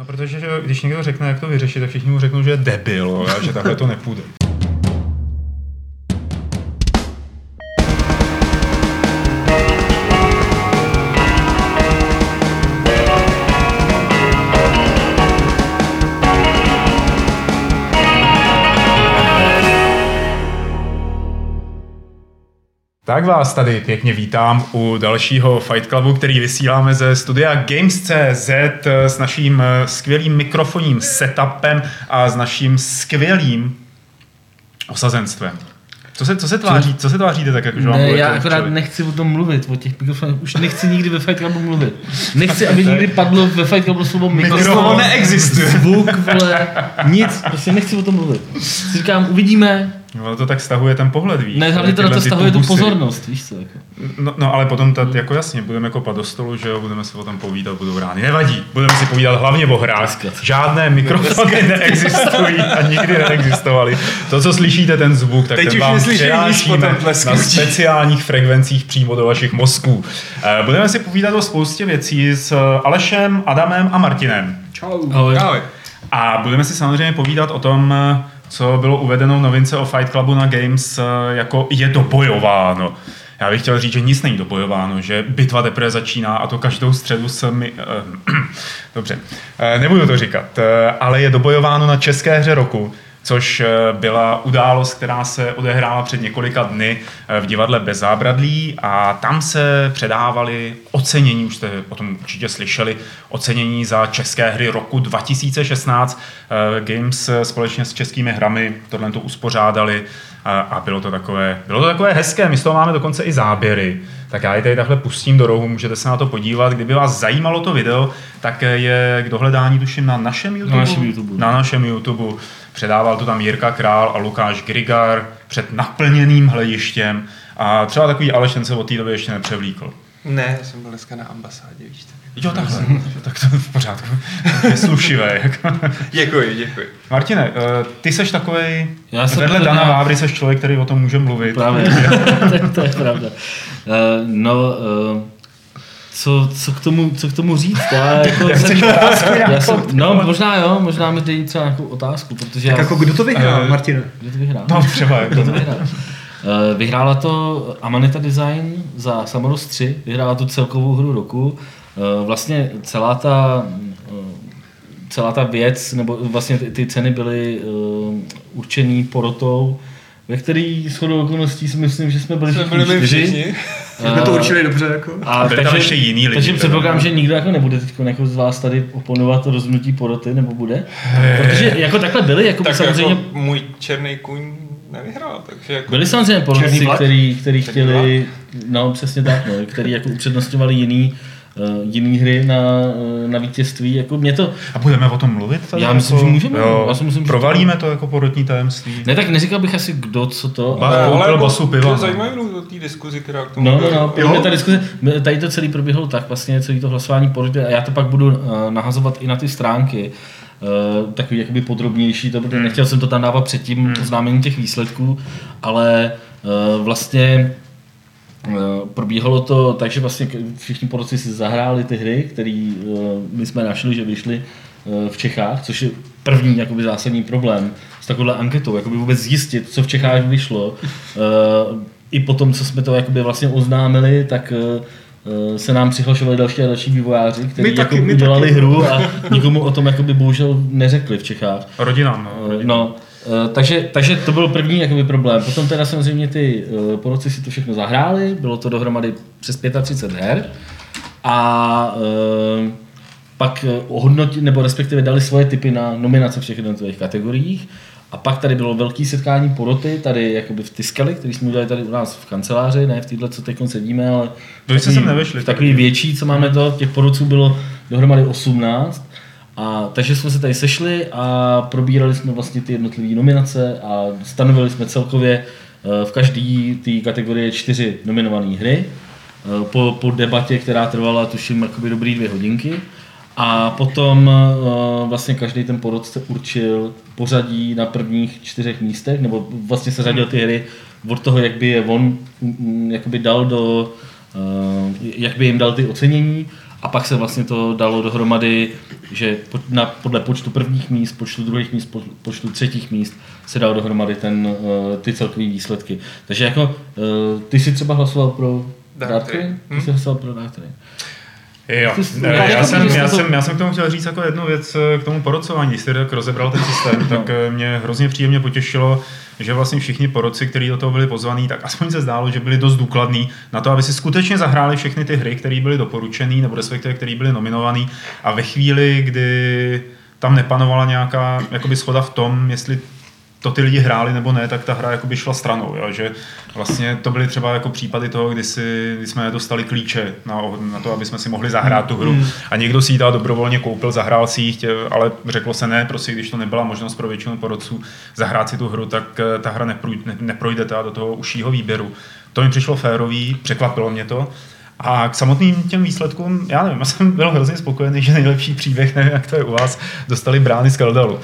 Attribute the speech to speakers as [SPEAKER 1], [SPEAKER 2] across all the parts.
[SPEAKER 1] No protože že když někdo řekne, jak to vyřešit, tak všichni mu řeknou, že je debil a že takhle to nepůjde. Tak vás tady pěkně vítám u dalšího Fight Clubu, který vysíláme ze studia Games.cz s naším eh, skvělým mikrofonním setupem a s naším skvělým osazenstvem. Co se, co se tváří, co se tváříte tak, jako, že
[SPEAKER 2] Ne, já akorát člověk? nechci o tom mluvit, o těch mikrofonech. Už nechci nikdy ve Fight Clubu mluvit. Nechci, aby nikdy padlo ve Fight Clubu slovo mikrofon.
[SPEAKER 1] Mikrofon neexistuje.
[SPEAKER 2] Zvuk, vole, nic, prostě nechci o tom mluvit. Říkám, uvidíme,
[SPEAKER 1] No to tak stahuje ten pohled, víš.
[SPEAKER 2] Ne, hlavně to, to stahuje tu pozornost, víš co. Jako.
[SPEAKER 1] No, no, ale potom to, jako jasně, budeme kopat do stolu, že jo, budeme si o tom povídat, budou rány. Nevadí, budeme si povídat hlavně o hrách. Žádné mikrofony neexistují a nikdy neexistovaly. To, co slyšíte, ten zvuk, tak
[SPEAKER 3] Teď
[SPEAKER 1] ten vám přenášíme na speciálních frekvencích přímo do vašich mozků. Eh, budeme si povídat o spoustě věcí s Alešem, Adamem a Martinem.
[SPEAKER 3] Čau. Ahoj. Ahoj.
[SPEAKER 1] A budeme si samozřejmě povídat o tom, co bylo uvedeno v novince o Fight Clubu na Games, eh, jako je dobojováno. Já bych chtěl říct, že nic není dobojováno, že bitva teprve začíná a to každou středu se mi... Uh, dobře, uh, nebudu to říkat, ale je dobojováno na české hře roku, což byla událost, která se odehrála před několika dny v divadle Bez zábradlí a tam se předávali ocenění, už jste o tom určitě slyšeli, ocenění za české hry roku 2016. Games společně s českými hrami tohle to uspořádali a bylo to, takové, bylo to takové hezké, my z toho máme dokonce i záběry. Tak já je tady takhle pustím do rohu, můžete se na to podívat. Kdyby vás zajímalo to video, tak je k dohledání tuším na našem YouTube.
[SPEAKER 2] Na našem YouTube.
[SPEAKER 1] Na našem YouTube. Předával to tam Jirka Král a Lukáš Grigar před naplněným hledištěm. A třeba takový Aleš ten se od té doby ještě nepřevlíkl.
[SPEAKER 3] Ne, já jsem byl dneska na ambasádě, víš to.
[SPEAKER 1] Jo, takhle, tak to v pořádku. Je slušivé. Jako.
[SPEAKER 3] děkuji, děkuji.
[SPEAKER 1] Martine, eh, ty seš takový, Já jsem vedle Dana já... Vávry seš člověk, který o tom může mluvit.
[SPEAKER 2] Právě, to je pravda. Uh, no, uh, co, co, k tomu, co k tomu říct? Já, jako jsem, já jsem, no, možná jo, možná mi dej třeba nějakou otázku, protože
[SPEAKER 3] tak
[SPEAKER 2] já,
[SPEAKER 3] jako kdo to vyhrál, uh, Martine?
[SPEAKER 2] Kdo to vyhrál?
[SPEAKER 1] No, třeba.
[SPEAKER 2] Kdo to vyhrál? Vyhrála to Amanita Design za Samaros 3, vyhrála tu celkovou hru roku. Eh, vlastně celá ta, eh, celá ta věc, nebo vlastně ty, ty ceny byly eh, určený porotou, ve který shodou okolností si myslím, že jsme byli všichni byli čtyři. Všichni.
[SPEAKER 3] jsme to určili dobře. Jako.
[SPEAKER 1] A byli takže, ještě jiný lidi.
[SPEAKER 2] Takže předpokládám, že nikdo jako nebude teď jako z vás tady oponovat rozhodnutí poroty, nebo bude? Protože jako takhle byli, jako
[SPEAKER 3] tak
[SPEAKER 2] samozřejmě...
[SPEAKER 3] Jako můj černý kůň nevyhrál, takže jako...
[SPEAKER 2] Byli samozřejmě poroty, který, který chtěli, no přesně tak, no, který jako upřednostňovali jiný uh, jiný hry na, uh, na vítězství. Jako mě to...
[SPEAKER 1] A budeme o tom mluvit?
[SPEAKER 2] Tady já myslím,
[SPEAKER 1] jako,
[SPEAKER 2] že můžeme. Jo,
[SPEAKER 1] já si myslím, provalíme to jako porotní tajemství.
[SPEAKER 2] Ne, tak neříkal bych asi kdo, co to.
[SPEAKER 3] Ba, ale, ale jako, basu piva. To no. zajímavé o té diskuzi, která k tomu...
[SPEAKER 2] No, no, no, ta diskuze, tady to celý proběhlo tak, vlastně celý to hlasování porotě, a já to pak budu uh, nahazovat i na ty stránky, Uh, takový jakoby podrobnější, to, protože hmm. nechtěl jsem to tam dávat předtím hmm. oznámení těch výsledků, ale uh, vlastně Eh, probíhalo to tak, že vlastně všichni poroci si zahráli ty hry, které eh, my jsme našli, že vyšly eh, v Čechách, což je první jakoby zásadní problém s takovouhle anketou, jakoby vůbec zjistit, co v Čechách vyšlo. I po tom, co jsme to jakoby vlastně oznámili, tak se nám přihlašovali další a další vývojáři, kteří jako udělali taky. hru a nikomu o tom jakoby bohužel neřekli v Čechách.
[SPEAKER 1] Rodinám, no.
[SPEAKER 2] Rodinám. no Eh, takže, takže to byl první jakoby, problém. Potom teda samozřejmě ty uh, poroci si to všechno zahráli, bylo to dohromady přes 35 her a uh, pak ohodnotili, nebo respektive dali svoje typy na nominace v všech jednotlivých kategoriích. A pak tady bylo velký setkání poroty, tady jakoby v Tiskali, který jsme udělali tady u nás v kanceláři, ne v této, co teď sedíme, ale
[SPEAKER 1] takový, sem nevyšli,
[SPEAKER 2] takový větší, co máme to, těch porodců bylo dohromady 18. A, takže jsme se tady sešli a probírali jsme vlastně ty jednotlivé nominace a stanovili jsme celkově eh, v každé té kategorii čtyři nominované hry eh, po, po debatě, která trvala tuším jakoby dobrý dvě hodinky. A potom eh, vlastně každý ten porodce určil pořadí na prvních čtyřech místech, nebo vlastně se řadil ty hry od toho, jak by je on mm, jakoby dal do, jak by jim dal ty ocenění a pak se vlastně to dalo dohromady, že na, podle počtu prvních míst, počtu druhých míst, po- počtu třetích míst se dal dohromady ten, eh, ty celkové výsledky. Takže jako eh, ty si třeba hlasoval pro.
[SPEAKER 3] Train?
[SPEAKER 2] Ty
[SPEAKER 3] Hm.
[SPEAKER 2] jsi hlasoval pro Dark Train.
[SPEAKER 1] Jo,
[SPEAKER 2] jsi-
[SPEAKER 1] Ne,
[SPEAKER 2] já-
[SPEAKER 1] jsem, já, jsem, já jsem k tomu chtěl říct jako jednu věc eh, k tomu porocování. Když jsi tak rozebral ten systém, tak eh, mě hrozně příjemně potěšilo, že vlastně všichni poroci, kteří do toho byli pozvaní, tak aspoň se zdálo, že byli dost důkladní na to, aby si skutečně zahráli všechny ty hry, které byly doporučené, nebo respektive které byly nominované. A ve chvíli, kdy tam nepanovala nějaká jakoby schoda v tom, jestli to ty lidi hráli nebo ne, tak ta hra jakoby šla stranou, jo? že vlastně to byly třeba jako případy toho, kdy, si, kdy jsme dostali klíče na, na to, aby jsme si mohli zahrát tu hru a někdo si ji teda dobrovolně koupil, zahrál si ji, chtěl, ale řeklo se ne, prostě když to nebyla možnost pro většinu porodců zahrát si tu hru, tak eh, ta hra neprojde, ne, neprojde teda do toho užšího výběru. To mi přišlo férový, překvapilo mě to. A k samotným těm výsledkům, já nevím, já jsem byl hrozně spokojený, že nejlepší příběh, nevím, jak to je u vás, dostali brány z Keldalu.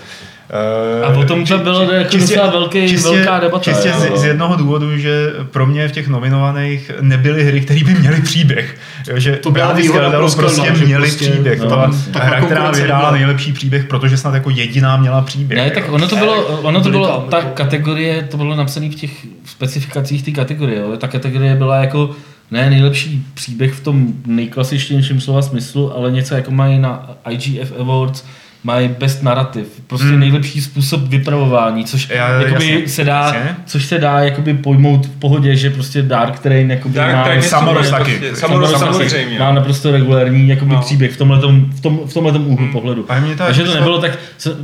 [SPEAKER 1] Eh,
[SPEAKER 2] A o tom to bylo jako docela velký- velká debata,
[SPEAKER 1] Čistě
[SPEAKER 2] jo.
[SPEAKER 1] z, z, jednoho důvodu, že pro mě v těch nominovaných nebyly hry, které by měly příběh. Jo, že to
[SPEAKER 4] byla výhoda pro
[SPEAKER 1] prostě měly
[SPEAKER 4] prostě,
[SPEAKER 1] příběh.
[SPEAKER 2] no,
[SPEAKER 1] ta
[SPEAKER 4] Taková
[SPEAKER 1] hra, která vyhrála nejlepší příběh, protože snad jako jediná měla příběh.
[SPEAKER 2] Ne,
[SPEAKER 1] jo.
[SPEAKER 2] tak ono to bylo, ono to bylo, ta kategorie, to bylo napsané v těch specifikacích té kategorie, jo. ta kategorie byla jako ne nejlepší příběh v tom nejklasičtějším slova smyslu, ale něco jako mají na IGF Awards, mají best narrative, prostě
[SPEAKER 1] Hmm.
[SPEAKER 2] nejlepší způsob vypravování, což
[SPEAKER 1] Já-
[SPEAKER 2] jakoby
[SPEAKER 1] jasně,
[SPEAKER 2] se dá,
[SPEAKER 1] jasně.
[SPEAKER 2] což se dá jakoby pojmout v pohodě, že prostě Dark Train jakoby
[SPEAKER 3] Dark
[SPEAKER 2] má,
[SPEAKER 3] Train
[SPEAKER 1] taky.
[SPEAKER 3] prostě, samozřejmě.
[SPEAKER 2] má naprosto regulární jakoby
[SPEAKER 3] No.
[SPEAKER 2] příběh v tomhletom, v tom, v tomhletom úhlu pohledu.
[SPEAKER 1] A mě to
[SPEAKER 2] Takže to
[SPEAKER 1] přišlo-
[SPEAKER 2] nebylo tak, se,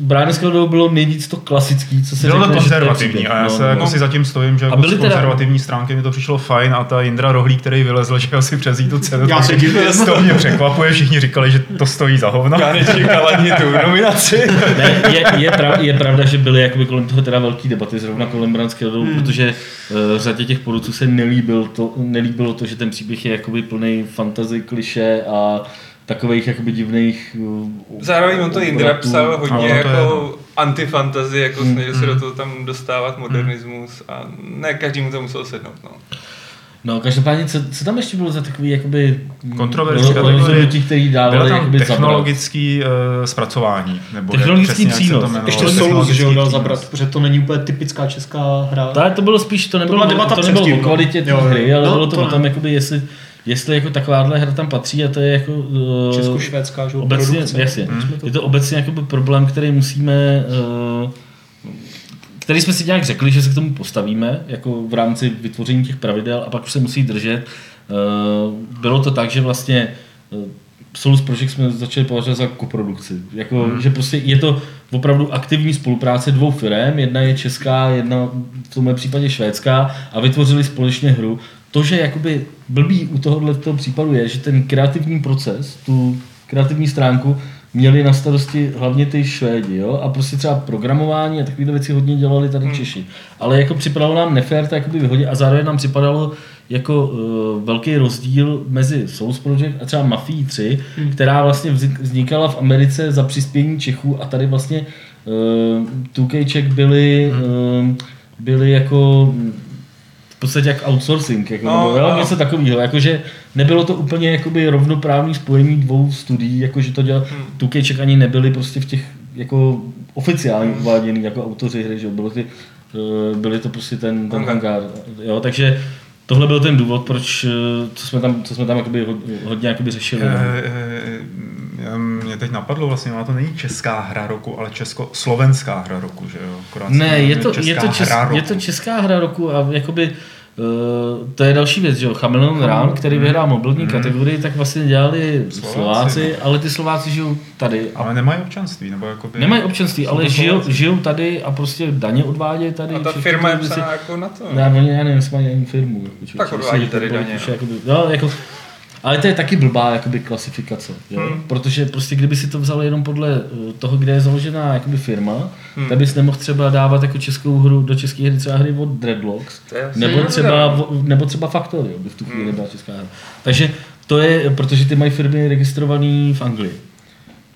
[SPEAKER 2] Brány s bylo nejvíc to klasický, co se
[SPEAKER 1] Bylo to konzervativní a já
[SPEAKER 2] No,
[SPEAKER 1] se
[SPEAKER 2] no.
[SPEAKER 1] jako si zatím stojím, že
[SPEAKER 2] A
[SPEAKER 1] jako
[SPEAKER 2] byly
[SPEAKER 1] z
[SPEAKER 2] teda-
[SPEAKER 1] konzervativní stránky mi to přišlo fajn a ta Jindra Rohlík, který vylezl, že asi přezí tu cenu.
[SPEAKER 4] Já se divím.
[SPEAKER 1] To mě překvapuje, všichni říkali, že to stojí za hovno.
[SPEAKER 3] Já nečekal ani tu nominaci.
[SPEAKER 2] Ne, je, je, prav, je, pravda, že byly jakoby kolem toho teda velký debaty zrovna kolem Branského hmm. protože uh, řadě těch porudců se nelíbil to, nelíbilo to, že ten příběh je jakoby plný fantasy, kliše a takových jakoby divných uh,
[SPEAKER 3] Zároveň on to Indra psal hodně
[SPEAKER 1] to
[SPEAKER 3] jako antifantazy, jako
[SPEAKER 2] Mm,
[SPEAKER 3] snažil se do toho tam dostávat modernismus a ne každému to muselo sednout. No.
[SPEAKER 2] No, každopádně, co, co tam ještě bylo za takový jakoby
[SPEAKER 1] Kontroverzní
[SPEAKER 2] bylo-
[SPEAKER 1] kategorie.
[SPEAKER 2] rozhodnutí, který dávali
[SPEAKER 1] Bylo tam
[SPEAKER 2] jakoby zabrat.
[SPEAKER 1] technologický uh, zpracování. Nebo jak
[SPEAKER 2] Technologický
[SPEAKER 1] přesně, jak
[SPEAKER 2] přínos.
[SPEAKER 1] To jmenovalo,
[SPEAKER 4] Ještě Solus,
[SPEAKER 1] technologický
[SPEAKER 4] že ho dal zabrat, protože to není úplně typická česká hra.
[SPEAKER 2] Tak to bylo spíš, to nebylo,
[SPEAKER 4] byla debata
[SPEAKER 2] to nebylo o
[SPEAKER 4] no.
[SPEAKER 2] kvalitě té hry, ale
[SPEAKER 4] No,
[SPEAKER 2] bylo to,
[SPEAKER 4] to
[SPEAKER 2] o tom, jakoby, jestli, jestli jako takováhle hra tam patří a to je jako... Uh,
[SPEAKER 4] Česko-švédská, že
[SPEAKER 2] obecně,
[SPEAKER 4] produkce.
[SPEAKER 2] jasně,
[SPEAKER 4] Hmm.
[SPEAKER 2] je to obecně jakoby problém, který musíme... Uh, který jsme si nějak řekli, že se k tomu postavíme, jako v rámci vytvoření těch pravidel a pak už se musí držet. Uh, bylo to tak, že vlastně uh, Solus Project jsme začali považovat za koprodukci. Jako, hmm. Že prostě je to opravdu aktivní spolupráce dvou firm, jedna je česká, jedna v tomhle případě švédská a vytvořili společně hru. To, že jakoby blbý u tohohle toho případu je, že ten kreativní proces, tu kreativní stránku, měli na starosti hlavně ty Švédi, jo? a prostě třeba programování a takovéhle věci hodně dělali tady Češi. Ale jako připadalo nám nefér to jakoby vyhodit a zároveň nám připadalo jako uh, velký rozdíl mezi Souls Project a třeba Mafii 3, hmm. která vlastně vznik- vznikala v Americe za přispění Čechů a tady vlastně uh, 2K Czech byli, uh, byli jako v podstatě jak outsourcing, jako,
[SPEAKER 3] No,
[SPEAKER 2] no, nebo,
[SPEAKER 3] no.
[SPEAKER 2] něco takového, jakože nebylo to úplně jakoby rovnoprávný spojení dvou studií, jakože to dělal,
[SPEAKER 3] Hmm.
[SPEAKER 2] hmm. Tukejček ani nebyli prostě v těch jako oficiálně uváděný jako autoři hry, že bylo ty, eh, byli to prostě ten, ten
[SPEAKER 3] Hangar.
[SPEAKER 2] hangár, jo, takže tohle byl ten důvod, proč, eh, co jsme tam, co jsme tam jakoby hodně, jakoby řešili. no.
[SPEAKER 1] Eh, eh, Mě teď napadlo vlastně, ona to není česká hra roku, ale československá hra roku, že jo? Akorát
[SPEAKER 2] Ne, je to, je, to čes,
[SPEAKER 1] hra
[SPEAKER 2] je to česká hra roku a jakoby Uh, to je další věc, že jo, Chameleon Run, který vyhrál mobilní
[SPEAKER 1] Mm.
[SPEAKER 2] kategorii, tak vlastně dělali
[SPEAKER 1] Slováci,
[SPEAKER 2] Slováci, ale ty Slováci žijou tady a
[SPEAKER 1] Ale nemají občanství, nebo jakoby...
[SPEAKER 2] nemají občanství, ale žijou, žijou tady a prostě daně odvádějí tady.
[SPEAKER 3] A ta
[SPEAKER 2] všechny
[SPEAKER 3] firma je psaná jako na to.
[SPEAKER 2] Ne, oni, já nevím, jestli mají ani firmu. Jako,
[SPEAKER 3] Tak odvádí
[SPEAKER 2] to
[SPEAKER 3] tady daně,
[SPEAKER 2] už
[SPEAKER 3] no.
[SPEAKER 2] Jakoby, no, jako, ale to je taky blbá jakoby, klasifikace, jo?
[SPEAKER 3] Hmm.
[SPEAKER 2] protože prostě kdyby si to vzal jenom podle eh, toho, kde je založená jakoby, firma,
[SPEAKER 3] Hmm.
[SPEAKER 2] tak bys nemohl třeba dávat jako českou hru do české hry třeba hry od Dreadlocks, nebo třeba, nebo třeba Factory, by v tu chvíli
[SPEAKER 3] Hmm.
[SPEAKER 2] byla česká hra. Takže to je, protože ty mají firmy registrované v Anglii.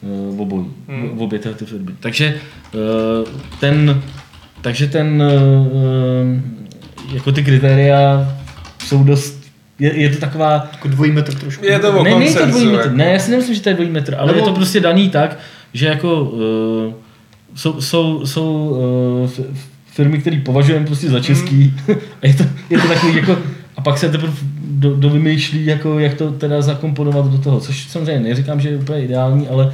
[SPEAKER 2] eh, obojí,
[SPEAKER 3] Hmm.
[SPEAKER 2] v obě tyhle ty firmy. Takže eh, ten, takže ten, jako ty kritéria jsou dost je, je to taková,
[SPEAKER 4] Jako dvojí metr trošku.
[SPEAKER 3] Je to o
[SPEAKER 2] ne, není to dvojí metr,
[SPEAKER 3] jako.
[SPEAKER 2] ne, já si nemyslím, že to je dvojí metr, ale
[SPEAKER 4] Nebo-
[SPEAKER 2] je to prostě daný tak, že jako uh, jsou, jsou, jsou uh, firmy, které považujeme prostě za český a je to, je to takový jako a pak se teprve do, do vymýšlí, jako, jak to teda zakomponovat do toho, což samozřejmě neříkám, že je úplně ideální, ale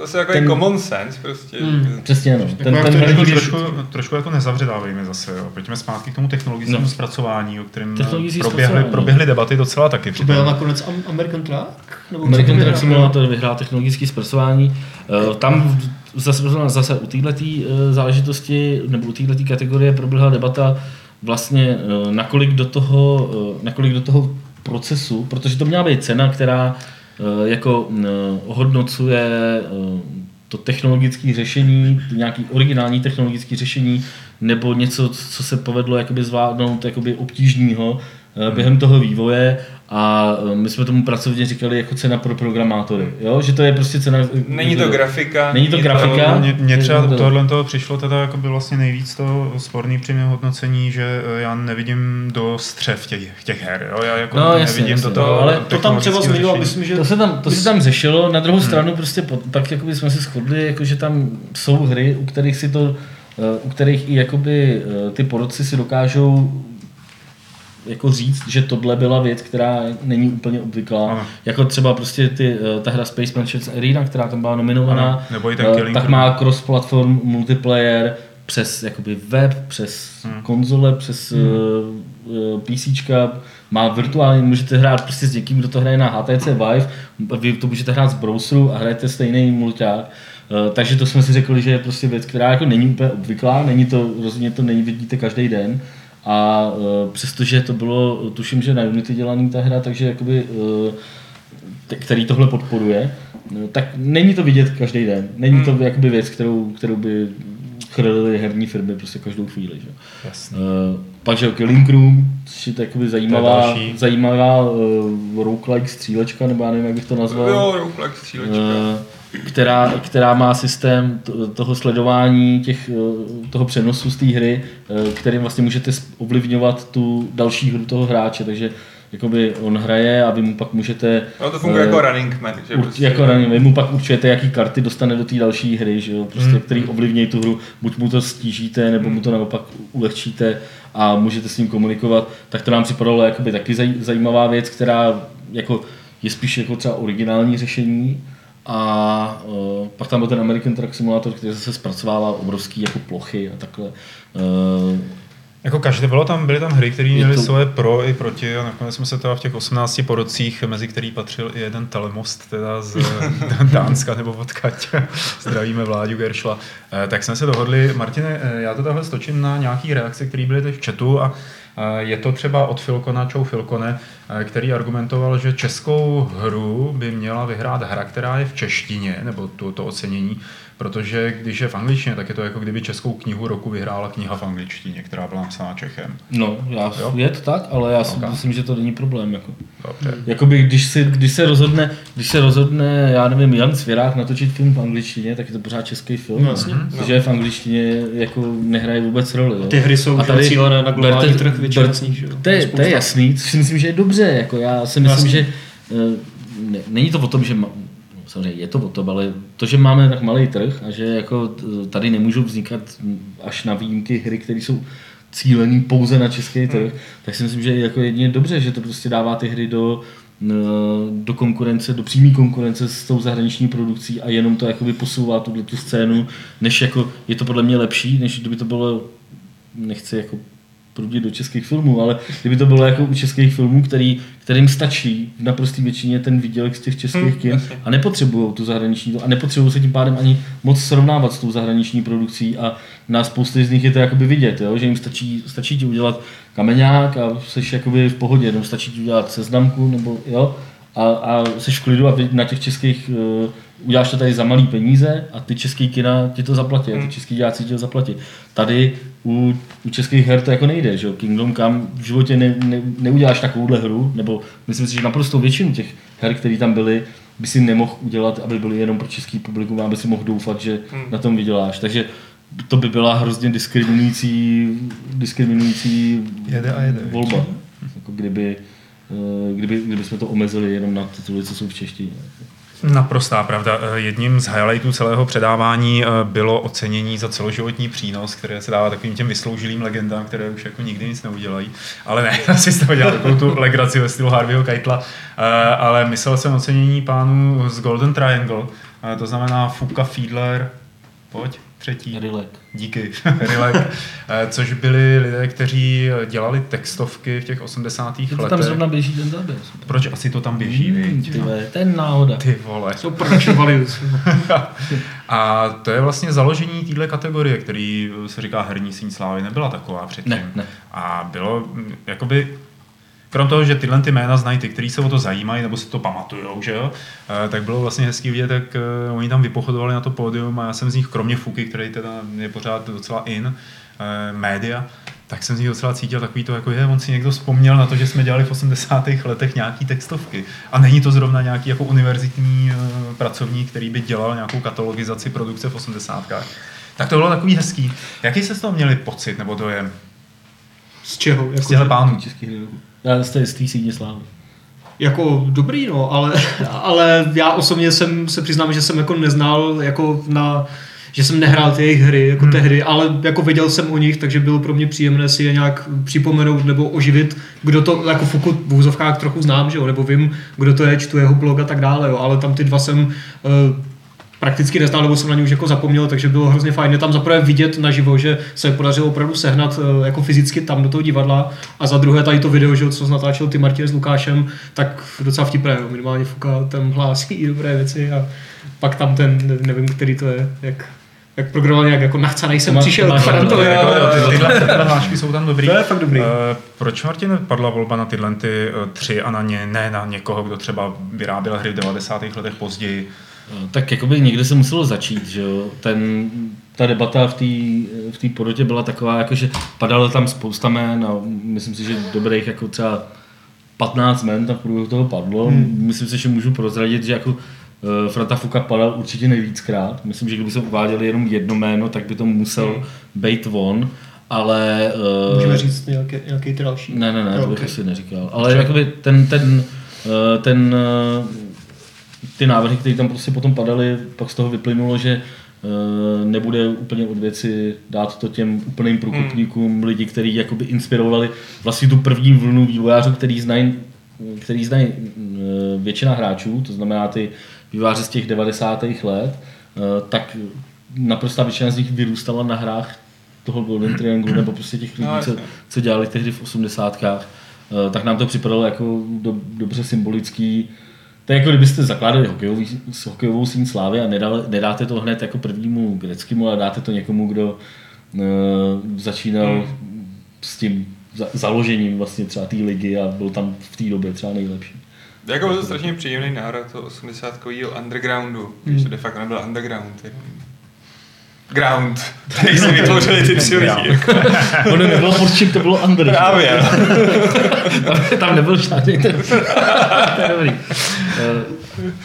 [SPEAKER 3] Zase jako
[SPEAKER 2] Ten-
[SPEAKER 3] common sense prostě.
[SPEAKER 4] Mm.
[SPEAKER 2] přesně ano. Ten,
[SPEAKER 4] jak
[SPEAKER 2] ten
[SPEAKER 4] to
[SPEAKER 2] hradí
[SPEAKER 1] Trošku, trošku, trošku jako nezavředávejme zase, jo. Pojďme zpátky k tomu technologickému
[SPEAKER 2] No.
[SPEAKER 1] zpracování, o kterém proběhly, proběhly debaty docela taky.
[SPEAKER 4] To byl nakonec Am- American Truck? Nebo
[SPEAKER 2] American
[SPEAKER 4] co to
[SPEAKER 2] Truck
[SPEAKER 4] vyhrál?
[SPEAKER 2] Simulator vyhrál technologické zpracování. Eh, Tam zase, zase u této záležitosti, nebo u této kategorie proběhla debata vlastně, eh, nakolik do toho, eh, nakolik do toho procesu, protože to měla být cena, která eh, jako eh, ohodnocuje eh, to technologické řešení, nějaký originální technologické řešení, nebo něco, co se povedlo jakoby zvládnout jakoby obtížného eh, během toho vývoje a eh, my jsme tomu pracovně říkali jako cena pro programátory, jo? že to je prostě cena...
[SPEAKER 3] Není to grafika.
[SPEAKER 2] Není to grafika.
[SPEAKER 1] Mně- třeba
[SPEAKER 2] to-
[SPEAKER 1] tohle toho přišlo teda jako by vlastně nejvíc to sporný při mém hodnocení, že eh, já nevidím do střev těch, těch her. Jo? Já jako
[SPEAKER 2] No,
[SPEAKER 1] nevidím
[SPEAKER 2] jasně,
[SPEAKER 1] do
[SPEAKER 2] jasně.
[SPEAKER 1] toho
[SPEAKER 2] Ale
[SPEAKER 4] To tam třeba zmiňoval, myslím, že...
[SPEAKER 2] To se tam, to se tam řešilo, na druhou stranu prostě po, pak jakoby jsme se shodli, jako že tam jsou hry, u kterých si to, eh, u kterých i jakoby ty porodci si dokážou jako říct, že tohle byla věc, která není úplně obvyklá.
[SPEAKER 1] Ano.
[SPEAKER 2] Jako třeba prostě ty, eh, ta hra Space Mansions Arena, která tam byla nominovaná,
[SPEAKER 1] Ano, nebo i ten
[SPEAKER 2] eh,
[SPEAKER 1] Killing
[SPEAKER 2] tak
[SPEAKER 1] Room.
[SPEAKER 2] má cross-platform multiplayer přes jakoby web, přes
[SPEAKER 1] Hmm.
[SPEAKER 2] konzole, přes hmm. PCčka, má virtuálně, můžete hrát prostě s někým, kdo to hraje na HTC Vive, vy to můžete hrát z browseru a hrajete stejný mulťák. Eh, Takže to jsme si řekli, že je prostě věc, která jako není úplně obvyklá, není to, rozhodně to není, vidíte každý den. A eh, přestože to bylo, tuším, že na Unity dělaný ta hra, takže jakoby, te- který tohle podporuje, no, tak není to vidět každý den. Není to jakoby věc, kterou, kterou by chrlili herní firmy prostě každou chvíli. Že?
[SPEAKER 1] Jasně.
[SPEAKER 2] Uh, pak, že Killing Room, což je takový zajímavá,
[SPEAKER 1] další.
[SPEAKER 2] zajímavá uh, roguelike střílečka, nebo já nevím, jak bych to nazval.
[SPEAKER 3] Jo, roguelike střílečka.
[SPEAKER 2] Eh, která, která má systém to- toho sledování těch, eh, toho přenosu z té hry, eh, kterým vlastně můžete ovlivňovat tu další hru toho hráče, takže jakoby on hraje a vy mu pak můžete...
[SPEAKER 3] No to funguje
[SPEAKER 2] eh,
[SPEAKER 3] jako running man, že prostě.
[SPEAKER 2] jako running, vy mu pak určujete, jaký karty dostane do té další hry, že jo? Prostě,
[SPEAKER 1] Mm.
[SPEAKER 2] který ovlivňují tu hru, buď mu to stížíte, nebo mu to naopak ulehčíte a můžete s ním komunikovat, tak to nám připadalo jakoby taky zaj, zajímavá věc, která jako je spíš jako třeba originální řešení. A uh, pak tam byl ten American Truck Simulator, který zase zpracovává obrovský jako plochy a takhle. Uh,
[SPEAKER 1] Jako každé, bylo tam, byly tam hry, které měly
[SPEAKER 2] to-
[SPEAKER 1] svoje pro i proti a nakonec jsme se teda v těch 18 porodcích, mezi který patřil i jeden telemost teda z Dánska nebo odkaď, zdravíme Vláďu Geršla, eh, tak jsme se dohodli, Martine, já to takhle stočím na nějaký reakce, které byly teď v chatu a je to třeba od Filkona, Čau Filkone, eh, který argumentoval, že českou hru by měla vyhrát hra, která je v češtině, nebo to, to ocenění, protože když je v angličtině, tak je to jako kdyby českou knihu roku vyhrála kniha v angličtině, která byla napsána Čechem.
[SPEAKER 2] no, já,
[SPEAKER 1] Jo.
[SPEAKER 2] je to tak, ale já si
[SPEAKER 1] Ok.
[SPEAKER 2] myslím, že to není problém. Jako.
[SPEAKER 1] Dobře.
[SPEAKER 2] Jakoby, když, si, když, se rozhodne, když se rozhodne, já nevím, Jan Svěrák natočit film v angličtině, tak je to pořád český film.
[SPEAKER 4] No, jasně.
[SPEAKER 2] Protože je v angličtině jako nehraje vůbec roli. Jo.
[SPEAKER 4] Ty hry jsou
[SPEAKER 2] A tady-
[SPEAKER 4] cílené na globální
[SPEAKER 2] berte-
[SPEAKER 4] trh, že jo?
[SPEAKER 2] To je, to je jasný, což si myslím, že je dobře. Jako já si myslím,
[SPEAKER 4] Jasně.
[SPEAKER 2] že eh, ne, není to o tom, že samozřejmě je to o tom, ale to, že máme tak malý trh a že jako tady nemůžou vznikat až na výjimky hry, které jsou cílený pouze na český trh, tak si myslím, že je jako jedině dobře, že to prostě dává ty hry do do konkurence, do přímé konkurence s tou zahraniční produkcí a jenom to jakoby posouvá tuhle tu scénu, než jako je to podle mě lepší, než kdyby to bylo, nechci jako prudit do českých filmů, ale kdyby to bylo jako u českých filmů, který, kterým stačí v naprosté většině ten výdělek z těch českých
[SPEAKER 3] Hmm,
[SPEAKER 2] kin
[SPEAKER 3] jasně.
[SPEAKER 2] a nepotřebují tu zahraniční a nepotřebují se tím pádem ani moc srovnávat s tou zahraniční produkcí a na spoustě z nich je to jakoby vidět, jo? že jim stačí, stačí ti udělat kameňák a jsi jakoby v pohodě, nebo stačí ti udělat seznamku, nebo jo, a, a jsi v klidu a na těch českých, uh, uděláš to tady za malý peníze a ty český kina ti to zaplatí, a ty
[SPEAKER 3] Hmm.
[SPEAKER 2] český děláci ti to zaplatí. Tady u, u českých her to jako nejde, že jo? Kingdom Come v životě ne, ne, neuděláš takovouhle hru, nebo myslím si, že naprosto většinu těch her, které tam byly, by si nemohl udělat, aby byly jenom pro český publikum, aby si mohl doufat, že
[SPEAKER 3] Hmm.
[SPEAKER 2] na tom vyděláš. Takže to by byla hrozně diskriminující, diskriminující
[SPEAKER 1] Jede a jede,
[SPEAKER 2] volba. Jako kdyby kdyby, kdyby jsme to omezili jenom na tituly, co jsou v češtině.
[SPEAKER 1] Naprostá pravda. Eh, Jedním z highlightů celého předávání eh, bylo ocenění za celoživotní přínos, které se dává takovým těm vysloužilým legendám, které už jako nikdy nic neudělají. Ale ne, asi z toho dělal takovou tu legraci ve stylu Harveyho Keitla. Eh, Ale myslel jsem ocenění pánů z Golden Triangle, Eh, to znamená Fuka Fiedler, pojď, třetí.
[SPEAKER 2] Rilek.
[SPEAKER 1] Díky, Rilek. Eh, Což byli lidé, kteří dělali textovky v těch 80.
[SPEAKER 2] To
[SPEAKER 1] letech.
[SPEAKER 2] tam zrovna běží ten záběr.
[SPEAKER 1] Proč asi to tam běží, viď?
[SPEAKER 2] ty vole, to je náhoda.
[SPEAKER 1] Ty vole.
[SPEAKER 4] Jsou values.
[SPEAKER 1] A to je vlastně založení téhle kategorie, který se říká herní síň slávy, nebyla taková předtím.
[SPEAKER 2] Ne, ne.
[SPEAKER 1] A bylo mm, jakoby, krom toho, že tyhle ty jména znají ty, kteří se o to zajímají nebo si to pamatujou, že jo, eh, tak bylo vlastně hezký vidět, jak eh, oni tam vypochodovali na to pódium a já jsem z nich, kromě Fuky, který teda je pořád docela in, eh, média, tak jsem z nich docela cítil takový to, jako je, on si někdo vzpomněl na to, že jsme dělali v 80. letech nějaký textovky. A není to zrovna nějaký jako univerzitní pracovník, který by dělal nějakou katalogizaci produkce v 80. Tak to bylo takový hezký. Jaký se z toho měli pocit, nebo to je
[SPEAKER 4] Z čeho?
[SPEAKER 1] z
[SPEAKER 4] Jako,
[SPEAKER 1] těchto pánů?
[SPEAKER 2] Český hry. Já z té, z té síně slávy.
[SPEAKER 4] jako dobrý, no, ale, ale já osobně jsem se přiznám, že jsem jako neznal jako na že jsem nehrál ty jejich hry jako hmm. tehdy, ale jako věděl jsem o nich, takže bylo pro mě příjemné si je nějak připomenout nebo oživit, kdo to, jako Fuku v úzovkách trochu znám, že jo, nebo vím, kdo to je, čtu jeho blog a tak dále, jo, ale tam ty dva jsem uh, prakticky neznal, nebo jsem na ně už jako zapomněl, takže bylo hrozně fajn je tam zaprvé vidět naživo, že se podařilo opravdu sehnat eh, jako fyzicky tam do toho divadla a za druhé tady to video, že, co natáčel ty Martin s Lukášem, tak docela vtipné, jo. minimálně Fuka tam hlásí dobré věci a pak tam ten, nevím, který to je, jak, jak programoval nějak jako nachcanej jsem přišel k
[SPEAKER 1] tyhle, hlášky jsou tam dobrý.
[SPEAKER 4] To je fakt dobrý.
[SPEAKER 1] Uh, proč, Martin, padla volba na tyhle ty uh, tři a na ně, ne na někoho, kdo třeba vyráběl hry v 90. letech později?
[SPEAKER 2] No, Tak jakoby někde se muselo začít, že jo. Ten, ta debata v té v té porotě byla taková, jako že padalo tam spousta jmén a myslím si, že dobrých jako třeba 15 jmén tam v průběhu toho padlo. Hmm. Myslím si, že můžu prozradit, že jako eh, Franta Fuka padal určitě nejvíckrát. Myslím, že kdyby se uváděli jenom jedno jméno, tak by to musel
[SPEAKER 4] Hmm.
[SPEAKER 2] být on, ale... eh,
[SPEAKER 4] Můžeme říct nějaký, nějaký další.
[SPEAKER 2] ne, ne, ne, to bych asi neříkal. Ale jakoby ten, ten, eh, ten, eh, ty návrhy, které tam prostě potom padaly, pak z toho vyplynulo, že eh, nebude úplně od věci dát to těm úplným průkopníkům, hmm. lidi, kteří jakoby inspirovali vlastně tu první vlnu vývojářů, který znají který znají eh, většina hráčů, to znamená ty vývojáři z těch 90. let, eh, tak naprostá většina z nich vyrůstala na hrách toho Golden Triangle nebo prostě těch lidí,
[SPEAKER 3] No,
[SPEAKER 2] co, co dělali tehdy v 80. eh, tak nám to připadalo jako do, dobře symbolický. To je jako kdybyste zakládali hokejový, s hokejovou síň slávy a nedali, nedáte to hned jako prvnímu greckému, ale dáte to někomu, kdo uh, začínal s tím za, založením vlastně třeba té ligy a byl tam v té době třeba nejlepší.
[SPEAKER 3] Jako byl to strašně příjemný návrat toho 80 undergroundu, když to de facto nebyl underground. Jako ground, který si vytvořili ty tři lidi.
[SPEAKER 2] Ono nebylo pod čím to bylo under.
[SPEAKER 3] Právě.
[SPEAKER 2] tam, tam nebyl žádný ten. dobrý. Eh,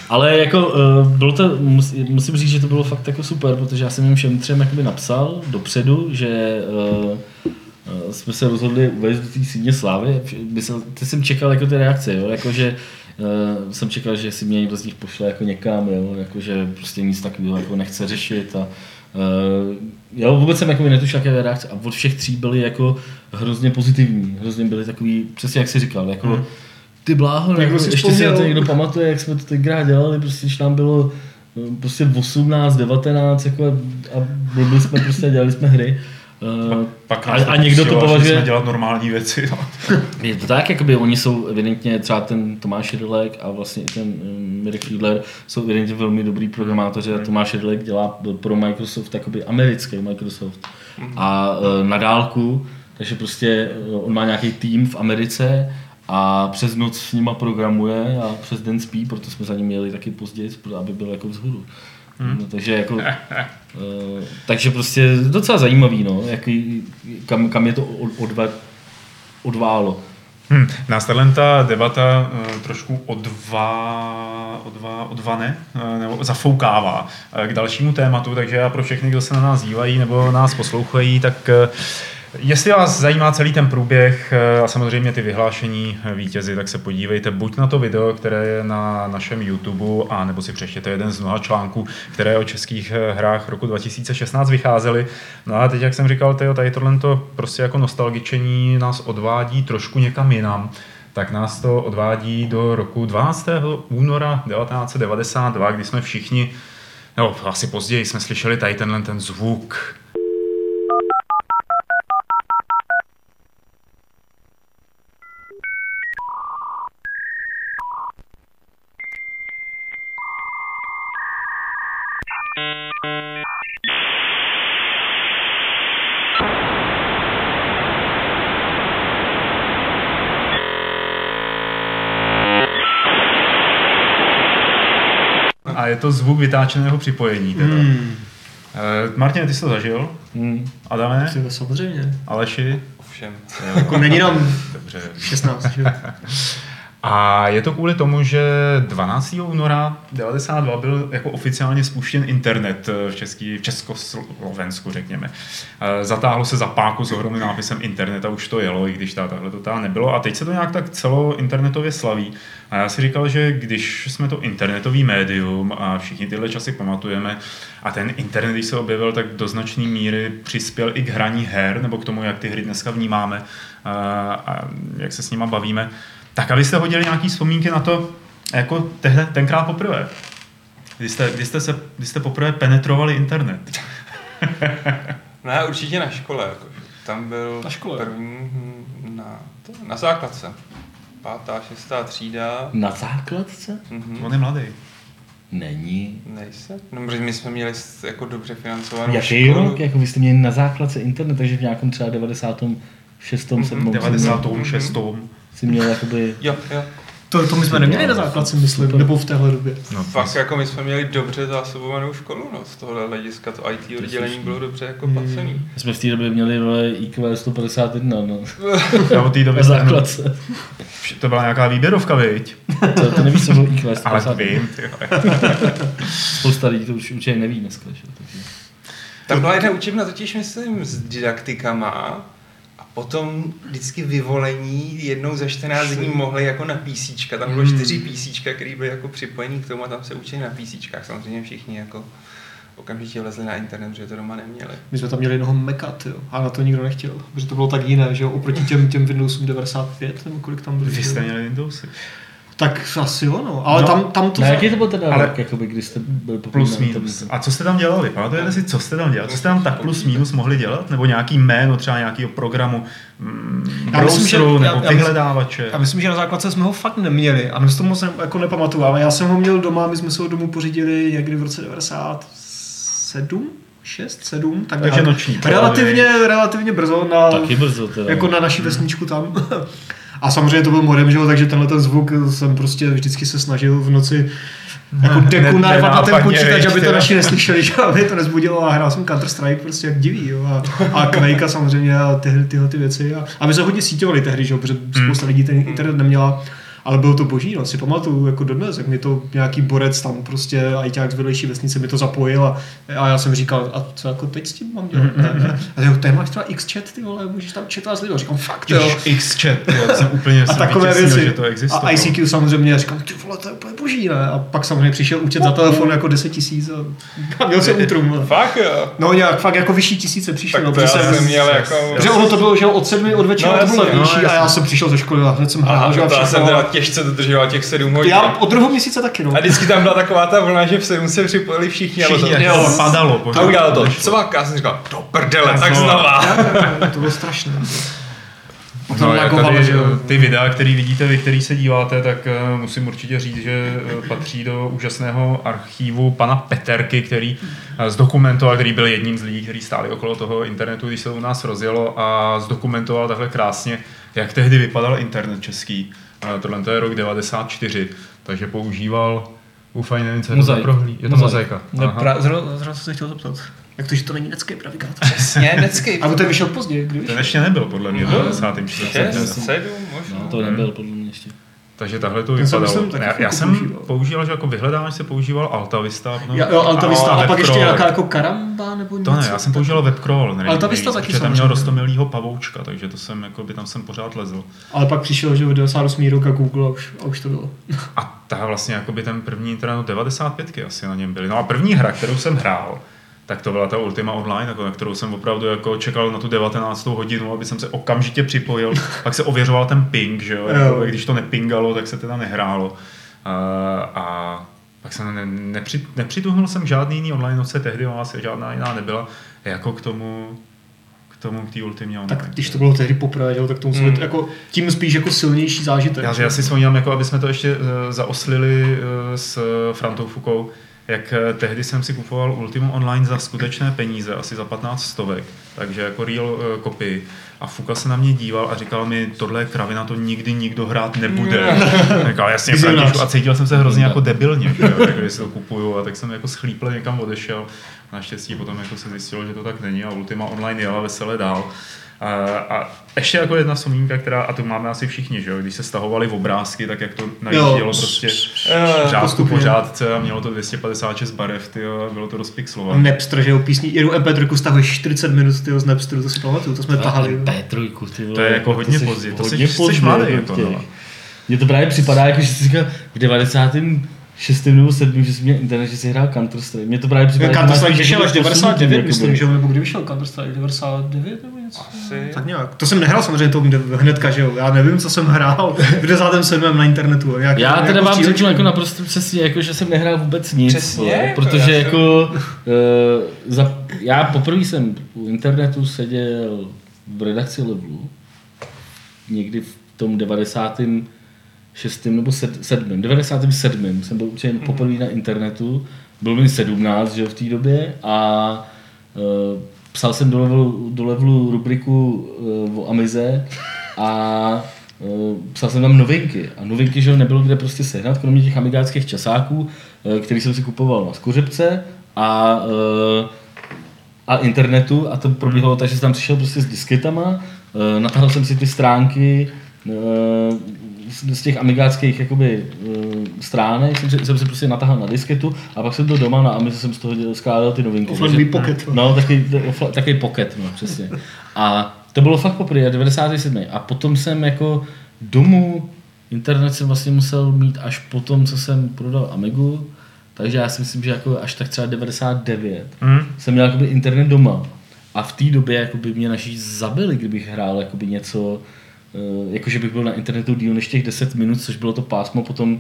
[SPEAKER 2] Ale jako eh, bylo to, mus- musím říct, že to bylo fakt jako super, protože já jsem jim všem třem jakoby napsal dopředu, že eh, jsme se rozhodli uvést do té síně slávy. Ty jsem čekal jako ty reakce, jo? Jako, že eh, jsem čekal, že si mě někdo z nich pošle jako někam, jo? Jako, že prostě nic takového jako nechce řešit a Uh, jo, vůbec jsem jako netušil, jaké reakce a od všech tří byly jako hrozně pozitivní, hrozně byly takový, přesně jak jsi říkal, jako
[SPEAKER 1] Hmm.
[SPEAKER 2] ty bláho,
[SPEAKER 4] Tak
[SPEAKER 2] jako,
[SPEAKER 4] si
[SPEAKER 2] ještě si na to někdo pamatuje, jak jsme to tenkrát dělali, prostě když nám bylo eh, prostě 18, 19, jako a, a byli jsme prostě, a dělali jsme hry. Uh,
[SPEAKER 1] Pak
[SPEAKER 2] a, a někdo to považuje,
[SPEAKER 1] jsme dělat normální věci. No.
[SPEAKER 2] je to tak, jakoby oni jsou evidentně, třeba ten Tomáš Jedlek a vlastně i ten um, Mirek Fiedler jsou evidentně velmi dobrý programátoři a Tomáš Jedlek dělá pro Microsoft jakoby americký Microsoft a uh, na dálku, takže prostě uh, on má nějaký tým v Americe a přes noc s nima programuje a přes den spí, proto jsme za ním jeli taky později, aby byl jako vzhůru. No, takže jako, uh, takže prostě docela zajímavý, no, jaký, kam, kam je to od, odva, odválo.
[SPEAKER 1] Hm, nás ta debata uh, trošku odvá, odvá, odvane, uh, nebo zafoukává uh, k dalšímu tématu, takže já pro všechny, kdo se na nás dívají nebo nás poslouchají, tak uh, Jestli vás zajímá celý ten průběh eh, a samozřejmě ty vyhlášení eh, vítězy, tak se podívejte buď na to video, které je na našem YouTube, a nebo si přečtěte jeden z mnoha článků, které o českých eh, hrách roku 2016 vycházely. No a teď, jak jsem říkal, tyjo, tady tohle to prostě jako nostalgičení nás odvádí trošku někam jinam tak nás to odvádí do roku 12. února 1992, kdy jsme všichni, no asi později jsme slyšeli tady tenhle ten zvuk, je to zvuk vytáčeného připojení. Teda. Hmm. Uh, Martin, ty jsi to zažil?
[SPEAKER 2] Hmm.
[SPEAKER 1] Adame?
[SPEAKER 4] Ty to samozřejmě.
[SPEAKER 1] Aleši?
[SPEAKER 3] Ovšem.
[SPEAKER 4] Jako není nám
[SPEAKER 1] Dobře.
[SPEAKER 4] 16, že? jo?
[SPEAKER 1] A je to kvůli tomu, že 12. února 92 byl jako oficiálně spuštěn internet v, Český, v Československu, řekněme. Eh, Zatáhlo se za páku s ohromným nápisem internet a už to jelo, i když ta, tahle to nebylo. A teď se to nějak tak celo internetově slaví. A já si říkal, že když jsme to internetový médium a všichni tyhle časy pamatujeme, a ten internet, když se objevil, tak do značné míry přispěl i k hraní her, nebo k tomu, jak ty hry dneska vnímáme a, a jak se s nima bavíme, tak abyste hodili nějaký vzpomínky na to, jako tehle, tenkrát poprvé. Kdy jste, kdy, jste se, kdy jste poprvé penetrovali internet.
[SPEAKER 3] No já určitě na škole. Jako. Tam byl
[SPEAKER 4] Na škole?
[SPEAKER 3] první na, to, na základce. Pátá, šestá třída.
[SPEAKER 2] Na základce?
[SPEAKER 3] Mhm.
[SPEAKER 1] On je mladý.
[SPEAKER 2] Není.
[SPEAKER 3] Nejse? No, protože my jsme měli jako dobře financovanou
[SPEAKER 2] Jaký
[SPEAKER 3] školu.
[SPEAKER 2] rok? Jako vy jste měli na základce internet, takže v nějakém třeba 96.
[SPEAKER 3] Mhm,
[SPEAKER 2] 7.
[SPEAKER 1] 96.
[SPEAKER 2] si měl jakoby...
[SPEAKER 3] Jo, jo.
[SPEAKER 4] To, to my jsme neměli na základce, myslím, nebo v téhle době.
[SPEAKER 1] No,
[SPEAKER 3] Fakt jako my jsme měli dobře zásobovanou školu, no. Z tohohle hlediska to IT oddělení bylo dobře jako
[SPEAKER 4] Hmm.
[SPEAKER 3] placený.
[SPEAKER 2] My jsme v té době měli vole, IQ 151, no.
[SPEAKER 1] Já od té doby
[SPEAKER 2] základce.
[SPEAKER 1] To byla nějaká výběrovka, viď?
[SPEAKER 2] To, to nevíš, co bylo IQ
[SPEAKER 1] Ale
[SPEAKER 2] 151.
[SPEAKER 1] vím, ty jo.
[SPEAKER 2] Spousta lidí to už určitě neví dneska. Že? Takže.
[SPEAKER 3] Tam byla jedna učebna totiž, myslím, s didaktikama a potom vždycky vyvolení jednou za 14 dní mohli jako na písíčka. Tam bylo čtyři písíčka, které byly jako připojení k tomu a tam se učili na písíčkách. Samozřejmě všichni jako okamžitě vlezli na internet, protože to doma neměli.
[SPEAKER 4] My jsme tam měli jednoho Maca, jo, a na to nikdo nechtěl, protože to bylo tak jiné, že jo, oproti těm, těm Windowsům 95, nebo kolik tam bylo.
[SPEAKER 1] Vy
[SPEAKER 4] že
[SPEAKER 1] jste měli Windowsy.
[SPEAKER 4] Tak asi jo, no, ale
[SPEAKER 1] No.
[SPEAKER 4] tam, tam to...
[SPEAKER 2] Na
[SPEAKER 4] za-
[SPEAKER 2] jaký to byl teda
[SPEAKER 1] Ale-
[SPEAKER 2] rok, jakoby, kdy jste byl poprvé
[SPEAKER 1] Plus minus. A co jste tam dělali? Pamatujete si, co jste tam dělali? Co jste tam tak plus minus mohli dělat? Nebo nějaký jméno třeba nějakého programu, mm,
[SPEAKER 4] Já myslím, že-
[SPEAKER 1] browseru, nebo
[SPEAKER 4] já
[SPEAKER 1] vyhledávače?
[SPEAKER 4] Já myslím, že na základce jsme ho fakt neměli a my si to moc ne, jako nepamatuju, ale já jsem ho měl doma, my jsme se ho domů pořídili někdy v roce 97, 6, 7, tak
[SPEAKER 1] Takže noční
[SPEAKER 4] relativně, relativně brzo na,
[SPEAKER 2] Taky brzo teda.
[SPEAKER 4] jako na naší vesničku tam. A samozřejmě to byl modem, že jo, takže tenhle ten zvuk jsem prostě vždycky se snažil v noci jako deku
[SPEAKER 1] Ne-
[SPEAKER 4] narvat na ten počítač, aby to naši neslyšeli, že aby to nezbudilo a hrál jsem Counter-Strike prostě jak diví, jo, a, a Quake samozřejmě a tyhle, tyhle ty věci. A, a my jsme hodně síťovali tehdy, že jo, protože spousta lidí ten internet neměla, ale bylo to boží, no, si pamatuju jako dodnes, jak mi to nějaký borec tam prostě ajťák z vedlejší vesnice mi to zapojil a, a já jsem říkal, a co jako teď s tím mám dělat? Ne, ne. A jo, máš třeba X-chat, ty vole, můžeš tam četovat s lidmi. Říkám, fakt, jo.
[SPEAKER 1] Xchat, jo, jsem úplně
[SPEAKER 4] A takové věci.
[SPEAKER 1] že to existuje.
[SPEAKER 4] a ICQ samozřejmě, říkám, ty vole, to je úplně boží, ne? A pak samozřejmě přišel účet za telefon jako 10 tisíc a, měl jsem útrum. ne?
[SPEAKER 3] Fakt jo.
[SPEAKER 4] No nějak, fakt jako vyšší tisíce přišlo.
[SPEAKER 3] Tak
[SPEAKER 4] no,
[SPEAKER 3] to já
[SPEAKER 4] protože
[SPEAKER 3] jsem měl jako...
[SPEAKER 4] Že ono to bylo, že od sedmi od večera
[SPEAKER 3] No
[SPEAKER 4] to bylo
[SPEAKER 3] no
[SPEAKER 4] levnější a já jsem přišel ze školy a hned jsem hrál, že všechno.
[SPEAKER 3] Těžce dodržoval těch sedm hodin.
[SPEAKER 4] Já od druhého měsíce taky, no.
[SPEAKER 3] A vždycky tam byla taková ta vlna, že v sedm se připojili všichni.
[SPEAKER 1] Všichni,
[SPEAKER 3] a to
[SPEAKER 1] padalo.
[SPEAKER 3] A udělal to. Co má Já jsem říkal, do prdele, tak
[SPEAKER 1] No.
[SPEAKER 3] znova.
[SPEAKER 4] to bylo strašné.
[SPEAKER 1] No,
[SPEAKER 4] no,
[SPEAKER 1] já
[SPEAKER 4] lagovalo,
[SPEAKER 1] tady,
[SPEAKER 4] že jo.
[SPEAKER 1] ty videa, které vidíte, vy, který se díváte, tak eh, musím určitě říct, že eh, patří do úžasného archívu pana Peterky, který eh, zdokumentoval, který byl jedním z lidí, který stáli okolo toho internetu, když se u nás rozjelo a zdokumentoval takhle krásně, jak tehdy vypadal internet český. Tohle to je rok 94, takže používal Ufaj, nevím, co je to za
[SPEAKER 2] Mozaik.
[SPEAKER 1] prohlí. Je to
[SPEAKER 2] Mozaik.
[SPEAKER 1] mozaika.
[SPEAKER 4] No, pra, zrovna, zrovna jsem se chtěl zeptat. Jak to, že to není Netscape navigátor?
[SPEAKER 3] Přesně, Netscape.
[SPEAKER 4] A ten vyšel později, kdy
[SPEAKER 1] Ten
[SPEAKER 4] vyšel?
[SPEAKER 1] ještě nebyl, podle mě, v 94.
[SPEAKER 3] Šest, sedm, možná.
[SPEAKER 2] No, to nebyl podle mě ještě.
[SPEAKER 1] Takže takhle to
[SPEAKER 4] jsem,
[SPEAKER 1] vypadalo.
[SPEAKER 4] taky
[SPEAKER 1] já, já jsem
[SPEAKER 4] používal.
[SPEAKER 1] používal, že jako vyhledávač se používal Altavista. No,
[SPEAKER 4] Jo, jo Altavista, a,
[SPEAKER 1] a
[SPEAKER 4] pak ještě nějaká jako karamba nebo něco.
[SPEAKER 1] To ne, já jsem používal webcrawl, nevím,
[SPEAKER 4] Altavista taky
[SPEAKER 1] protože tam měl rostomilýho pavoučka, takže to jsem, jako by tam jsem pořád lezl.
[SPEAKER 4] Ale pak přišel, že v 98. rok a Google a už, a už to bylo.
[SPEAKER 1] A ta vlastně jako by ten první internet, no 95 asi na něm byly. No a první hra, kterou jsem hrál, tak to byla ta Ultima Online, jako, na kterou jsem opravdu jako čekal na tu 19. hodinu, aby jsem se okamžitě připojil. Pak se ověřoval ten ping, že jo? Jako, když to nepingalo, tak se teda nehrálo. A, a pak jsem ne, nepři, nepřituhnul jsem žádný jiný online noce, tehdy asi žádná jiná nebyla, jako k tomu k tomu, k té Ultimě Online.
[SPEAKER 4] Tak když to bylo tehdy poprvé, jo, tak to muselo
[SPEAKER 3] Hmm.
[SPEAKER 4] být jako tím spíš jako silnější zážitek.
[SPEAKER 1] Já, já si vzpomínám, jako aby jsme to ještě uh, zaoslili uh, s Frantou Fukou, jak eh, tehdy jsem si kupoval Ultimu Online za skutečné peníze, asi za 15 stovek, takže jako real copy. A Fuka se na mě díval a říkal mi, tohle je kravina, to nikdy nikdo hrát nebude. Říkal, jasně, a cítil jsem se hrozně jako debilně, že jako, když si to kupuju, a tak jsem jako schlíple někam odešel. Naštěstí potom jako se zjistilo, že to tak není a Ultima Online jela veselé dál. A, a ještě jako jedna vzpomínka, která, a to máme asi všichni, že jo, když se stahovaly obrázky, tak jak to najíždělo prostě
[SPEAKER 3] Eh,
[SPEAKER 1] řádku po řádce a mělo to 256 barev, tyjo, a bylo to rozpixlované.
[SPEAKER 4] Napster, že jo, písní, jednu MP3 stahuješ 40 minut tyjo, z Napsteru, to si pamatuju, to jsme tahali. jo.
[SPEAKER 2] P3, ty vole,
[SPEAKER 1] To je jako hodně pozdě, to
[SPEAKER 2] hodně
[SPEAKER 1] jsi- jsi
[SPEAKER 2] pozdě,
[SPEAKER 1] mladý,
[SPEAKER 2] jako
[SPEAKER 1] jako,
[SPEAKER 2] těch.
[SPEAKER 1] no.
[SPEAKER 2] Mně to právě připadá, jako že jsi říkal v 96. nebo 7. že jsi měl internet, že jsi hrál Counter Strike. Mně to právě připadá,
[SPEAKER 4] Counter
[SPEAKER 2] že máš
[SPEAKER 4] Strike
[SPEAKER 2] spíš
[SPEAKER 4] vyšel až
[SPEAKER 2] jako
[SPEAKER 4] 99,
[SPEAKER 2] posunutý,
[SPEAKER 4] myslím, že nebo kdy vyšel Counter Strike, 99 nebo něco?
[SPEAKER 3] Asi.
[SPEAKER 4] Tak nějak. To jsem nehrál samozřejmě to hnedka, že jo. Já nevím, co jsem hrál v 97. na internetu. Nějak,
[SPEAKER 2] Já teda
[SPEAKER 4] nějakou
[SPEAKER 2] vám řeknu jako naprosto přesně, jako, že jsem nehrál vůbec nic.
[SPEAKER 3] Přesně, jako
[SPEAKER 2] protože jako, uh, za, já poprvé jsem u internetu seděl v redakci Levelu, někdy v tom 96. nebo 7. 97. jsem byl určitě poprvé na internetu, byl mi 17 že, v té době a uh, psal jsem do levelu, do levelu rubriku uh, o Amize a uh, psal jsem tam novinky. A novinky, že nebylo kde prostě sehnat, kromě těch amigáckých časáků, uh, který jsem si kupoval na Skořepce a uh, a internetu a to probíhalo tak, že jsem tam přišel prostě s disketama, natáhl jsem si ty stránky z těch amigáckých jakoby, eh, stránek, jsem, jsem si prostě natáhl na disketu a pak jsem byl doma na Amize jsem z toho skládal ty novinky. Takže-
[SPEAKER 4] pocket, no.
[SPEAKER 2] No, taky, taky pocket, no, přesně. A to bylo fakt poprvé, 97. A potom jsem jako domů, internet jsem vlastně musel mít až po tom, co jsem prodal Amigu, takže já si myslím, že jako až tak třeba 99
[SPEAKER 1] Hmm?
[SPEAKER 2] jsem měl jakoby internet doma. A v té době jakoby mě naši zabili, kdybych hrál jakoby něco, jakože bych byl na internetu díl než těch 10 minut, což bylo to pásmo potom,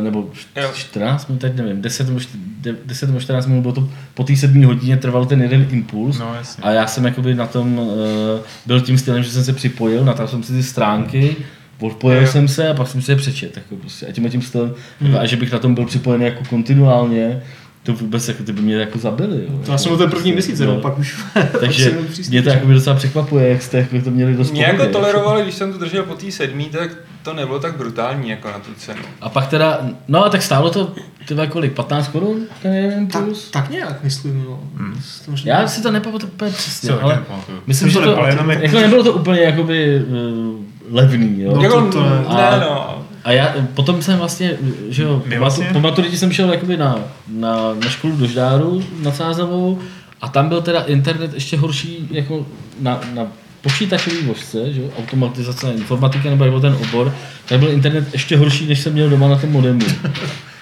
[SPEAKER 2] eh, nebo
[SPEAKER 3] Jo.
[SPEAKER 2] 14 minut, teď nevím, 10 nebo, čty- de- 10 nebo 14 minut, bylo to po té sedmé hodině trval ten jeden impuls.
[SPEAKER 1] No, jasně.
[SPEAKER 2] A já jsem jakoby na tom eh, byl tím stylem, že jsem se připojil, natáhl jsem si ty stránky, odpojil
[SPEAKER 3] Jo.
[SPEAKER 2] jsem se a pak jsem si je přečet. Jako prostě. A tím a tím stylem, a že bych na tom byl připojený jako kontinuálně, to vůbec jako, ty by mě jako zabili. Jo.
[SPEAKER 4] To já jsem byl ten první měsíc,
[SPEAKER 2] Jo.
[SPEAKER 4] jenom pak už.
[SPEAKER 2] Takže mě to jako docela překvapuje, jak jste jako to měli dost
[SPEAKER 3] Mě jako
[SPEAKER 2] pohody,
[SPEAKER 3] tolerovali, když jsem to držel po té sedmý, tak to nebylo tak brutální jako na tu cenu.
[SPEAKER 2] A pak teda, no a tak stálo to, tyhle kolik, 15 korun ten jeden
[SPEAKER 4] Tak,
[SPEAKER 2] plus?
[SPEAKER 4] tak nějak, myslím, no.
[SPEAKER 1] Hmm.
[SPEAKER 2] Já si to nepamatuju úplně přesně,
[SPEAKER 1] Co,
[SPEAKER 2] ale
[SPEAKER 1] nepamatuju.
[SPEAKER 2] myslím,
[SPEAKER 1] Jsem
[SPEAKER 2] že
[SPEAKER 1] to
[SPEAKER 2] to, jako nebylo to úplně jakoby uh, levný, jo.
[SPEAKER 4] No,
[SPEAKER 3] jako,
[SPEAKER 4] to- to ne.
[SPEAKER 3] ne, no.
[SPEAKER 2] A já potom jsem vlastně, že jo, po,
[SPEAKER 1] vlastně-
[SPEAKER 2] po maturitě jsem šel jakoby na, na, na školu do Ždáru na Sázavou a tam byl teda internet ještě horší jako na, na počítačové vozce, že jo, automatizace informatika nebo jak byl ten obor, tak byl internet ještě horší, než jsem měl doma na tom modemu.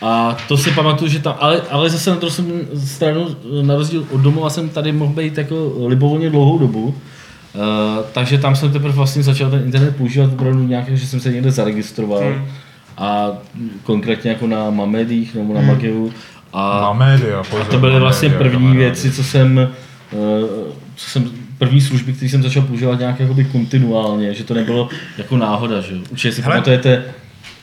[SPEAKER 2] A to si pamatuju, že tam, ale, ale zase na druhou stranu, na rozdíl od domova jsem tady mohl být jako libovolně dlouhou dobu, Uh, takže tam jsem teprve vlastně začal ten internet používat opravdu nějak, že jsem se někde zaregistroval
[SPEAKER 3] Hmm.
[SPEAKER 2] a konkrétně jako na Mamedích nebo na Mageu a,
[SPEAKER 1] Na média, pozor.
[SPEAKER 2] a to byly vlastně
[SPEAKER 1] média,
[SPEAKER 2] první
[SPEAKER 1] kamarádi.
[SPEAKER 2] věci, co jsem, uh, co jsem první služby, které jsem začal používat nějak jakoby kontinuálně, že to nebylo jako náhoda, že. Určitě si
[SPEAKER 1] Hele.
[SPEAKER 2] pamatujete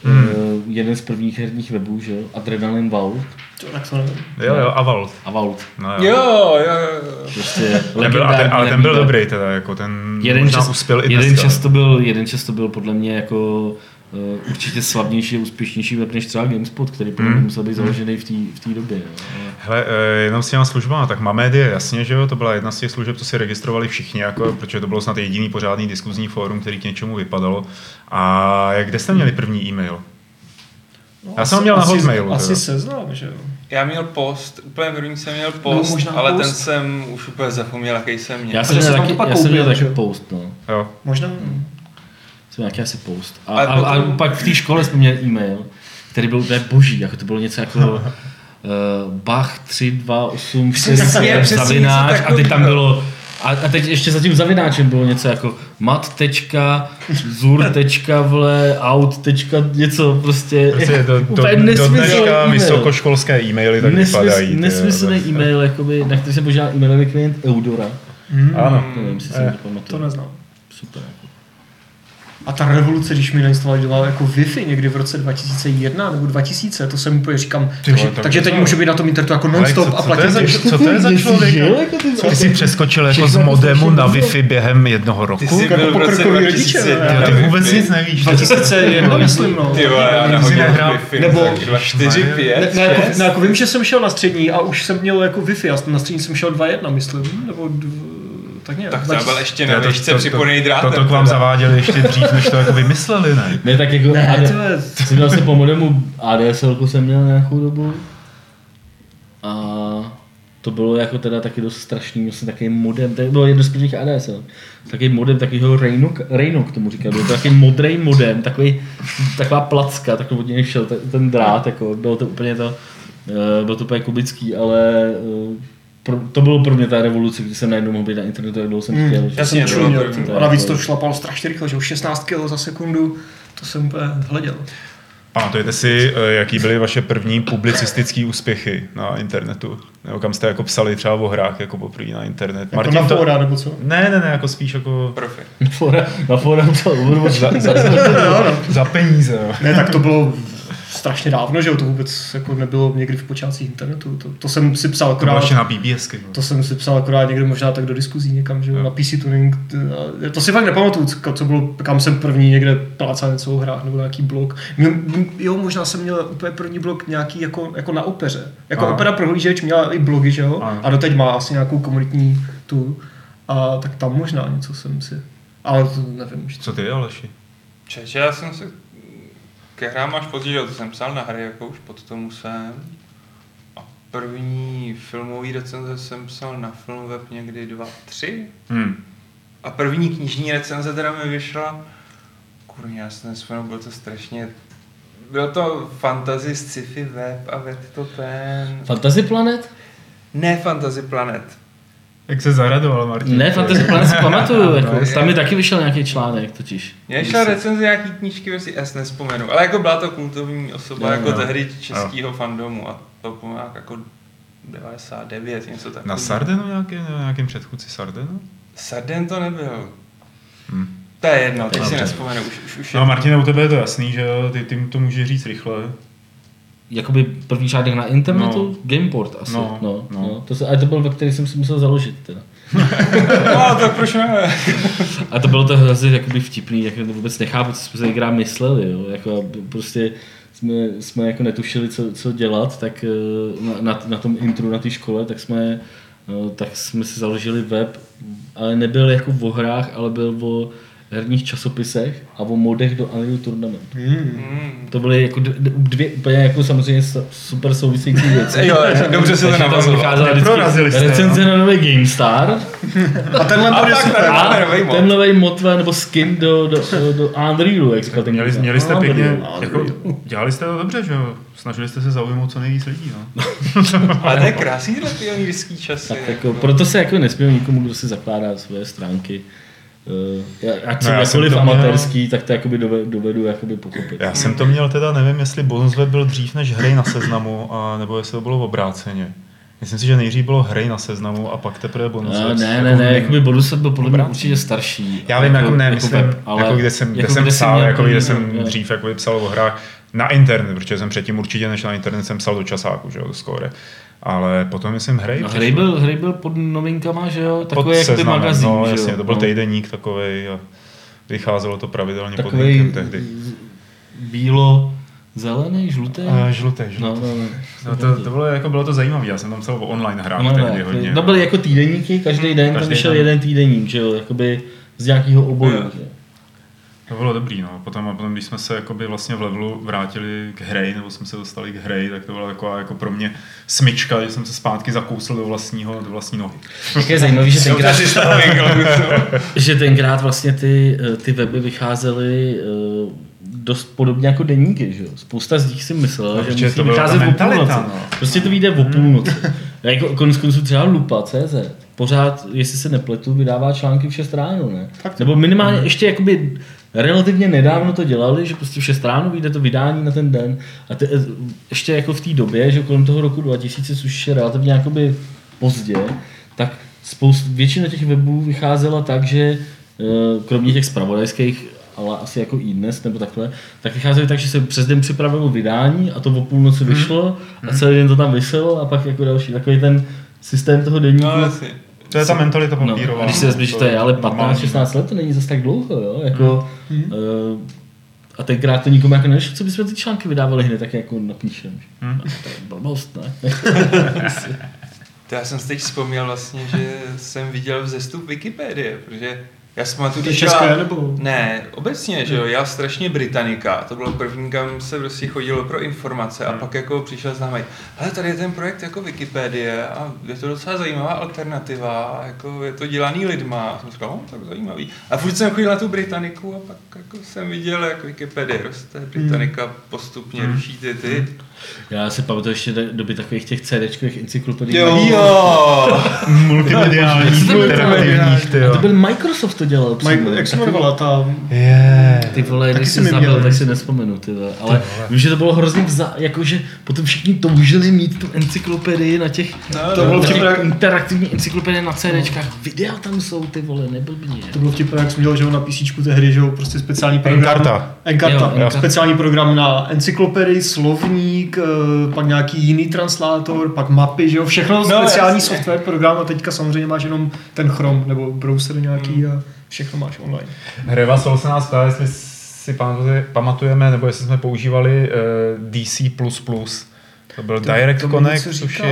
[SPEAKER 2] hmm. Jeden z prvních herních webů, že jo, Adrenaline Vault
[SPEAKER 4] To, tak to nevím.
[SPEAKER 1] Jo, jo, a Vault.
[SPEAKER 2] a Vault.
[SPEAKER 1] No,
[SPEAKER 3] Jo, jo, jo.
[SPEAKER 2] Prostě
[SPEAKER 1] Ten byl, ale, ten, ale ten byl dobrý teda, jako ten
[SPEAKER 2] jeden
[SPEAKER 1] možná
[SPEAKER 2] čas,
[SPEAKER 1] uspěl i
[SPEAKER 2] jeden
[SPEAKER 1] dneska.
[SPEAKER 2] čas to byl, jeden čas to byl podle mě jako uh, určitě slavnější a úspěšnější web než třeba GameSpot, který podle mě
[SPEAKER 1] Hmm.
[SPEAKER 2] musel být založený v té v té době. Jo.
[SPEAKER 1] Hele, eh, jenom s těma službama, tak Mamédie, jasně, že jo, to byla jedna z těch služeb, co si registrovali všichni, jako, protože to bylo snad jediný pořádný diskuzní fórum, který k něčemu vypadalo. A jak, kde jste měli první e-mail?
[SPEAKER 4] No,
[SPEAKER 1] Já jsem ho měl na
[SPEAKER 4] asi,
[SPEAKER 1] Hotmailu,
[SPEAKER 4] Asi
[SPEAKER 1] teda.
[SPEAKER 4] seznam, že jo.
[SPEAKER 3] Já měl post, úplně první jsem měl post,
[SPEAKER 4] No, možná
[SPEAKER 3] ale
[SPEAKER 4] post.
[SPEAKER 3] ten jsem už úplně zapomněl, jaký jsem měl.
[SPEAKER 2] Já jsem měl
[SPEAKER 4] jsem
[SPEAKER 2] taky, já jsem měl
[SPEAKER 4] koupil,
[SPEAKER 2] taky post, no.
[SPEAKER 1] Jo.
[SPEAKER 4] Možná.
[SPEAKER 2] Jsem nějaký asi post. A,
[SPEAKER 3] Ale
[SPEAKER 2] a, a,
[SPEAKER 3] potom-
[SPEAKER 2] pak v té škole jsme měli e-mail, který byl úplně boží, jako to bylo něco jako uh, Bach 328
[SPEAKER 3] Přesně, přesně něco
[SPEAKER 2] zavináč a teď tam bylo a, a teď ještě za tím zavináčem bylo něco jako mat tečka, zur tečka, vle, out tečka, něco prostě,
[SPEAKER 1] Prostě do, do,
[SPEAKER 2] úplně
[SPEAKER 1] do
[SPEAKER 2] nesmyslný
[SPEAKER 1] dneška
[SPEAKER 2] e-mail.
[SPEAKER 1] vysokoškolské e-maily tak
[SPEAKER 2] Nesmysl,
[SPEAKER 1] vypadají.
[SPEAKER 2] nesmyslný e-mail, jakoby, na který jsem požádal e-mailový klient Eudora.
[SPEAKER 1] Ano.
[SPEAKER 2] To nevím, jestli
[SPEAKER 1] Eh,
[SPEAKER 2] jsem to
[SPEAKER 4] To
[SPEAKER 2] pamatuju.
[SPEAKER 4] neznám.
[SPEAKER 2] Super. Jako.
[SPEAKER 4] A ta revoluce, když mi nainstalovala jako Wi-Fi někdy v roce 2001 nebo 2000, to jsem úplně říkám,
[SPEAKER 1] Ty
[SPEAKER 4] takže,
[SPEAKER 1] vole, to-
[SPEAKER 4] takže teď
[SPEAKER 1] to-
[SPEAKER 4] můžu být na tom internetu jako non-stop
[SPEAKER 1] co-
[SPEAKER 4] a
[SPEAKER 1] co to je
[SPEAKER 4] platit
[SPEAKER 1] za
[SPEAKER 4] ty-
[SPEAKER 1] Co to je za člověk?
[SPEAKER 2] Jako
[SPEAKER 1] Ty jsi přeskočil jako z
[SPEAKER 2] Všechno
[SPEAKER 1] modemu
[SPEAKER 2] jako
[SPEAKER 1] na. Wi-Fi během jednoho roku?
[SPEAKER 3] Ty jsi
[SPEAKER 4] jako
[SPEAKER 3] byl v roce
[SPEAKER 4] pokrkový rodiče,
[SPEAKER 3] 2001.
[SPEAKER 4] ne?
[SPEAKER 1] Ty, ty vůbec nic nevíš.
[SPEAKER 4] 2001, myslím, no.
[SPEAKER 3] Ty vole, já Wi-Fi,
[SPEAKER 4] nebo-
[SPEAKER 3] tak 2, 4, 5,
[SPEAKER 4] Ne, ne, jako,
[SPEAKER 3] 6.
[SPEAKER 4] ne, jako vím, že jsem šel na střední a už jsem měl jako Wi-Fi, já jsem na střední jsem šel 2.1, myslím, nebo dv, tak nějak.
[SPEAKER 3] Tak třeba byl ještě na výšce
[SPEAKER 1] to-
[SPEAKER 3] připojený drátem.
[SPEAKER 1] To, to k vám
[SPEAKER 3] teda.
[SPEAKER 1] zaváděli ještě dřív, než to jako vymysleli, ne?
[SPEAKER 2] Ne, tak jako
[SPEAKER 4] Ne,
[SPEAKER 2] AD, jsem měl si po modemu ADSL jsem měl nějakou dobu. A to bylo jako teda taky dost strašný, vlastně takový modem, to bylo jedno z prvních ADSL. Takový modem takového Rhino, Rhino k tomu říkal, byl to takový modrý modem, takový, taková placka, tak od něj šel ten, ten drát, jako, bylo to úplně to, eh, bylo to úplně kubický, ale eh, pro, to bylo pro mě ta revoluce, kdy jsem najednou mohl být na internetu, jak dlouho jsem
[SPEAKER 4] Hmm,
[SPEAKER 2] chtěl.
[SPEAKER 4] já
[SPEAKER 2] že-
[SPEAKER 4] jsem
[SPEAKER 3] Jasně,
[SPEAKER 4] to
[SPEAKER 3] bylo
[SPEAKER 4] měl. A navíc to šlapalo strašně rychle, že už 16 kg za sekundu, to jsem úplně hleděl.
[SPEAKER 1] Pamatujete si, eh, jaký byly vaše první publicistické úspěchy na internetu? Nebo kam jste jako psali třeba o hrách jako poprvé na internet?
[SPEAKER 4] Jako na fóra, nebo co?
[SPEAKER 1] Ne, ne, ne, jako spíš jako
[SPEAKER 3] Profi.
[SPEAKER 2] Na fora, na fora psal Overwatch.
[SPEAKER 1] za, za, za peníze. Jo.
[SPEAKER 4] Ne, tak to bylo strašně dávno, že jo, to vůbec jako nebylo někdy v počátcích internetu. To, to jsem si psal
[SPEAKER 1] To
[SPEAKER 4] akorát,
[SPEAKER 1] ještě na BBSky. no.
[SPEAKER 4] to jsem si psal akorát někde možná tak do diskuzí někam, že jo,
[SPEAKER 1] Jo.
[SPEAKER 4] na PC Tuning. To si fakt nepamatuju, co- co bylo, kam jsem první někde plácal něco o hrách nebo nějaký blog. Jo, možná jsem měl úplně první blog nějaký jako, jako na opeře. Jako
[SPEAKER 1] Aha.
[SPEAKER 4] opera prohlížeč měla i blogy, že jo,
[SPEAKER 1] Ano.
[SPEAKER 4] a doteď má asi nějakou komunitní tu. A tak tam možná něco jsem si, ale to nevím už.
[SPEAKER 1] Co ty, Aleši?
[SPEAKER 3] Čeče, já jsem se ke hrám až později, to jsem psal na hry, jako už pod tomu jsem. A první filmový recenze jsem psal na Filmweb někdy 2, 3.
[SPEAKER 1] Hmm.
[SPEAKER 3] A první knižní recenze teda mi vyšla, kurně, já si nespomenu, bylo to strašně, byl to fantasy sci-fi web a ved to ten,
[SPEAKER 2] Fantasy Planet?
[SPEAKER 3] ne Fantasy Planet,
[SPEAKER 1] Jak se zaradoval, Martin?
[SPEAKER 2] Ne, Fantasy Planet si pamatuju, jako,
[SPEAKER 3] No,
[SPEAKER 2] tam mi taky vyšel nějaký článek totiž.
[SPEAKER 3] Mně šla recenze nějaký knížky, vlastně, já si nespomenu, ale jako byla to kultovní osoba,
[SPEAKER 2] Jo,
[SPEAKER 3] jako
[SPEAKER 1] jo.
[SPEAKER 3] tehdy českého fandomu a to nějak jako 99, něco takového.
[SPEAKER 1] Na Sardenu nějaký, nebo nějakým předchůdci Sardenu?
[SPEAKER 3] Sarden to nebyl.
[SPEAKER 1] Hm.
[SPEAKER 3] To je jedno, teď si nespomenu, už, už, už
[SPEAKER 1] No Martine, u tebe je to jasný, že jo? Ty, ty to můžeš říct rychle.
[SPEAKER 2] Jakoby první článek na internetu?
[SPEAKER 1] No.
[SPEAKER 2] Gameport asi.
[SPEAKER 1] No,
[SPEAKER 2] No, no,
[SPEAKER 1] no.
[SPEAKER 2] To se, ale to byl, ve který jsem si musel založit teda.
[SPEAKER 3] No, tak proč ne?
[SPEAKER 2] A to bylo to hrozně jakoby vtipný, jako to vůbec nechápu, co jsme se tenkrát mysleli, jo. Jako prostě jsme, jsme jako netušili, co, co dělat, tak eh, na, na, na tom intru na té škole, tak jsme, eh, tak jsme si založili web, ale nebyl jako o hrách, ale byl o herních časopisech a o modech do Unreal Tournament.
[SPEAKER 3] Hmm.
[SPEAKER 2] To byly jako dvě úplně jako samozřejmě super související věci.
[SPEAKER 3] Jo, dobře se to navazovalo.
[SPEAKER 2] vždycky
[SPEAKER 1] jste,
[SPEAKER 2] recenze na nový GameStar
[SPEAKER 4] A tenhle
[SPEAKER 3] A
[SPEAKER 4] bod je super.
[SPEAKER 2] a
[SPEAKER 3] Máme nový mod.
[SPEAKER 2] ten nový mod nebo skin do, do, do, do Unrealu, jak říkal ten
[SPEAKER 1] Měli, měli jste
[SPEAKER 2] Unreal.
[SPEAKER 1] pěkně,
[SPEAKER 4] no,
[SPEAKER 1] jako, dělali jste to dobře, že jo? Snažili jste se zaujmout co nejvíc lidí, no.
[SPEAKER 3] Ale to je krásný tyhle pionýrský časy.
[SPEAKER 2] Tak jako, proto se jako nesmím nikomu, kdo si zakládá svoje stránky. Uh, ať
[SPEAKER 1] No,
[SPEAKER 2] jsem
[SPEAKER 1] já jsem
[SPEAKER 2] jakkoliv
[SPEAKER 1] to měl-
[SPEAKER 2] amatérský, tak to jakoby dovedu, dovedu jakoby pochopit.
[SPEAKER 1] Já jsem to měl teda, nevím, jestli Bonusweb byl dřív než hry na seznamu, a, nebo jestli to bylo obráceně. Myslím si, že nejdřív bylo hry na seznamu a pak teprve bonusweb.
[SPEAKER 2] No, ne,
[SPEAKER 1] Jako
[SPEAKER 2] ne, ne, jakoby bonus byl podle mě určitě starší.
[SPEAKER 1] Já vím, jako, ne, myslím,
[SPEAKER 2] web,
[SPEAKER 1] jako kde jsem, kde
[SPEAKER 2] jako
[SPEAKER 1] jsem
[SPEAKER 2] jsi
[SPEAKER 1] psal,
[SPEAKER 2] měl
[SPEAKER 1] jako kde jsem
[SPEAKER 2] jo.
[SPEAKER 1] dřív jako psal o hrách na internet, protože jsem předtím určitě než na internet jsem psal do časáku, že jo, do Score. Ale potom myslím hry.
[SPEAKER 2] No, hry, byl, hry byl pod novinkama, že jo?
[SPEAKER 1] pod
[SPEAKER 2] Takový jakoby
[SPEAKER 1] seznamem,
[SPEAKER 2] magazín,
[SPEAKER 1] no,
[SPEAKER 2] že jo?
[SPEAKER 1] jasně, to byl
[SPEAKER 2] no.
[SPEAKER 1] týdeník takovej a vycházelo to pravidelně pod
[SPEAKER 2] Takový
[SPEAKER 1] linkem tehdy.
[SPEAKER 2] bílo, zelený, žlutý.
[SPEAKER 1] Uh, žlutý, žlutý.
[SPEAKER 2] No, no, no.
[SPEAKER 1] No, to, to bylo, jako, bylo to zajímavé, já jsem tam psal o online hrách
[SPEAKER 2] No,
[SPEAKER 1] tehdy
[SPEAKER 2] ne,
[SPEAKER 1] hodně.
[SPEAKER 2] to byly jako týdeníky, každý den tam
[SPEAKER 1] Každý
[SPEAKER 2] vyšel
[SPEAKER 1] den.
[SPEAKER 2] jeden týdeník, že jo, jakoby z nějakého oboru.
[SPEAKER 3] Jo.
[SPEAKER 1] To bylo dobrý, no. Potom, a potom, když jsme se jakoby vlastně v levelu vrátili k hry, nebo jsme se dostali k hry, tak to byla taková jako pro mě smyčka, že jsem se zpátky zakousl do vlastního, do vlastní nohy.
[SPEAKER 2] Tak je zajímavý, že tenkrát, že tenkrát vlastně ty, ty weby vycházely eh, dost podobně jako deníky, že jo. Spousta z nich si myslela,
[SPEAKER 1] No,
[SPEAKER 2] že musí vycházet o půlnoci.
[SPEAKER 1] no.
[SPEAKER 2] Prostě to vyjde o půlnoci. jako konec konců třeba Lupa.cz pořád, jestli se nepletu, vydává články v 6 ráno, ne? Nebo minimálně ještě jakoby relativně nedávno to dělali, že prostě v 6 ráno vyjde to vydání na ten den a te, ještě jako v té době, že kolem toho roku 2000, což je relativně jakoby pozdě, tak spoust, většina těch webů vycházela tak, že eh, kromě těch spravodajských, ale asi jako i dnes nebo takhle, tak vycházely tak, že se přes den připravilo vydání a to o půlnoci vyšlo a celý den to tam vyselo a pak jako další takový ten systém toho denníku.
[SPEAKER 3] No.
[SPEAKER 1] To je ta mentalita
[SPEAKER 2] No,
[SPEAKER 1] papírová.
[SPEAKER 2] a když si vezmeš, že to je ale
[SPEAKER 1] normální.
[SPEAKER 2] 15-16 let, to není zase tak dlouho, jo? Jako, uh, a tenkrát to nikomu jako nešlo, co bychom ty články vydávali hned, tak jako napíšem.
[SPEAKER 1] Hmm.
[SPEAKER 2] To je blbost, ne?
[SPEAKER 3] To já jsem si teď vzpomněl vlastně, že jsem viděl vzestup Wikipedie, protože já si pamatuju,
[SPEAKER 4] To je
[SPEAKER 3] když
[SPEAKER 4] české,
[SPEAKER 3] byla-
[SPEAKER 4] nebo?
[SPEAKER 3] Ne, obecně, že jo, já strašně Britannica, to bylo první, kam se prostě chodilo pro informace a pak jako přišel známý, ale tady je ten projekt jako Wikipedie a je to docela zajímavá alternativa, jako je to dělaný lidma, a jsem říkal, no, tak zajímavý. A furt jsem chodil na tu Britanniku a pak jako jsem viděl, jak Wikipedie roste, Britannica postupně ruší ty ty.
[SPEAKER 2] Já si pamatuju ještě do- doby takových těch CDčkových encyklopedií.
[SPEAKER 3] Jo, jo.
[SPEAKER 1] Multimediálních, interaktivních, ty
[SPEAKER 2] A to
[SPEAKER 1] jo.
[SPEAKER 2] byl Microsoft to dělal.
[SPEAKER 4] Mike, jak se jmenovala ta...
[SPEAKER 1] Je.
[SPEAKER 2] Ty vole, když
[SPEAKER 4] jsem
[SPEAKER 2] jsi zabil, tak si nespomenu, ty vole. Ale vím, že to bylo hrozně vza, jakože potom všichni toužili mít tu encyklopedii na těch,
[SPEAKER 3] No,
[SPEAKER 4] To bylo
[SPEAKER 2] těch
[SPEAKER 4] vtipné.
[SPEAKER 2] interaktivní encyklopedie na CDčkách. Videa tam jsou, ty vole, neblbně.
[SPEAKER 4] To bylo vtipné, jak jsem měl že jo, na PC tehdy, že jo, prostě speciální program.
[SPEAKER 1] Encarta.
[SPEAKER 4] Encarta.
[SPEAKER 2] Jo, Encarta.
[SPEAKER 4] Speciální program na encyklopedii, slovník, eh, pak nějaký jiný translátor, pak mapy, že jo, všechno
[SPEAKER 3] No,
[SPEAKER 4] speciální
[SPEAKER 3] jasně.
[SPEAKER 4] software program a teďka samozřejmě máš jenom ten Chrome nebo browser nějaký a všechno máš online.
[SPEAKER 1] Hreva Sol se nás ptá, jestli si pamatuje- pamatujeme, nebo jestli jsme používali uh, DC++. To byl
[SPEAKER 4] To-
[SPEAKER 1] Direct
[SPEAKER 4] to
[SPEAKER 1] Connect, tuším,
[SPEAKER 4] Co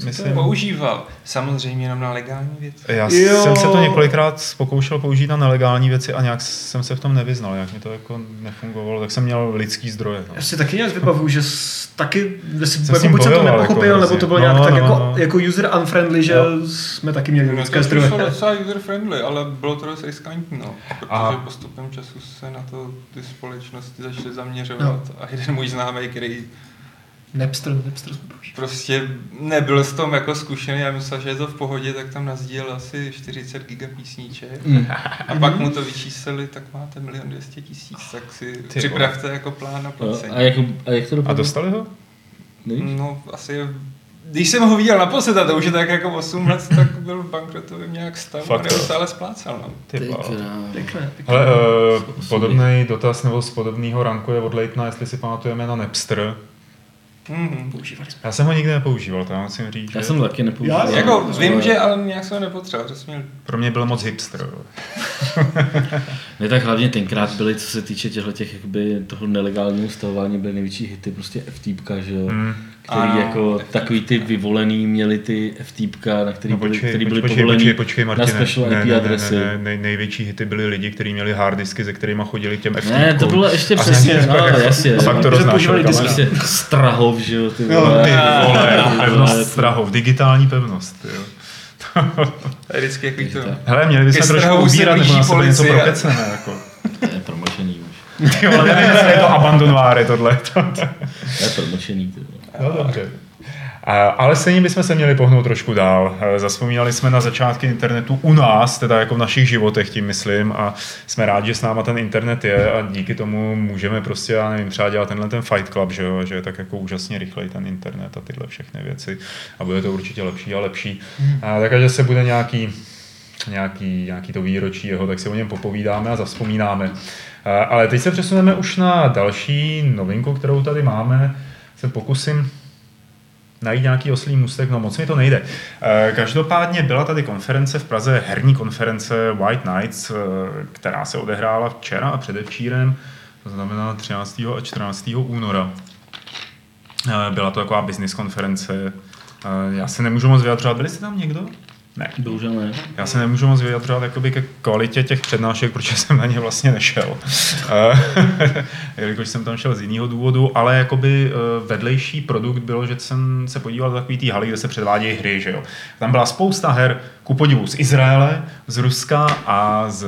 [SPEAKER 4] to
[SPEAKER 1] myslím.
[SPEAKER 3] Používal. Samozřejmě jenom na legální věci.
[SPEAKER 1] Já
[SPEAKER 4] Jo.
[SPEAKER 1] jsem se to několikrát pokoušel použít na nelegální věci a nějak jsem se v tom nevyznal, jak mi to jako nefungovalo, tak jsem měl lidský zdroje. No.
[SPEAKER 4] Já si taky nějak vybavuju, že taky,
[SPEAKER 1] Jsem
[SPEAKER 4] jako buď jsem to nepochopil,
[SPEAKER 1] jako
[SPEAKER 4] nebo to bylo
[SPEAKER 1] No,
[SPEAKER 4] nějak tak
[SPEAKER 1] no,
[SPEAKER 4] jako,
[SPEAKER 1] no.
[SPEAKER 4] jako user unfriendly, že
[SPEAKER 1] Jo.
[SPEAKER 4] jsme taky měli
[SPEAKER 3] No,
[SPEAKER 4] lidské
[SPEAKER 3] to
[SPEAKER 4] zdroje.
[SPEAKER 3] přišlo docela user-friendly, ale bylo to dost riskantní, no. Protože
[SPEAKER 1] A-
[SPEAKER 3] postupem času se na to ty společnosti začaly zaměřovat
[SPEAKER 4] No.
[SPEAKER 3] a jeden můj známý, který
[SPEAKER 4] Napster, Napster jsme používali.
[SPEAKER 3] prostě nebyl s tom jako zkušený a myslel, že je to v pohodě, tak tam nazdíl asi 40 giga písniček.
[SPEAKER 2] Mm.
[SPEAKER 3] A pak mu to vyčíslili, tak máte milion 200 tisíc, tak si
[SPEAKER 1] Ty
[SPEAKER 3] připravte jako plán na placení.
[SPEAKER 2] A jak, a jak to
[SPEAKER 1] A
[SPEAKER 2] dopadlo?
[SPEAKER 1] dostali ho?
[SPEAKER 2] Nevíš?
[SPEAKER 3] No, asi když jsem ho viděl naposled, a to už je tak jako 8 let, tak byl v bankrotovém nějak stavu
[SPEAKER 1] Fakt
[SPEAKER 3] a neustále splácal. No.
[SPEAKER 1] Ty. Hele, uh, podobný dotaz nebo z podobného ranku je od Leitna, jestli si pamatujeme na Napster.
[SPEAKER 3] Mm-hmm.
[SPEAKER 4] Používali jsme.
[SPEAKER 1] Já jsem ho nikdy nepoužíval, to já musím říct.
[SPEAKER 2] Já
[SPEAKER 1] že
[SPEAKER 2] jsem to taky nepoužíval.
[SPEAKER 4] Já-
[SPEAKER 3] Jako
[SPEAKER 2] Ale-
[SPEAKER 3] vím, že ale nějak jsem ho nepotřeboval, měl
[SPEAKER 1] Pro mě byl moc hipster.
[SPEAKER 2] Ne, tak hlavně tenkrát byly, co se týče těchto těch, jakoby, toho nelegálního stavování, byly největší hity, prostě FTPka, že jo.
[SPEAKER 1] Hmm.
[SPEAKER 2] Který
[SPEAKER 3] Ano,
[SPEAKER 2] jako takový ty vyvolený měli ty FTPka, na který
[SPEAKER 1] No
[SPEAKER 2] byly,
[SPEAKER 1] počkej,
[SPEAKER 2] který
[SPEAKER 1] počkej,
[SPEAKER 2] byly
[SPEAKER 1] počkej,
[SPEAKER 2] povolený
[SPEAKER 1] počkej, počkej,
[SPEAKER 2] na
[SPEAKER 1] Martine.
[SPEAKER 2] special
[SPEAKER 1] ne,
[SPEAKER 2] IP
[SPEAKER 1] ne, ne,
[SPEAKER 2] adresy.
[SPEAKER 1] Ne, ne, nej, největší hity byly lidi, kteří měli harddisky, se kterými chodili k těm FTP.
[SPEAKER 2] Ne, to bylo ještě přesně, no, jasně.
[SPEAKER 1] A fakt to
[SPEAKER 4] Že
[SPEAKER 1] roznášeli.
[SPEAKER 2] Prostě Strahov, že jo, ty
[SPEAKER 4] Jo,
[SPEAKER 2] vole.
[SPEAKER 1] Ty vole,
[SPEAKER 2] Ty vole,
[SPEAKER 1] pevnost Strahov, digitální pevnost. Jo.
[SPEAKER 3] to je vždycky jako to.
[SPEAKER 1] Hele, měli bychom
[SPEAKER 3] Ke
[SPEAKER 1] trošku
[SPEAKER 3] se
[SPEAKER 1] ubírat, nebo na sebe něco prokeceme. Jako.
[SPEAKER 2] To je promlčený už.
[SPEAKER 1] Ty vole, nevím, jestli je to abandonváre tohle.
[SPEAKER 2] To je promlčený.
[SPEAKER 1] No dobře. A, ale stejně bychom se měli pohnout trošku dál. Eh, Zaspomínali jsme na začátky internetu u nás, teda jako v našich životech, tím myslím, a jsme rádi, že s náma ten internet je a díky tomu můžeme prostě, já nevím, třeba dělat tenhle ten Fight Club, že, jo, že je tak jako úžasně rychlej ten internet a tyhle všechny věci a bude to určitě lepší a lepší. A takže se bude nějaký nějaký, nějaký to výročí jeho, tak si o něm popovídáme a zavzpomínáme. Ale teď se přesuneme už na další novinku, kterou tady máme. Se pokusím najít nějaký oslý můstek, no moc mi to nejde. Každopádně byla tady konference v Praze, herní konference White Nights, eh, která se odehrála včera a předevčírem. to znamená 13. a 14. února. Eh, Byla to taková business konference. Eh, Já se nemůžu moc vyjadřovat. Byli jste tam někdo? Ne.
[SPEAKER 2] Bohužel ne.
[SPEAKER 1] Já se nemůžu moc vyjadřovat jakoby ke kvalitě těch přednášek, protože jsem na ně vlastně nešel. Eh, Jelikož jsem tam šel z jiného důvodu, ale jakoby eh, vedlejší produkt bylo, že jsem se podíval do takový té haly, kde se předvádějí hry, že jo. Tam byla spousta her, ku podivu z Izraele, z Ruska a z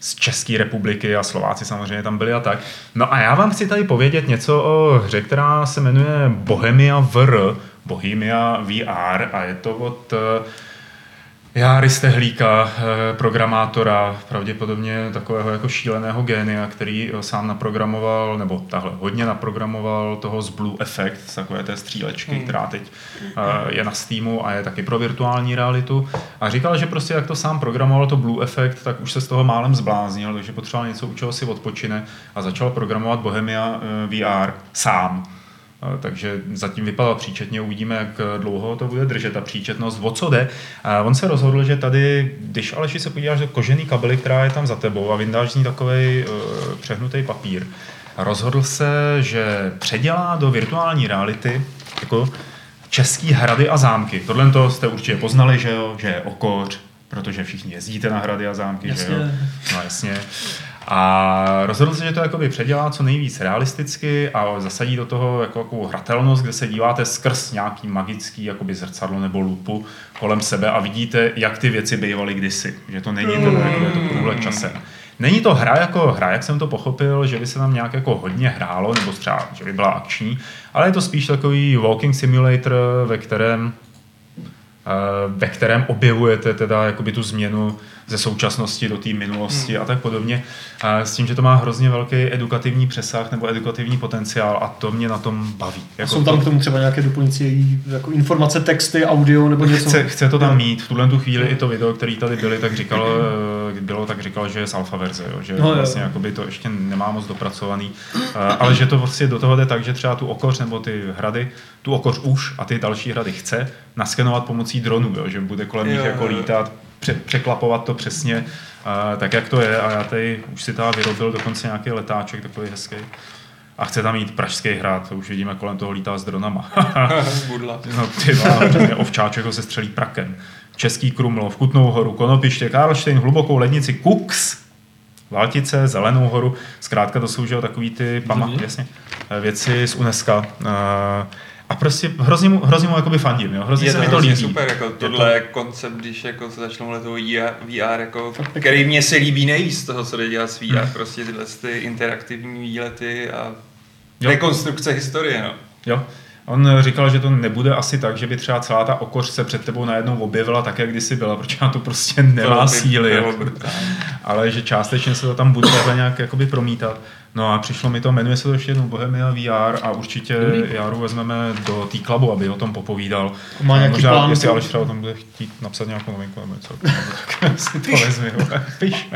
[SPEAKER 1] z České republiky a Slováci samozřejmě tam byli a tak. No a já vám chci tady povědět něco o hře, která se jmenuje Bohemia VR, Bohemia VR a je to od eh, Járy Stehlíka, eh, programátora, pravděpodobně takového jako šíleného génia, který eh, sám naprogramoval, nebo tahle hodně naprogramoval toho z Blue Effect, z takové té střílečky,
[SPEAKER 3] Hmm.
[SPEAKER 1] která teď je na Steamu a je taky pro virtuální realitu. A říkal, že prostě jak to sám programoval to Blue Effect, tak už se z toho málem zbláznil, takže potřeboval něco, u čeho si odpočine a začal programovat Bohemia VR sám. Eh, Takže zatím vypadá příčetně, uvidíme, jak dlouho to bude držet, ta příčetnost. O co jde? A on se rozhodl, že tady, když Aleši se podíváš do kožený kabely, která je tam za tebou a vyndáš z ní takový uh, přehnutý papír, rozhodl se, že předělá do virtuální reality jako český hrady a zámky. Tohle to jste určitě poznali, že jo, že je okoř, protože všichni jezdíte na hrady a zámky, že jo.
[SPEAKER 2] Jasně.
[SPEAKER 1] No jasně. A rozhodl se, že to jakoby předělá co nejvíc realisticky a zasadí do toho jako takovou hratelnost, kde se díváte skrz nějaký magický jakoby zrcadlo nebo lupu kolem sebe a vidíte, jak ty věci bývaly kdysi. Že to není ten jako je to průhled časem. Není to hra jako hra, jak jsem to pochopil, že by se tam nějak jako hodně hrálo, nebo třeba, že by byla akční, ale je to spíš takový walking simulator, ve kterém eh, ve kterém objevujete teda jakoby tu změnu ze současnosti do té minulosti
[SPEAKER 3] Hmm.
[SPEAKER 1] a tak podobně. A s tím, že to má hrozně velký edukativní přesah nebo edukativní potenciál a to mě na tom baví.
[SPEAKER 4] Jako jsou tam k tomu třeba nějaké doplňující jako informace, texty, audio nebo něco?
[SPEAKER 1] Chce, chce to tam mít. V tuhle tu chvíli i to video, který tady byly, tak říkal, eh, bylo, tak říkal, že je z alfa verze, jo, že
[SPEAKER 4] No, jo.
[SPEAKER 1] vlastně jakoby to ještě nemá moc dopracovaný, Eh, ale že to vlastně do toho jde tak, že třeba tu okoř nebo ty hrady, tu okoř už a ty další hrady chce naskenovat pomocí dronu, jo, že bude kolem nich
[SPEAKER 3] Jo,
[SPEAKER 1] jako
[SPEAKER 3] jo, jo.
[SPEAKER 1] lítat, překlapovat to přesně tak, jak to je a já tady už si teda vyrobil dokonce nějaký letáček takový hezký. A chce tam mít Pražský hrad, to už vidíme, kolem toho lítá s dronama.
[SPEAKER 3] Budla.
[SPEAKER 1] No ty přesně, ovčáček ho se střelí prakem. Český Krumlov, Kutnou horu, Konopiště, Karlštejn, Hlubokou lednici, Kux, Valtice, Zelenou horu. Zkrátka to jsou že takový ty pama, jasně, věci z UNESCO. A prostě hrozně mu, hrozně mu jakoby fandím, jo? hrozně
[SPEAKER 3] Je
[SPEAKER 1] se
[SPEAKER 3] to
[SPEAKER 1] mi to líbí.
[SPEAKER 3] super, jako
[SPEAKER 1] Je
[SPEAKER 3] tohle je koncept, když jako se začalo mluvit o VR, jako, který mě se líbí nejvíc z toho, co jde dělat s VR,
[SPEAKER 1] Hmm.
[SPEAKER 3] prostě tyhle ty interaktivní výlety a
[SPEAKER 1] Jo.
[SPEAKER 3] rekonstrukce historie, no.
[SPEAKER 1] Jo. On říkal, že to nebude asi tak, že by třeba celá ta okoř se před tebou najednou objevila tak, jak kdysi byla, protože na to prostě nemá
[SPEAKER 3] To by
[SPEAKER 1] síly.
[SPEAKER 3] bylo
[SPEAKER 1] ale že částečně se to tam bude takhle nějak jakoby promítat. No a přišlo mi to, jmenuje se to ještě jednou Bohemia VR a určitě. Jaru vezmeme do té klubu, aby o tom popovídal.
[SPEAKER 4] Má nějaký
[SPEAKER 1] Možná,
[SPEAKER 4] plán?
[SPEAKER 1] jestli Aleš třeba o tom bude chtít napsat nějakou novinku nebo něco, si to vezmi.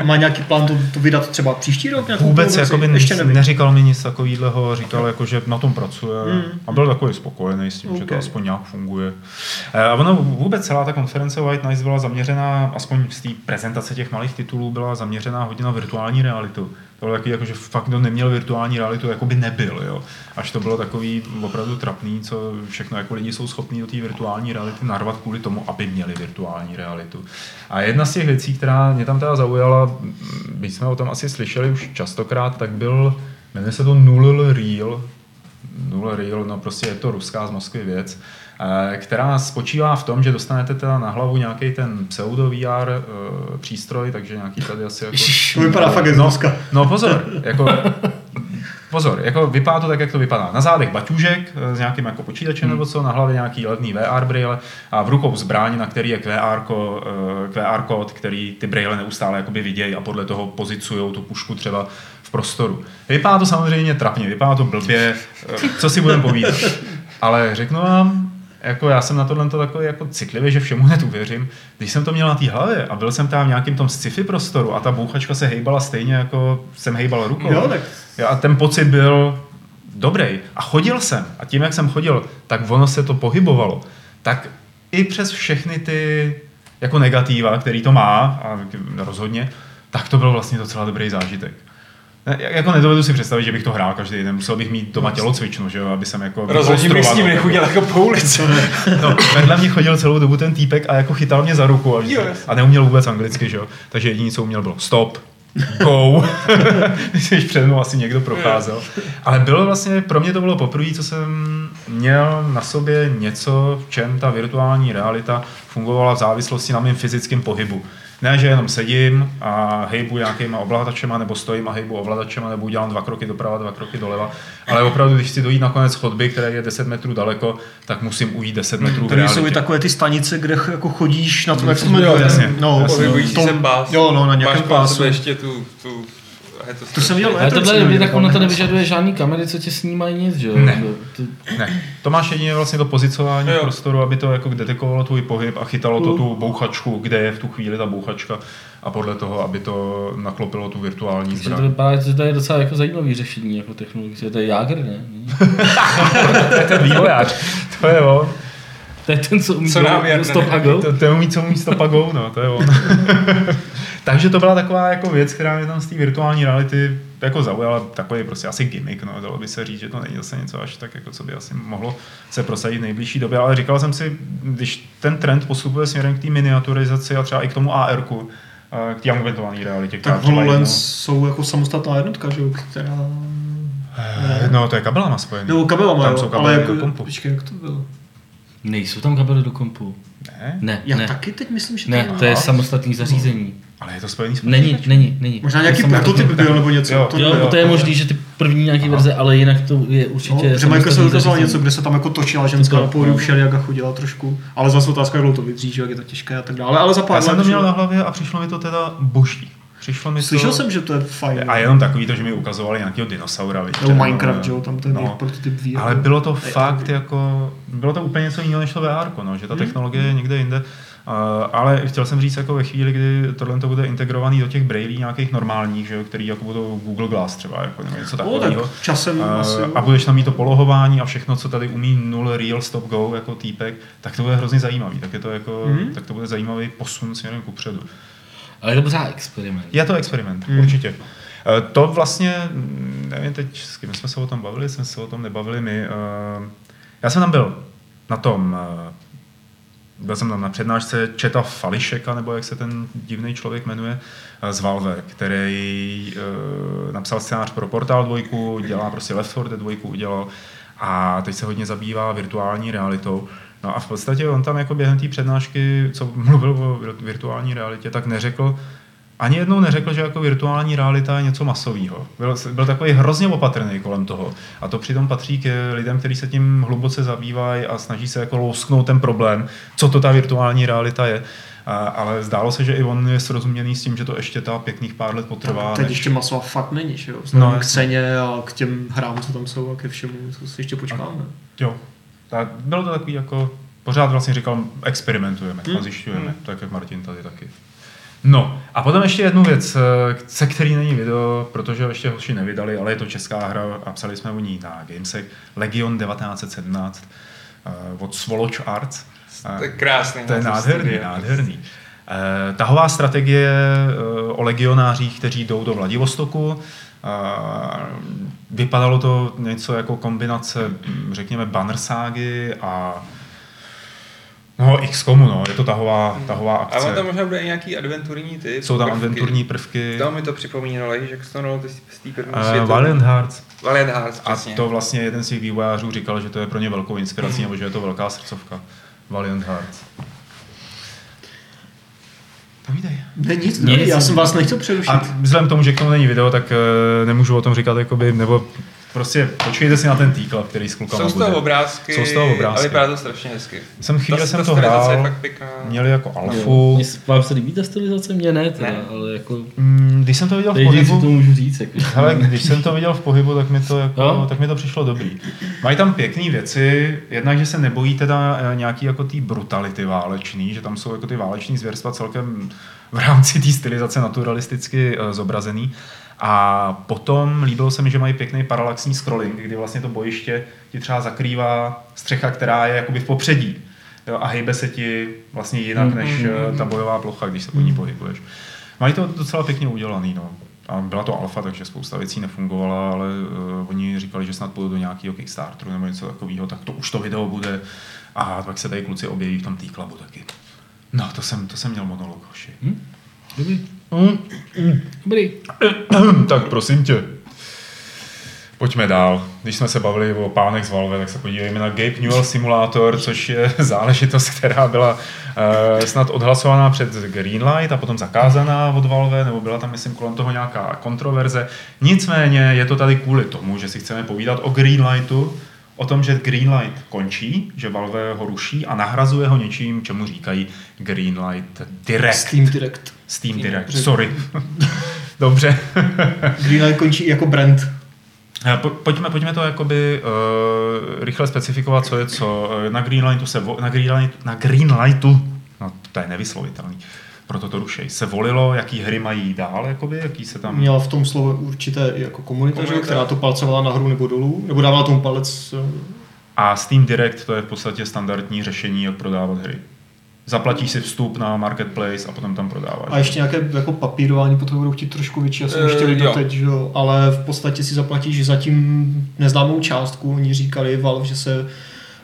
[SPEAKER 4] má nějaký plán to, to vydat třeba příští rok? nějakou
[SPEAKER 1] Vůbec
[SPEAKER 4] produkci?
[SPEAKER 1] jakoby
[SPEAKER 4] Ještě nevím.
[SPEAKER 1] neříkal mi nic takového, říkal, jako, že na tom pracuje
[SPEAKER 4] Mm.
[SPEAKER 1] a byl takový spokojený s tím, že to aspoň nějak funguje. Eh, A ono vůbec celá ta konference White Nights byla zaměřená, aspoň z té prezentace těch malých titulů, byla zaměřená hodně na virtuální realitu. To bylo takový, jako, že fakt, kdo neměl virtuální realitu, jako by nebyl. Jo. Až to bylo takový opravdu trapný, co všechno jako lidi jsou schopní do té virtuální reality narvat kvůli tomu, aby měli virtuální realitu. A jedna z těch věcí, která mě tam teda zaujala, byť jsme o tom asi slyšeli už častokrát, tak byl, jmenuje se to Null Real, Null Real, no prostě je to ruská z Moskvy věc, která spočívá v tom, že dostanete teda na hlavu nějaký ten pseudo VR eh, přístroj, takže nějaký tady asi jako...
[SPEAKER 4] To vypadá fakt
[SPEAKER 1] no, no pozor, jako Pozor, jako vypadá to tak, jak to vypadá. Na zádech baťužek eh, s nějakým jako počítačem
[SPEAKER 4] Hmm.
[SPEAKER 1] nebo co, na hlavě nějaký levný VR brýle a v rukou zbraň, na který je QR, ko, eh, QR kód, který ty brýle neustále jakoby vidějí a podle toho pozicují tu pušku třeba v prostoru. Vypadá to samozřejmě trapně, vypadá to blbě, eh, co si budeme povídat. Ale řeknu vám, jako já jsem na tohle takový jako citlivý, že všemu hned uvěřím. Když jsem to měl na té hlavě a byl jsem tam v nějakém tom sci-fi prostoru a ta bouchačka se hejbala stejně, jako jsem hejbal rukou.
[SPEAKER 4] Jo, tak
[SPEAKER 1] a ten pocit byl dobrý. A chodil jsem. A tím, jak jsem chodil, tak ono se to pohybovalo. Tak i přes všechny ty jako negativa, který to má, a rozhodně, tak to byl vlastně docela dobrý zážitek. Jako nedovedu si představit, že bych to hrál každý den. Musel bych mít doma tělocvičnu, že jo, aby jsem jako...
[SPEAKER 3] Rozhodně bych s tím nechodil jako po ulici.
[SPEAKER 1] No, vedle mě chodil celou dobu ten týpek a jako chytal mě za ruku a,
[SPEAKER 3] Jo.
[SPEAKER 1] a neuměl vůbec anglicky, že jo. Takže jediné, co uměl, bylo stop, go. Když před mnou asi někdo procházel. Ale bylo vlastně, pro mě to bylo poprvé, co jsem měl na sobě něco, v čem ta virtuální realita fungovala v závislosti na mém fyzickém pohybu. Ne, že jenom sedím a hejbu nějakýma ovladačema, nebo stojím a hejbu ovladačema, nebo udělám dva kroky doprava, dva kroky doleva. Ale opravdu, když chci dojít na konec chodby, která je 10 metrů daleko, tak musím ujít 10 metrů v
[SPEAKER 4] Tady jsou i takové ty stanice, kde jako chodíš na tom, jak se to
[SPEAKER 1] Jo,
[SPEAKER 4] jmenuje.
[SPEAKER 1] jasně,
[SPEAKER 4] No,
[SPEAKER 1] jasně.
[SPEAKER 3] Pás.
[SPEAKER 4] Jo, no, na nějakém pásu.
[SPEAKER 3] ještě tu, tu, je to,
[SPEAKER 4] To jsem viděl,
[SPEAKER 2] Ale
[SPEAKER 4] to
[SPEAKER 2] tohle je tak ono to
[SPEAKER 4] ne?
[SPEAKER 2] nevyžaduje žádný kamery, co tě snímají nic, že jo?
[SPEAKER 1] Ne.
[SPEAKER 2] To-
[SPEAKER 1] Ne, to máš jedině vlastně to pozicování
[SPEAKER 3] Jo.
[SPEAKER 1] prostoru, aby to jako detekovalo tvůj pohyb a chytalo to tu bouchačku, kde je v tu chvíli ta bouchačka a podle toho, aby to naklopilo tu virtuální
[SPEAKER 2] Takže to
[SPEAKER 1] zbraň.
[SPEAKER 2] vypadá, že to je docela jako zajímavý řešení jako technologické. To je Jager, ne?
[SPEAKER 1] to je ten vývojář, to je on.
[SPEAKER 2] To je ten, co umí
[SPEAKER 3] Co nám
[SPEAKER 2] stop a go.
[SPEAKER 1] To, to je umí, co umí stop a go, no, to je on. Takže to byla taková jako věc, která mě tam z té virtuální reality jako zaujala, takový prostě asi gimmick, no, dalo by se říct, že to není zase něco až tak, jako co by asi mohlo se prosadit v nejbližší době, ale říkal jsem si, když ten trend postupuje směrem k té miniaturizaci a třeba i k tomu AR-ku, eh, k té augmentované realitě,
[SPEAKER 4] Tak HoloLens jsou jako samostatná jednotka, že jo, která...
[SPEAKER 1] jednou- no, to je kabelama spojený.
[SPEAKER 4] Nebo kabelama,
[SPEAKER 1] Tam
[SPEAKER 4] jo,
[SPEAKER 1] jsou
[SPEAKER 4] ale
[SPEAKER 1] kabely
[SPEAKER 4] jako,
[SPEAKER 1] do kompu.
[SPEAKER 4] počkej, jak to bylo?
[SPEAKER 2] Nejsou tam kabely do kompu.
[SPEAKER 1] Ne?
[SPEAKER 2] Ne,
[SPEAKER 4] Já
[SPEAKER 2] ne.
[SPEAKER 4] taky teď myslím, že
[SPEAKER 2] Ne,
[SPEAKER 4] to
[SPEAKER 2] to je samostatný zařízení.
[SPEAKER 1] Ale je to spojený s
[SPEAKER 2] Není, není, není.
[SPEAKER 4] Možná nějaký prototyp byl nebo něco.
[SPEAKER 1] Jo,
[SPEAKER 4] to
[SPEAKER 2] Jo,
[SPEAKER 1] Jo,
[SPEAKER 2] to je možný, že ty první nějaký verze, ale jinak to je
[SPEAKER 4] No,
[SPEAKER 2] určitě
[SPEAKER 4] že Microsoft
[SPEAKER 2] samostatný
[SPEAKER 4] ukazoval
[SPEAKER 2] zařízení.
[SPEAKER 4] něco, kde se tam jako točila ženská
[SPEAKER 2] To-
[SPEAKER 4] na pódiu
[SPEAKER 2] no.
[SPEAKER 4] všelijak a chodila trošku. Ale zase otázka, jak to vydrží, že jak je to těžké a tak dále. Ale za pár
[SPEAKER 1] Já jsem to měl
[SPEAKER 4] že-
[SPEAKER 1] na hlavě a přišlo mi to teda boží. Přišlo mi
[SPEAKER 4] Slyšel
[SPEAKER 1] to...
[SPEAKER 4] jsem, že to je fajn.
[SPEAKER 1] A jenom takový to, že mi ukazovali nějakého dinosaura. víš, ten,
[SPEAKER 4] Minecraft, že jo, tam ten
[SPEAKER 1] no.
[SPEAKER 4] no. prototyp ví.
[SPEAKER 1] Ale bylo to fakt jako, bylo to úplně něco jiného než to VR, no, že ta
[SPEAKER 4] Hmm.
[SPEAKER 1] technologie je někde jinde. Ale chtěl jsem říct, jako ve chvíli, kdy tohle to bude integrovaný do těch brailí nějakých normálních, že jo, který jako budou Google Glass třeba, jako, nebo něco
[SPEAKER 4] No,
[SPEAKER 1] takového.
[SPEAKER 4] tak časem asi. jo.
[SPEAKER 1] a budeš tam mít to polohování a všechno, co tady umí null real stop go jako týpek, tak to bude hrozně zajímavý. Tak, je to jako,
[SPEAKER 4] Mhm.
[SPEAKER 1] tak to bude zajímavý posun směrem kupředu.
[SPEAKER 2] Ale je to pořád experiment.
[SPEAKER 1] Je to experiment,
[SPEAKER 4] Hmm.
[SPEAKER 1] mm. určitě. Eh, To vlastně, nevím teď, s kým jsme se o tom bavili, jsme se o tom nebavili my. eh, Já jsem tam byl na tom, eh, byl jsem tam na přednášce Četa Fališeka, nebo jak se ten divný člověk jmenuje, eh, z Valve, který eh, napsal scénář pro Portal 2, dělá prostě Left 4 Dead 2 udělal a teď se hodně zabývá virtuální realitou. No a v podstatě on tam jako během té přednášky, co mluvil o vir- virtuální realitě, tak neřekl, ani jednou neřekl, že jako virtuální realita je něco masového. Byl, byl takový hrozně opatrný kolem toho. A to přitom patří k lidem, kteří se tím hluboce zabývají a snaží se jako lousknout ten problém, co to ta virtuální realita je. A, ale zdálo se, že i on je srozuměný s tím, že to ještě ta pěkných pár let potrvá.
[SPEAKER 4] Teď
[SPEAKER 1] než-
[SPEAKER 4] ještě masová fakt není, že jo? Vzhledem
[SPEAKER 1] No,
[SPEAKER 4] k ceně a k těm hrám, co tam jsou a ke všemu, co si ještě počkáme.
[SPEAKER 1] Jo. Tak bylo to takový jako, pořád vlastně říkal, experimentujeme
[SPEAKER 4] Hmm.
[SPEAKER 1] a zjišťujeme, tak jak Martin tady taky. No a potom ještě jednu věc, eh, se který není video, protože ještě hoši nevydali, ale je to česká hra a psali jsme o ní na Gamesech. Legion 1917 eh, od Swoloch Arts.
[SPEAKER 3] To je krásný.
[SPEAKER 1] to je nádherný,
[SPEAKER 3] studia.
[SPEAKER 1] nádherný. Eh, tahová strategie o legionářích, kteří jdou do Vladivostoku. Vypadalo to něco jako kombinace, hm, řekněme, banner ságy a no, XCOMu, no, je to tahová, tahová
[SPEAKER 3] A
[SPEAKER 1] akce.
[SPEAKER 3] on tam možná bude i nějaký adventurní typ.
[SPEAKER 1] Jsou tam
[SPEAKER 3] prvky.
[SPEAKER 1] adventurní prvky.
[SPEAKER 3] To mi to připomínalo, že Jacksonu ty z té první
[SPEAKER 1] Uh. Valiant Hearts.
[SPEAKER 3] Valiant Hearts,
[SPEAKER 1] A
[SPEAKER 3] přesně.
[SPEAKER 1] to vlastně jeden z těch vývojářů říkal, že to je pro ně velkou inspirací, nebo že je to velká srdcovka. Valiant Hearts. Povídej.
[SPEAKER 4] Ne, nic,
[SPEAKER 2] Nic.
[SPEAKER 4] ne, já jsem vás nechtěl přerušit.
[SPEAKER 1] A vzhledem k tomu, že k tomu není video, tak uh, nemůžu o tom říkat, jakoby, nebo prostě počkejte si na ten týklap, který s klukama
[SPEAKER 3] Jsou z
[SPEAKER 1] bude.
[SPEAKER 3] toho obrázky,
[SPEAKER 1] Jsou z toho obrázky.
[SPEAKER 3] ale vypadá to strašně hezky.
[SPEAKER 1] Jsem chvíli
[SPEAKER 3] Ta-
[SPEAKER 1] jsem
[SPEAKER 3] ta
[SPEAKER 1] to
[SPEAKER 3] stylizace je
[SPEAKER 1] hrál,
[SPEAKER 3] fakt pěkná.
[SPEAKER 1] měli jako alfu.
[SPEAKER 2] Mně se- Vám se líbí ta stylizace? Mně ne, teda,
[SPEAKER 3] Ne.
[SPEAKER 2] ale jako...
[SPEAKER 1] Mm, Když jsem to viděl v
[SPEAKER 2] co to
[SPEAKER 1] pohybu,
[SPEAKER 2] můžu říct. Jako.
[SPEAKER 1] hele, když jsem to viděl v pohybu, tak mi to, jako,
[SPEAKER 2] Jo?
[SPEAKER 1] tak mi to přišlo dobrý. Mají tam pěkné věci, jednak, že se nebojí teda eh, nějaký jako tý brutality válečný, že tam jsou jako ty váleční zvěrstva celkem v rámci té stylizace naturalisticky eh, zobrazený. A potom líbilo se mi, že mají pěkný paralaxní scrolling, kdy vlastně to bojiště ti třeba zakrývá střecha, která je jakoby v popředí. Jo, a hejbe se ti vlastně jinak než eh, ta bojová plocha, když se po ní pohybuješ. Mají to docela pěkně udělaný, no. A byla to alfa, takže spousta věcí nefungovala, ale uh, oni říkali, že snad půjdu do nějakého Kickstarteru nebo něco takového, tak to už to video bude. A pak se tady kluci objeví v tom T-Clubu taky. No, to jsem, to jsem měl monolog, hoši.
[SPEAKER 2] Hm? Dobrý. Dobrý.
[SPEAKER 1] tak prosím tě. Pojďme dál. Když jsme se bavili o pánech z Valve, tak se podívejme na Gabe Newell Simulator, což je záležitost, která byla uh, snad odhlasovaná před Greenlight a potom zakázaná od Valve, nebo byla tam, myslím, kolem toho nějaká kontroverze. Nicméně je to tady kvůli tomu, že si chceme povídat o Greenlightu, o tom, že Greenlight končí, že Valve ho ruší a nahrazuje ho něčím, čemu říkají Greenlight Direct.
[SPEAKER 4] Steam Direct.
[SPEAKER 1] Steam Direct, sorry. Dobře.
[SPEAKER 4] Greenlight končí jako brand.
[SPEAKER 1] Eh, po, pojďme, pojďme to jakoby uh, rychle specifikovat, co je co. Eh, na Greenlightu se vo, na, Greenlight, na Greenlightu, no to je nevyslovitelný, proto to rušej, se volilo, jaký hry mají dál, jakoby, jaký se tam...
[SPEAKER 4] Měla v tom slovo určité jako komunita, že, která to palcovala nahoru nebo dolů, nebo dávala tomu palec.
[SPEAKER 1] A Steam Direct to je v podstatě standardní řešení, jak prodávat hry. Zaplatíš si vstup na marketplace a potom tam prodáváš.
[SPEAKER 4] A ještě nějaké jako papírování potom budou chtít trošku větší, já jsem ještě uh, teď, že jo, ale v podstatě si zaplatíš zatím neznámou částku. Oni říkali Valve, že se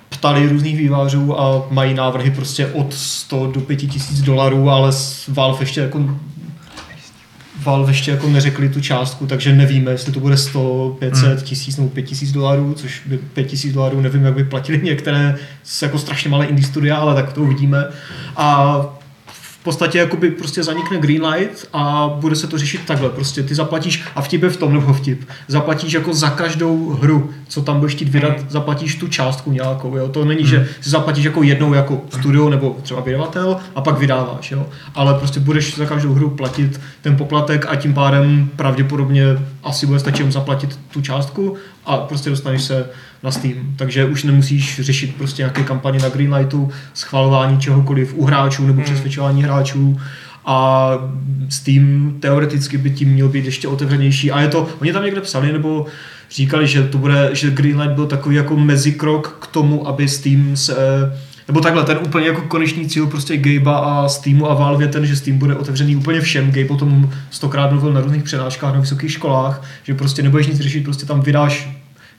[SPEAKER 4] ptali různých vývářů a mají návrhy prostě od 100 do 5000 dolarů, ale Valve ještě jako Valve ještě jako neřekli tu částku, takže nevíme, jestli to bude 100, 500, hmm. 1000 nebo 5000 dolarů, což by 5000 dolarů nevím, jak by platili některé jako strašně malé indie studia, ale tak to uvidíme. A podstatě jakoby prostě zanikne Greenlight a bude se to řešit takhle. Prostě ty zaplatíš, a vtip je v tom, nebo vtip, zaplatíš jako za každou hru, co tam budeš chtít vydat, hmm. zaplatíš tu částku nějakou. Jo? To není, hmm. že si zaplatíš jako jednou jako studio nebo třeba vydavatel a pak vydáváš. Jo? Ale prostě budeš za každou hru platit ten poplatek a tím pádem pravděpodobně asi bude stačit zaplatit tu částku a prostě dostaneš se na Steam. Takže už nemusíš řešit prostě nějaké kampaně na Greenlightu, schvalování čehokoliv u hráčů nebo hmm. přesvědčování hráčů a Steam teoreticky by tím měl být ještě otevřenější. A je to, oni tam někde psali, nebo říkali, že to bude, že Greenlight byl takový jako mezikrok k tomu, aby Steam se nebo takhle, ten úplně jako konečný cíl prostě Gabe a Steamu a Valve ten, že Steam bude otevřený úplně všem. Gabe o tom stokrát mluvil na různých přednáškách na vysokých školách, že prostě nebudeš nic řešit, prostě tam vydáš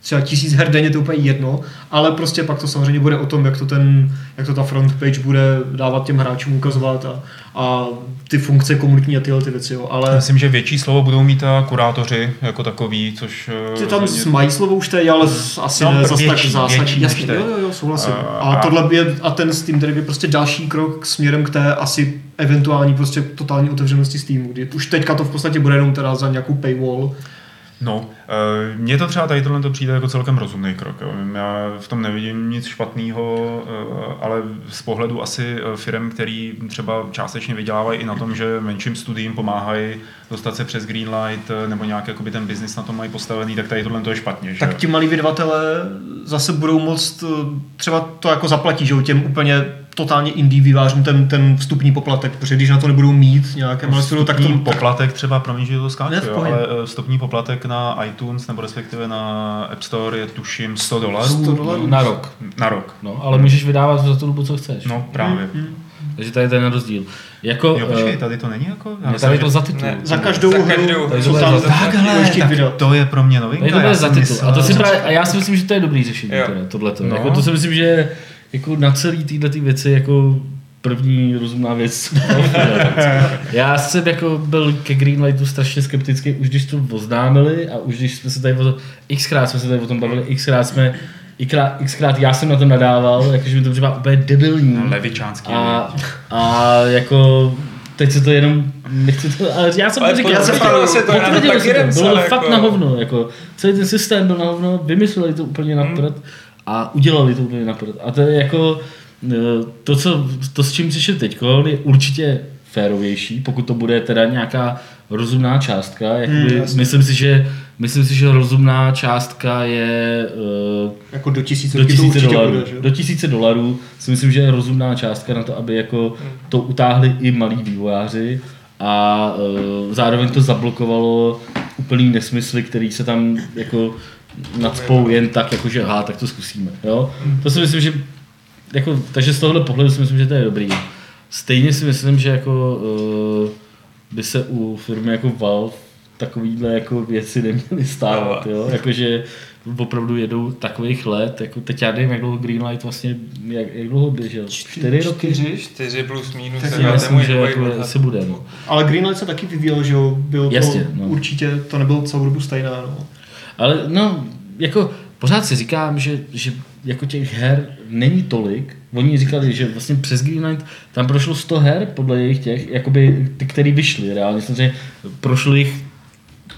[SPEAKER 4] třeba tisíc her denně, to úplně jedno, ale prostě pak to samozřejmě bude o tom, jak to, ten, jak to ta front page bude dávat těm hráčům ukazovat a, a ty funkce komunitní a tyhle ty věci. Jo. Ale...
[SPEAKER 1] Myslím, že větší slovo budou mít a kurátoři jako takový, což...
[SPEAKER 4] Ty tam mě... mají slovo už teď, ale asi no, ne zase tak zásadní. Jasně, jo, jo, jo, souhlasím. A, a, tohle je, a ten Steam Deck je prostě další krok směrem k té asi eventuální prostě totální otevřenosti Steamu, kdy už teďka to v podstatě bude jenom teda za nějakou paywall,
[SPEAKER 1] No, eh, mně to třeba tady tohle to přijde jako celkem rozumný krok. Jo. Já v tom nevidím nic špatného, eh, ale z pohledu asi eh, firm, který třeba částečně vydělávají i na tom, že menším studiím pomáhají dostat se přes Greenlight nebo nějak jakoby ten biznis na tom mají postavený, tak tady tohle to je špatně. Že?
[SPEAKER 4] Tak ti malí vydavatelé zase budou moct třeba to jako zaplatí, že těm úplně totálně indie vývářům ten, ten vstupní poplatek, protože když na to nebudou mít nějaké
[SPEAKER 1] malé tak to... poplatek třeba, promiň, že to skáču, jo, ale eh, vstupní poplatek na iTunes nebo respektive na App Store je tuším 100 dolarů.
[SPEAKER 4] 100 dolarů?
[SPEAKER 2] Na rok.
[SPEAKER 1] Na rok.
[SPEAKER 2] No, ale můžeš vydávat za tu dobu, co chceš.
[SPEAKER 1] No, právě. Mm, mm.
[SPEAKER 2] Takže tady je ten rozdíl. Jako,
[SPEAKER 1] jo, počkej, eh, tady to není jako...
[SPEAKER 2] Já tady je to za titul. Ne,
[SPEAKER 4] za každou hru,
[SPEAKER 1] co tam takhle, tak to je pro mě novinka.
[SPEAKER 2] Tady to je za titul. A, to si právě, a já si myslím, že to je dobrý řešení, teda, tohleto. No. Jako, to si myslím, že jako na celý tyhle ty věci jako první rozumná věc. Já jsem jako byl ke Greenlightu strašně skeptický, už když to oznámili a už když jsme se tady o to, xkrát jsme se tady o tom bavili, xkrát jsme xkrát, xkrát já jsem na to nadával, jakože mi to připadá úplně debilní.
[SPEAKER 1] No, levičánský.
[SPEAKER 2] A, a jako teď se to jenom, nechci to, ale já jsem
[SPEAKER 3] ale
[SPEAKER 2] to říkal,
[SPEAKER 3] já jsem se to,
[SPEAKER 2] potvrdil se to, bylo to fakt jako... na hovno, jako, celý ten systém byl na hovno, vymysleli to úplně na hmm a udělali to úplně naprd. A to je jako e, to, co, to s čím přišel teď, je určitě férovější, pokud to bude teda nějaká rozumná částka. Jakoby, hmm, myslím, si, že, myslím si, že rozumná částka je uh,
[SPEAKER 4] jako do tisíce,
[SPEAKER 2] do tisíce dolarů. Bude, do tisíce dolarů si myslím, že je rozumná částka na to, aby jako hmm. to utáhli i malí vývojáři a uh, zároveň to zablokovalo úplný nesmysly, který se tam jako nadspou jen tak, jakože aha, tak to zkusíme. Jo? To si myslím, že jako, takže z tohohle pohledu si myslím, že to je dobrý. Stejně si myslím, že jako uh, by se u firmy jako Valve takovýhle jako věci neměly stávat, jo? Jakože opravdu jedou takových let, jako teď já nevím, jak dlouho Greenlight vlastně, jak, jak dlouho běžel? Čtyři roky?
[SPEAKER 4] Čtyři?
[SPEAKER 3] Čtyři plus minus.
[SPEAKER 4] Tak
[SPEAKER 2] Já myslím, že jako asi bude, no.
[SPEAKER 4] Ale Greenlight se taky vyvíjel, že jo? Bylo
[SPEAKER 2] Jasně,
[SPEAKER 4] to
[SPEAKER 2] no.
[SPEAKER 4] určitě, to nebylo celou dobu stejné, no.
[SPEAKER 2] Ale no, jako pořád si říkám, že, že jako těch her není tolik. Oni říkali, že vlastně přes Greenlight tam prošlo 100 her podle jejich těch, jakoby ty, které vyšly reálně. Samozřejmě prošlo jich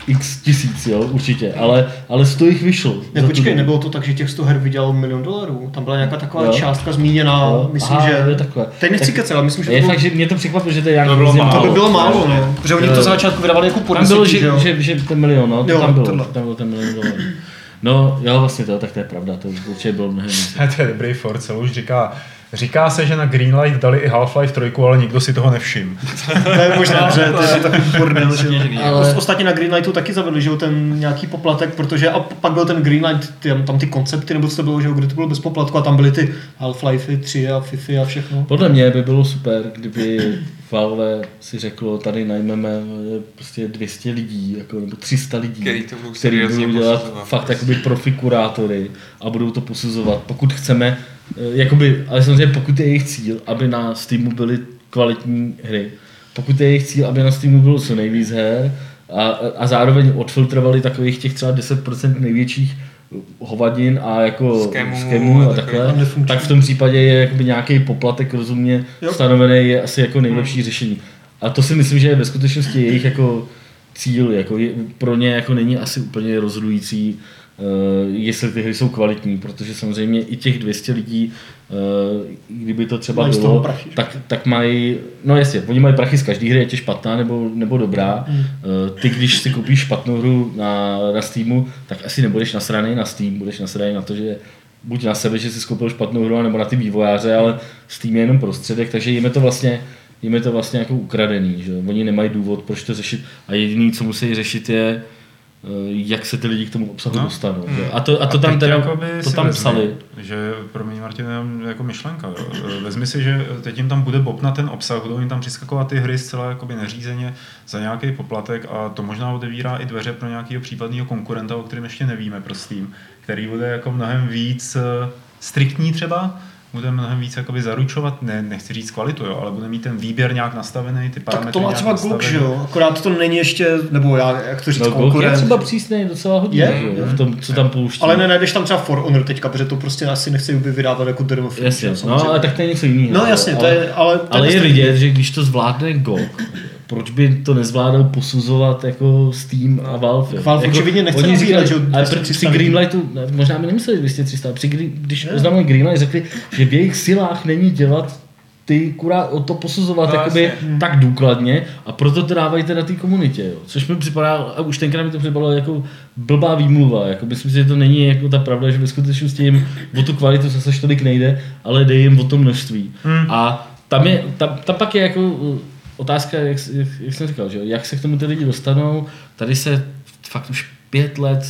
[SPEAKER 2] x tisíc, jo, určitě, ale, ale 100 jich vyšlo.
[SPEAKER 4] Ne, počkej, nebylo to tak, že těch 100 her vydělalo milion dolarů. Tam byla nějaká taková
[SPEAKER 2] Jo.
[SPEAKER 4] částka zmíněna,
[SPEAKER 2] Jo.
[SPEAKER 4] myslím,
[SPEAKER 2] Aha,
[SPEAKER 4] že...
[SPEAKER 2] je takhle.
[SPEAKER 4] Teď nechci
[SPEAKER 2] Tak
[SPEAKER 4] kecat, ale myslím, že
[SPEAKER 2] Je
[SPEAKER 4] to, bylo,
[SPEAKER 2] fakt, že mě to překvapilo, že to je nějak
[SPEAKER 3] To bylo málo.
[SPEAKER 4] to by bylo málo, no. Protože oni to začátku vydávali jako po
[SPEAKER 2] Tam bylo, že, že, že ten milion, no, to
[SPEAKER 4] Jo,
[SPEAKER 2] tam bylo,
[SPEAKER 4] tohle.
[SPEAKER 2] tam byl ten milion dolarů. No, jo, vlastně to, tak to je pravda, to určitě bylo mnohem
[SPEAKER 1] to je dobrý Force, už říká, říká se, že na Greenlight dali i Half-Life 3, ale nikdo si toho nevšiml.
[SPEAKER 4] To je možná, že to je takový bordel.
[SPEAKER 2] Ale-.
[SPEAKER 4] Ostatně na Greenlightu taky zavedli, že ten nějaký poplatek, protože a pak byl ten Greenlight, tam ty koncepty, nebo co to bylo, že kde to bylo bez poplatku a tam byly ty Half-Life 3 a Fifi a všechno.
[SPEAKER 2] Podle mě by bylo super, kdyby Valve si řeklo, tady najmeme eh, prostě 200 lidí, jako, nebo 300 lidí,
[SPEAKER 3] Který to budou
[SPEAKER 2] který
[SPEAKER 3] seriózně
[SPEAKER 2] budou dělat
[SPEAKER 3] posuzovat.
[SPEAKER 2] fakt jakoby profi kurátory a budou to posuzovat, pokud chceme, jakoby, ale samozřejmě pokud je jejich cíl, aby na Steamu byly kvalitní hry, pokud je jejich cíl, aby na Steamu bylo co nejvíc her a, a zároveň odfiltrovali takových těch třeba 10% největších hovadin a jako
[SPEAKER 3] Skemů
[SPEAKER 2] skemů
[SPEAKER 3] a
[SPEAKER 2] takhle, tak v tom případě je jakoby nějaký poplatek rozumně
[SPEAKER 4] Jo.
[SPEAKER 2] stanovený je asi jako nejlepší řešení. A to si myslím, že je ve skutečnosti jejich jako cíl, jako je, pro ně jako není asi úplně rozhodující, jestli ty hry jsou kvalitní, protože samozřejmě i těch 200 lidí, uh, kdyby to třeba
[SPEAKER 4] Mají
[SPEAKER 2] bylo,
[SPEAKER 4] prachy,
[SPEAKER 2] tak, tak mají, no jasně, oni mají prachy z každé hry, ať je špatná nebo, nebo dobrá.
[SPEAKER 4] Hmm.
[SPEAKER 2] Uh, ty, když si koupíš špatnou hru na, na Steamu, tak asi nebudeš nasraný na Steam, budeš nasraný na to, že buď na sebe, že jsi skoupil špatnou hru, nebo na ty vývojáře, ale Steam je jenom prostředek, takže jim je to vlastně jim je to vlastně jako ukradený, že? Oni nemají důvod, proč to řešit a jediný, co musí řešit je, eh, jak se ty lidi k tomu obsahu
[SPEAKER 1] No.
[SPEAKER 2] no. dostanou.
[SPEAKER 3] Hmm.
[SPEAKER 2] A to, a to tam
[SPEAKER 1] teď
[SPEAKER 2] teda, to tam
[SPEAKER 1] vezmi,
[SPEAKER 2] psali.
[SPEAKER 1] Že, pro mě Martin, jako myšlenka. Jo. Vezmi si, že teď jim tam bude bobnat ten obsah, budou jim tam přiskakovat ty hry zcela jakoby neřízeně za nějaký poplatek a to možná otevírá i dveře pro nějakého případného konkurenta, o kterém ještě nevíme pro Steam, který bude jako mnohem víc eh, striktní třeba, bude mnohem víc jakoby zaručovat, ne, nechci říct kvalitu, jo, ale bude mít ten výběr nějak nastavený, ty parametry
[SPEAKER 4] Tak to má třeba
[SPEAKER 1] nastavený.
[SPEAKER 4] že jo? Akorát to není ještě, nebo já, jak to říct,
[SPEAKER 2] No, GOG je
[SPEAKER 4] konkurent.
[SPEAKER 2] třeba přísný docela hodně,
[SPEAKER 4] Je?
[SPEAKER 2] že jo, v tom, co tam pouští.
[SPEAKER 4] Ale nenajdeš tam třeba For Honor teďka, protože to prostě asi nechce by vydávat jako Dermo
[SPEAKER 2] Jasně, no ale tak to je něco jiného.
[SPEAKER 4] No jasně, to je, ale...
[SPEAKER 2] Ale je vidět, že když to zvládne GOG, proč by to nezvládal posuzovat jako Steam a Valve?
[SPEAKER 4] Valve
[SPEAKER 2] jako,
[SPEAKER 4] očividně nechce
[SPEAKER 2] oni říkali,
[SPEAKER 4] že
[SPEAKER 2] ale
[SPEAKER 4] 200,
[SPEAKER 2] při, při
[SPEAKER 4] 300 lidí.
[SPEAKER 2] Greenlightu, ne, možná by nemysleli 200, 300, při, když
[SPEAKER 4] Ne.
[SPEAKER 2] oznámili Greenlight, řekli, že v jejich silách není dělat ty kurá, o to posuzovat
[SPEAKER 3] No,
[SPEAKER 2] jakoby
[SPEAKER 3] jasně.
[SPEAKER 2] tak důkladně a proto to dávají teda té komunitě, jo. což mi připadá, a už tenkrát mi to připadalo jako blbá výmluva, jako myslím si, že to není jako ta pravda, že ve skutečnosti jim o tu kvalitu zase tolik nejde, ale jde jim o to množství.
[SPEAKER 1] Hmm.
[SPEAKER 2] A tam, je, tam, tam pak je jako otázka, jak, jak, jak jsem říkal, že jak se k tomu ty lidi dostanou. Tady se fakt už pět let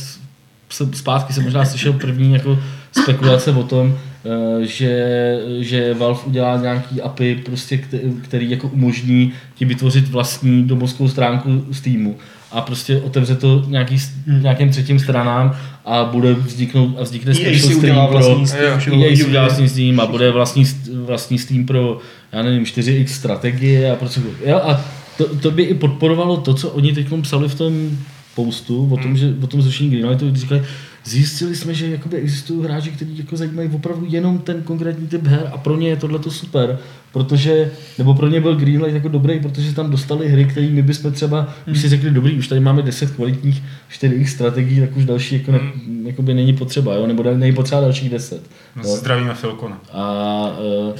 [SPEAKER 2] se- zpátky jsem možná slyšel první jako spekulace o tom, eh, že, že Valve udělá nějaký API, prostě, kte- který jako umožní ti vytvořit vlastní domovskou stránku Steamu a prostě otevře to nějaký,
[SPEAKER 4] Hmm.
[SPEAKER 2] nějakým třetím stranám a bude vzniknout a vznikne
[SPEAKER 4] EA
[SPEAKER 2] special
[SPEAKER 4] si udělá
[SPEAKER 2] stream pro, EA si udělá vlastní Steam a bude vlastní, vlastní Steam pro, já nevím, 4x strategie a pro co. Jo, a to, to, by i podporovalo to, co oni teď psali v tom postu o tom, že, o tom zrušení Greenlightu, kdy říkali, zjistili jsme, že jakoby existují hráči, kteří jako zajímají opravdu jenom ten konkrétní typ her a pro ně je tohle super, protože, nebo pro ně byl Greenlight jako dobrý, protože tam dostali hry, které my bychom třeba, už si řekli, dobrý, už tady máme 10 kvalitních 4x strategií, tak už další jako, ne, jakoby není potřeba, jo? nebo není potřeba dalších 10.
[SPEAKER 1] No,
[SPEAKER 2] jo?
[SPEAKER 1] zdravíme Filkona.
[SPEAKER 2] A uh,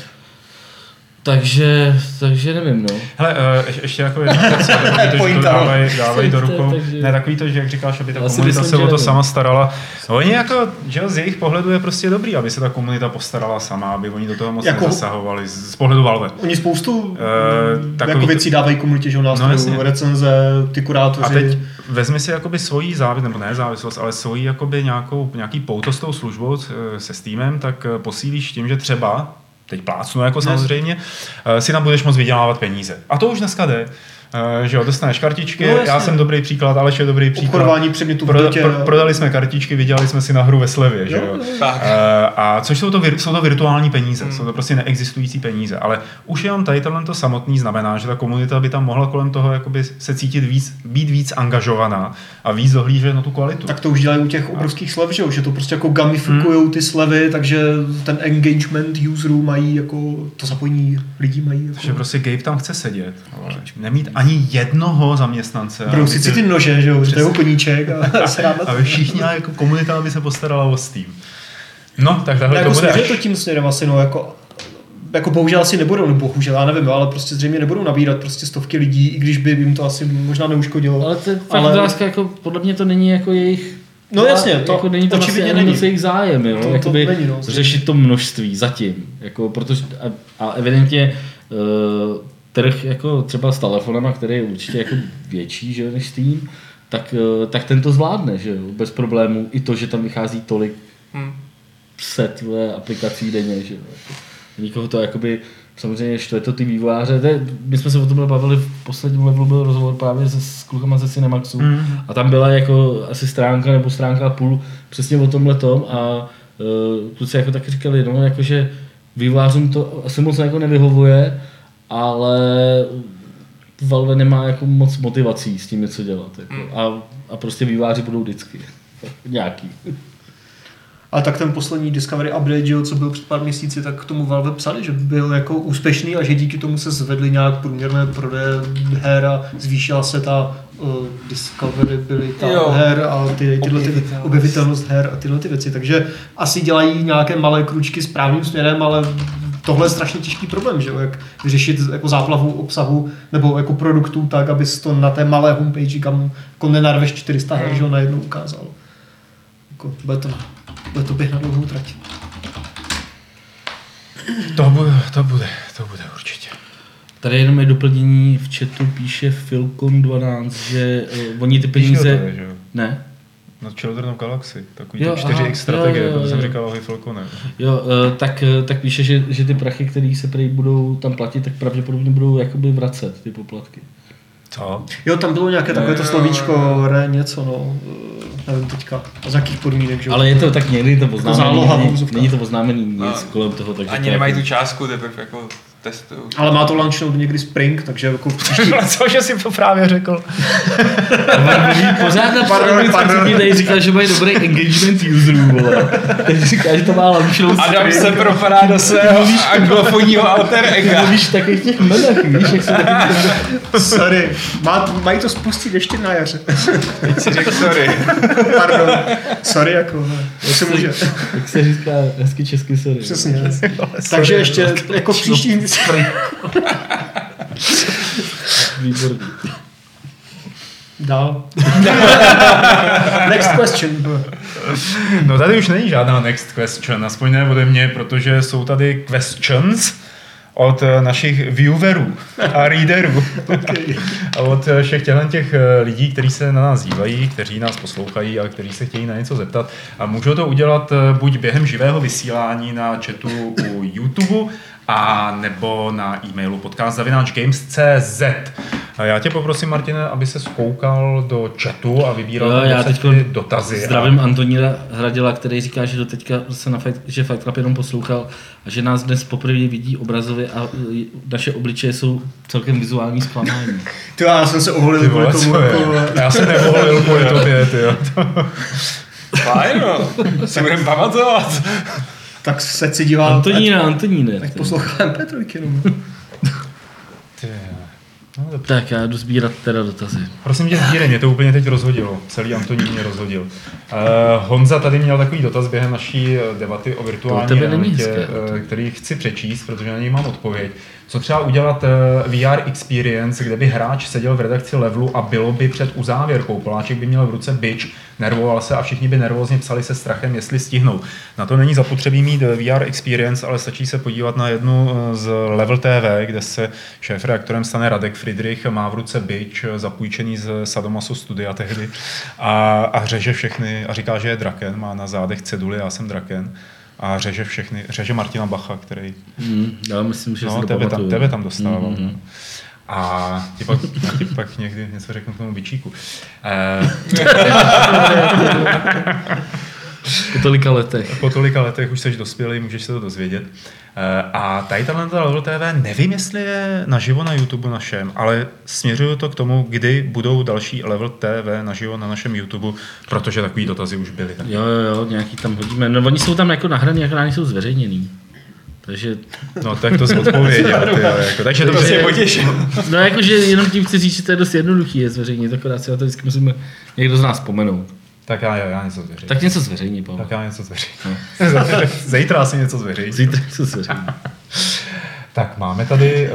[SPEAKER 2] takže, takže nevím, no.
[SPEAKER 1] Hele, uh, ještě, ještě jako jedna věc, to, že to
[SPEAKER 4] Pointa, no.
[SPEAKER 1] dávají, dávají do rukou,
[SPEAKER 2] takže-
[SPEAKER 1] ne takový to, že jak říkáš, aby ta
[SPEAKER 2] Já si
[SPEAKER 1] komunita
[SPEAKER 2] myslím,
[SPEAKER 1] se o to
[SPEAKER 2] nevím.
[SPEAKER 1] sama starala. Oni jako, že z jejich pohledu je prostě dobrý, aby se ta komunita postarala sama, aby oni do toho moc
[SPEAKER 4] Jako-
[SPEAKER 1] nezasahovali, z, z pohledu Valve.
[SPEAKER 4] Oni spoustu
[SPEAKER 1] Eh, takový
[SPEAKER 4] jako věcí dávají komunitě, že jo,
[SPEAKER 1] No, jasně.
[SPEAKER 4] recenze, ty kurátoři.
[SPEAKER 1] A teď vezmi si jakoby svoji závislost, nebo ne závislost, ale svoji jakoby nějakou, nějaký pouto s tou službou eh, se Steamem, tak posílíš tím, že třeba teď plácnu jako samozřejmě, eh, si tam budeš moc vydělávat peníze. A to už dneska jde. Uh, že jo, dostaneš kartičky,
[SPEAKER 4] No,
[SPEAKER 1] no,
[SPEAKER 4] jasně.
[SPEAKER 1] já jsem dobrý příklad, Aleš je dobrý příklad.
[SPEAKER 4] Obchodování předmětů
[SPEAKER 1] Pro, pro, prodali jsme kartičky, vydělali jsme si na hru ve slevě, že
[SPEAKER 4] Jo.
[SPEAKER 3] Tak.
[SPEAKER 1] Uh, a což jsou to, vir, jsou to virtuální peníze, jsou to prostě neexistující peníze, ale už jenom tady tohle to samotný znamená, že ta komunita by tam mohla kolem toho jakoby se cítit víc, být víc angažovaná a víc dohlížet na tu kvalitu.
[SPEAKER 4] Tak to už dělají u těch obrovských slev, že, jo? že to prostě jako gamifikujou ty slevy, takže ten engagement userů mají jako, to zapojení lidí mají
[SPEAKER 1] že
[SPEAKER 4] jako,
[SPEAKER 1] prostě Gabe tam chce sedět, ale nemít ani jednoho zaměstnance.
[SPEAKER 4] brousit si ty nože, že jo, že to je koníček a to.
[SPEAKER 1] aby všichni jako komunita aby se postarala o Steam. No, tak takhle
[SPEAKER 4] jako
[SPEAKER 1] to bude až...
[SPEAKER 4] to tím směrem asi, no, jako, jako bohužel asi nebudou, nebo bohužel, já nevím, ale prostě zřejmě nebudou nabírat prostě stovky lidí, i když by jim to asi možná neuškodilo.
[SPEAKER 2] Ale to je fakt
[SPEAKER 4] Ale-
[SPEAKER 2] otázka, jako podle mě to není jako jejich
[SPEAKER 4] No jasně, to
[SPEAKER 2] jako není to
[SPEAKER 4] očividně
[SPEAKER 2] vlastně
[SPEAKER 4] není.
[SPEAKER 2] jejich zájem, jo?
[SPEAKER 4] To- to
[SPEAKER 2] Jakoby
[SPEAKER 4] není, no.
[SPEAKER 2] řešit to množství zatím, jako, protože, a, a evidentně uh, trh jako třeba s telefonem, který je určitě jako větší že, než Steam, tak, uh, tak ten to zvládne, že jo, bez problémů. I to, že tam vychází tolik
[SPEAKER 3] Hm.
[SPEAKER 2] set aplikací denně, že jo. Nikoho to jakoby, samozřejmě štve to ty vývojáře. To je, my jsme se o tom bavili v posledním levelu, byl rozhovor právě se, s klukama ze Cinemaxu
[SPEAKER 1] Mm.
[SPEAKER 2] a tam byla jako asi stránka nebo stránka a půl přesně o tomhle tom a uh, kluci jako taky říkali, no jakože vývojářům to asi moc jako nevyhovuje, ale Valve nemá jako moc motivací s tím něco dělat. Jako.
[SPEAKER 3] Mm.
[SPEAKER 2] A, a prostě vývojáři budou vždycky. Nějaký.
[SPEAKER 4] Ale tak ten poslední Discovery update, jo, co byl před pár měsíci, tak k tomu Valve psali, že byl jako úspěšný a že díky tomu se zvedly nějak průměrné prodeje her a zvýšila se ta uh, discoverability
[SPEAKER 3] Jo.
[SPEAKER 4] her a ty, tyhle ty,
[SPEAKER 3] Objevitelnost.
[SPEAKER 4] objevitelnost her a tyhle ty věci. Takže asi dělají nějaké malé kručky správným směrem, ale tohle je strašně těžký problém, že jo, jak vyřešit jako záplavu obsahu nebo jako produktů tak, abys to na té malé homepage, kam jako nenarveš 400 her, že jo, najednou ukázal. Jako, bude to, bude to běh na dlouhou trať.
[SPEAKER 1] To bude, to bude, to bude určitě.
[SPEAKER 2] Tady jenom je doplnění v chatu, píše Filcon12, že uh, oni ty peníze...
[SPEAKER 1] Tady, že?
[SPEAKER 2] Ne?
[SPEAKER 1] Na Children of Galaxy, takový
[SPEAKER 2] Jo,
[SPEAKER 1] ty
[SPEAKER 2] aha,
[SPEAKER 1] 4X strategie,
[SPEAKER 2] jo, jo,
[SPEAKER 1] proto jsem
[SPEAKER 2] jo.
[SPEAKER 1] říkal o Falcone.
[SPEAKER 2] Jo, uh, tak, uh, tak píše, že, že ty prachy, které se prý budou tam platit, tak pravděpodobně budou jakoby vracet, ty poplatky.
[SPEAKER 1] Co?
[SPEAKER 4] Jo, tam bylo nějaké takové to
[SPEAKER 3] Jo,
[SPEAKER 4] slovíčko, re, něco, no, eh, nevím teďka, z jakých podmínek, že jo.
[SPEAKER 2] Ale je to tak někdy to oznámený,
[SPEAKER 4] záloha v
[SPEAKER 2] není, není to oznámený nic
[SPEAKER 3] No.
[SPEAKER 2] kolem toho. Takže
[SPEAKER 3] Ani
[SPEAKER 2] to
[SPEAKER 3] nemají
[SPEAKER 2] jako,
[SPEAKER 3] tu částku, teprve jako testují.
[SPEAKER 4] Ale má to launchnout někdy spring, takže jako v příští...
[SPEAKER 1] Co, že jsi to právě řekl?
[SPEAKER 2] Pořád na
[SPEAKER 4] Pardon,
[SPEAKER 2] pardon, tady říkal, že mají dobrý engagement userů, vole. Teď říká, že to má launchnout
[SPEAKER 3] Adam se propadá do svého anglofonního alter ega.
[SPEAKER 2] Víš, takových těch jmenech, víš, jak se taky
[SPEAKER 4] Sorry, má, mají to spustit ještě na jaře.
[SPEAKER 3] Teď si řekl sorry.
[SPEAKER 4] Pardon, sorry, jako, to se může.
[SPEAKER 2] jak se říká hezky česky, sorry.
[SPEAKER 4] Přesně. Takže ještě jako v příštím...
[SPEAKER 2] Výborný.
[SPEAKER 4] Dál. Next question.
[SPEAKER 1] No tady už není žádná next question, aspoň ne ode mě, protože jsou tady questions od eh, našich viewerů a readerů. a od eh, všech těchto těch eh, lidí, kteří se na nás dívají, kteří nás poslouchají a kteří se chtějí na něco zeptat. A můžou to udělat buď během živého vysílání na chatu u YouTube, a nebo na e-mailu podcast.games.cz. A já tě poprosím, Martine, aby se skoukal do chatu a vybíral
[SPEAKER 2] Jo,
[SPEAKER 1] tam
[SPEAKER 2] já
[SPEAKER 1] ty dotazy.
[SPEAKER 2] Zdravím Antonína Hradila, který říká, že do teďka se na Fight, že Fight Club jenom poslouchal a že nás dnes poprvé vidí obrazově a e, naše obličeje jsou celkem vizuální zklamání.
[SPEAKER 4] Ty já jsem se oholil kvůli tomu. Jako,
[SPEAKER 1] Já jsem nemohl kvůli tobě, ty jo.
[SPEAKER 3] Fajn, no. Si budeme pamatovat.
[SPEAKER 4] Tak se si dívá.
[SPEAKER 2] Antonína, Antoníne.
[SPEAKER 4] Tak poslouchám P3 jenom.
[SPEAKER 1] No, dobře.
[SPEAKER 2] Tak já jdu sbírat teda dotazy.
[SPEAKER 1] Prosím tě, sbírej, mě to úplně teď rozhodilo. Celý Antonín mě rozhodil. Uh, Honza tady měl takový dotaz během naší debaty o virtuální realitě,
[SPEAKER 2] hezké,
[SPEAKER 1] eh, který chci přečíst, protože na něj mám odpověď. Co třeba udělat eh, VR experience, kde by hráč seděl v redakci levelu a bylo by před uzávěrkou. Poláček by měl v ruce bič, nervoval se a všichni by nervózně psali se strachem, jestli stihnou. Na to není zapotřebí mít eh, VR experience, ale stačí se podívat na jednu eh, z Level TV, kde se šéf reaktorem stane Radek Friedrich, má v ruce bič, zapůjčený z Sadomaso studia tehdy a, a řeže všechny a říká, že je draken, má na zádech ceduly, já jsem draken a řeže všechny, řeže Martina Bacha, který
[SPEAKER 2] Mm, já myslím, že
[SPEAKER 1] no, tebe, tam, tebe tam dostával.
[SPEAKER 2] Mhm.
[SPEAKER 1] Mm-hmm. A ti pak, ti pak někdy něco řeknu k tomu bičíku. Eh,
[SPEAKER 2] Po tolika letech.
[SPEAKER 1] po tolika letech už jsi dospělý, můžeš se to dozvědět. Eh, A tady tahle Level TV, nevím, jestli je naživo na YouTube našem, ale směřuju to k tomu, kdy budou další Level TV naživo na našem YouTube, protože takový dotazy už byly. Tak.
[SPEAKER 2] Jo, jo, jo, nějaký tam hodíme. No oni jsou tam jako nahraný, akorát nejsou zveřejněný. Takže,
[SPEAKER 1] No tak to odpověděl. Ty, jako, takže
[SPEAKER 3] To mě potěšilo.
[SPEAKER 2] no jakože jenom tím chci říct, že to je dost jednoduchý je zveřejnit, akorát si na to vždycky musíme někdo z nás vzpomenout.
[SPEAKER 1] Tak já, já něco zveřejním.
[SPEAKER 2] Tak něco zveřejní, Pavel.
[SPEAKER 1] Tak já něco zveřejním. Zítra asi něco zveřejním.
[SPEAKER 2] Zítra něco zveřejní.
[SPEAKER 1] Tak máme tady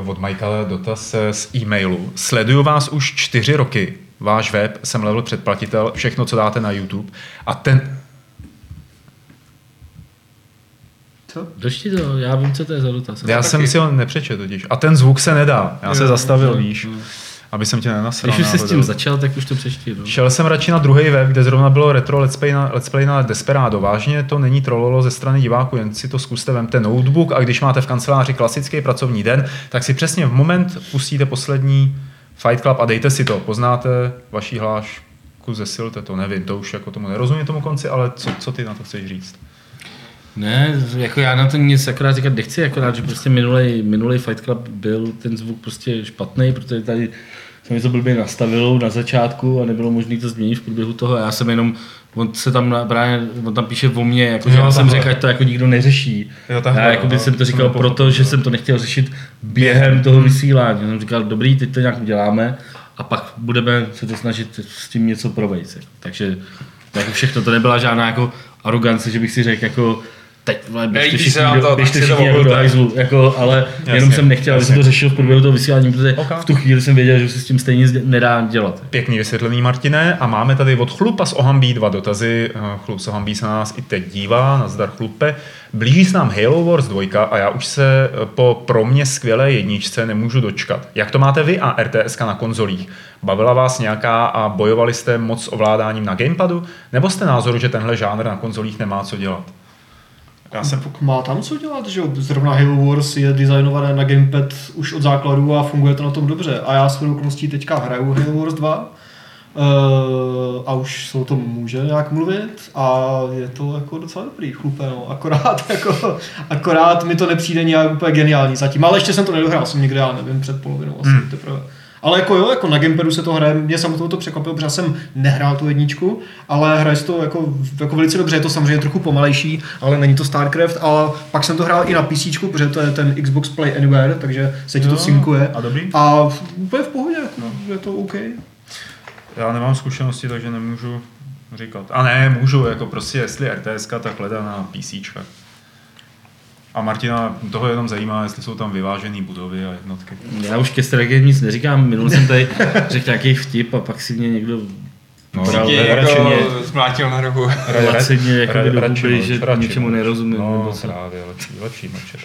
[SPEAKER 1] uh, od Michaela dotaz z e-mailu. Sleduju vás už čtyři roky. Váš web, jsem level předplatitel, všechno, co dáte na YouTube. A ten...
[SPEAKER 4] Co?
[SPEAKER 2] Došti to, já vím, co to je za dotaz.
[SPEAKER 1] Já jsem si ho nepřečet totiž. A ten zvuk se nedá. Já se
[SPEAKER 4] Jo,
[SPEAKER 1] zastavil,
[SPEAKER 2] jo,
[SPEAKER 1] víš.
[SPEAKER 2] jo.
[SPEAKER 1] Aby jsem tě nenasral.
[SPEAKER 2] Když už jsi s tím začal, tak už to přešti. No.
[SPEAKER 1] Šel jsem radši na druhý web, kde zrovna bylo retro let's play na, let's play na Desperado. Vážně to není trololo ze strany diváků, jen si to zkuste, vemte notebook a když máte v kanceláři klasický pracovní den, tak si přesně v moment pustíte poslední Fight Club a dejte si to. Poznáte vaší hlášku, zesilte to, nevím, to už jako tomu nerozumím tomu konci, ale co, co ty na to chceš říct?
[SPEAKER 2] Ne, jako já na to nic akorát říkat nechci, akorát, že prostě minulý, minulý Fight Club byl ten zvuk prostě špatný, protože tady se mi to blbě nastavilo na začátku a nebylo možné to změnit v průběhu toho. A já jsem jenom, on se tam právě, on tam píše o mně, jako, že já jsem řekl, ať to jako nikdo neřeší.
[SPEAKER 1] Jo, takhle,
[SPEAKER 2] já jako by jsem to říkal proto,
[SPEAKER 1] nepochopil,
[SPEAKER 2] že jsem to nechtěl řešit během toho vysílání. Já jsem říkal, dobrý, teď to nějak uděláme a pak budeme se to snažit s tím něco provejct. Takže jako všechno, to nebyla žádná jako arogance, že bych si řekl jako teď vole, běžte všichni,
[SPEAKER 3] se vám
[SPEAKER 2] do, běžte
[SPEAKER 3] tak si to
[SPEAKER 2] všichni jako do hajzlu, jako, ale
[SPEAKER 1] Jasně,
[SPEAKER 2] jenom jsem nechtěl, aby se
[SPEAKER 1] jasně.
[SPEAKER 2] to řešil v průběhu toho vysílání, protože
[SPEAKER 1] Ok.
[SPEAKER 2] v tu chvíli jsem věděl, že se s tím stejně zde- nedá dělat.
[SPEAKER 1] Pěkný vysvětlený, Martine. A máme tady od Chlupa z Ohambí dva dotazy. Eh, Chlup z Ohambí se na nás i teď dívá. Nazdar Chlupe. Blíží se nám Halo Wars 2 a já už se eh, po pro mě skvělé jedničce nemůžu dočkat. Jak to máte vy a RTS na konzolích? Bavila vás nějaká a bojovali jste moc s ovládáním na gamepadu? Nebo jste názoru, že tenhle žánr na konzolích nemá co dělat? Já jsem
[SPEAKER 4] Má tam co dělat, že jo? Zrovna Halo Wars je designované na gamepad už od základu a funguje to na tom dobře. A já s okolností teďka hraju Halo Wars 2 uh, a už se o tom může nějak mluvit a je to jako docela dobrý chlupe, no. Akorát, jako, akorát mi to nepřijde nějak úplně geniální zatím, ale ještě jsem to nedohrál, jsem někde, já nevím, před polovinou asi
[SPEAKER 1] Hmm.
[SPEAKER 4] teprve. Ale jako jo, jako na gamepadu se to hraje, mě samotnou to překvapilo, protože já jsem nehrál tu jedničku, ale hraje se to jako, jako velice dobře, je to samozřejmě trochu pomalejší, ale není to StarCraft a pak jsem to hrál i na PC, protože to je ten Xbox Play Anywhere, takže se ti to synkuje.
[SPEAKER 1] a dobrý?
[SPEAKER 4] A úplně v pohodě, jako, je to OK.
[SPEAKER 1] Já nemám zkušenosti, takže nemůžu říkat. A ne, můžu, jako prostě jestli RTS, tak hledá na PC. A Martina toho jenom zajímá, jestli jsou tam vyvážené budovy a jednotky.
[SPEAKER 2] Já už ke strategii nic neříkám, minul jsem tady řekl nějaký vtip a pak si mě někdo
[SPEAKER 1] No,
[SPEAKER 2] Bral-
[SPEAKER 3] jako
[SPEAKER 1] mě-
[SPEAKER 3] zmlátil na rohu.
[SPEAKER 2] lacině jako by do
[SPEAKER 1] radši
[SPEAKER 2] huby,
[SPEAKER 1] mlč,
[SPEAKER 2] že
[SPEAKER 1] radši
[SPEAKER 2] něčemu
[SPEAKER 1] mlč.
[SPEAKER 2] nerozumím.
[SPEAKER 1] No,
[SPEAKER 2] nebo
[SPEAKER 1] právě, lepší, lepší mlčet.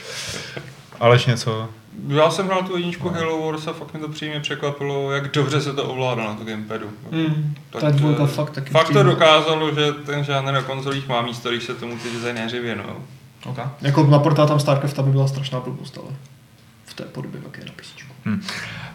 [SPEAKER 1] Aleš něco?
[SPEAKER 3] Já jsem hrál tu jedničku Halo Wars a fakt mě to přímě překvapilo, jak dobře se to ovládá na to gamepadu.
[SPEAKER 4] Mm,
[SPEAKER 3] Tak
[SPEAKER 4] ta dvojka
[SPEAKER 3] to-
[SPEAKER 4] fakt taky
[SPEAKER 3] Fakt to dokázalo, že ten žánr na konzolích má místo, když se tomu ty designéři věnují.
[SPEAKER 1] Okay.
[SPEAKER 4] Jako na portál tam StarCraft by byla strašná blbost, ale v té podobě, jak je na.
[SPEAKER 1] Hm.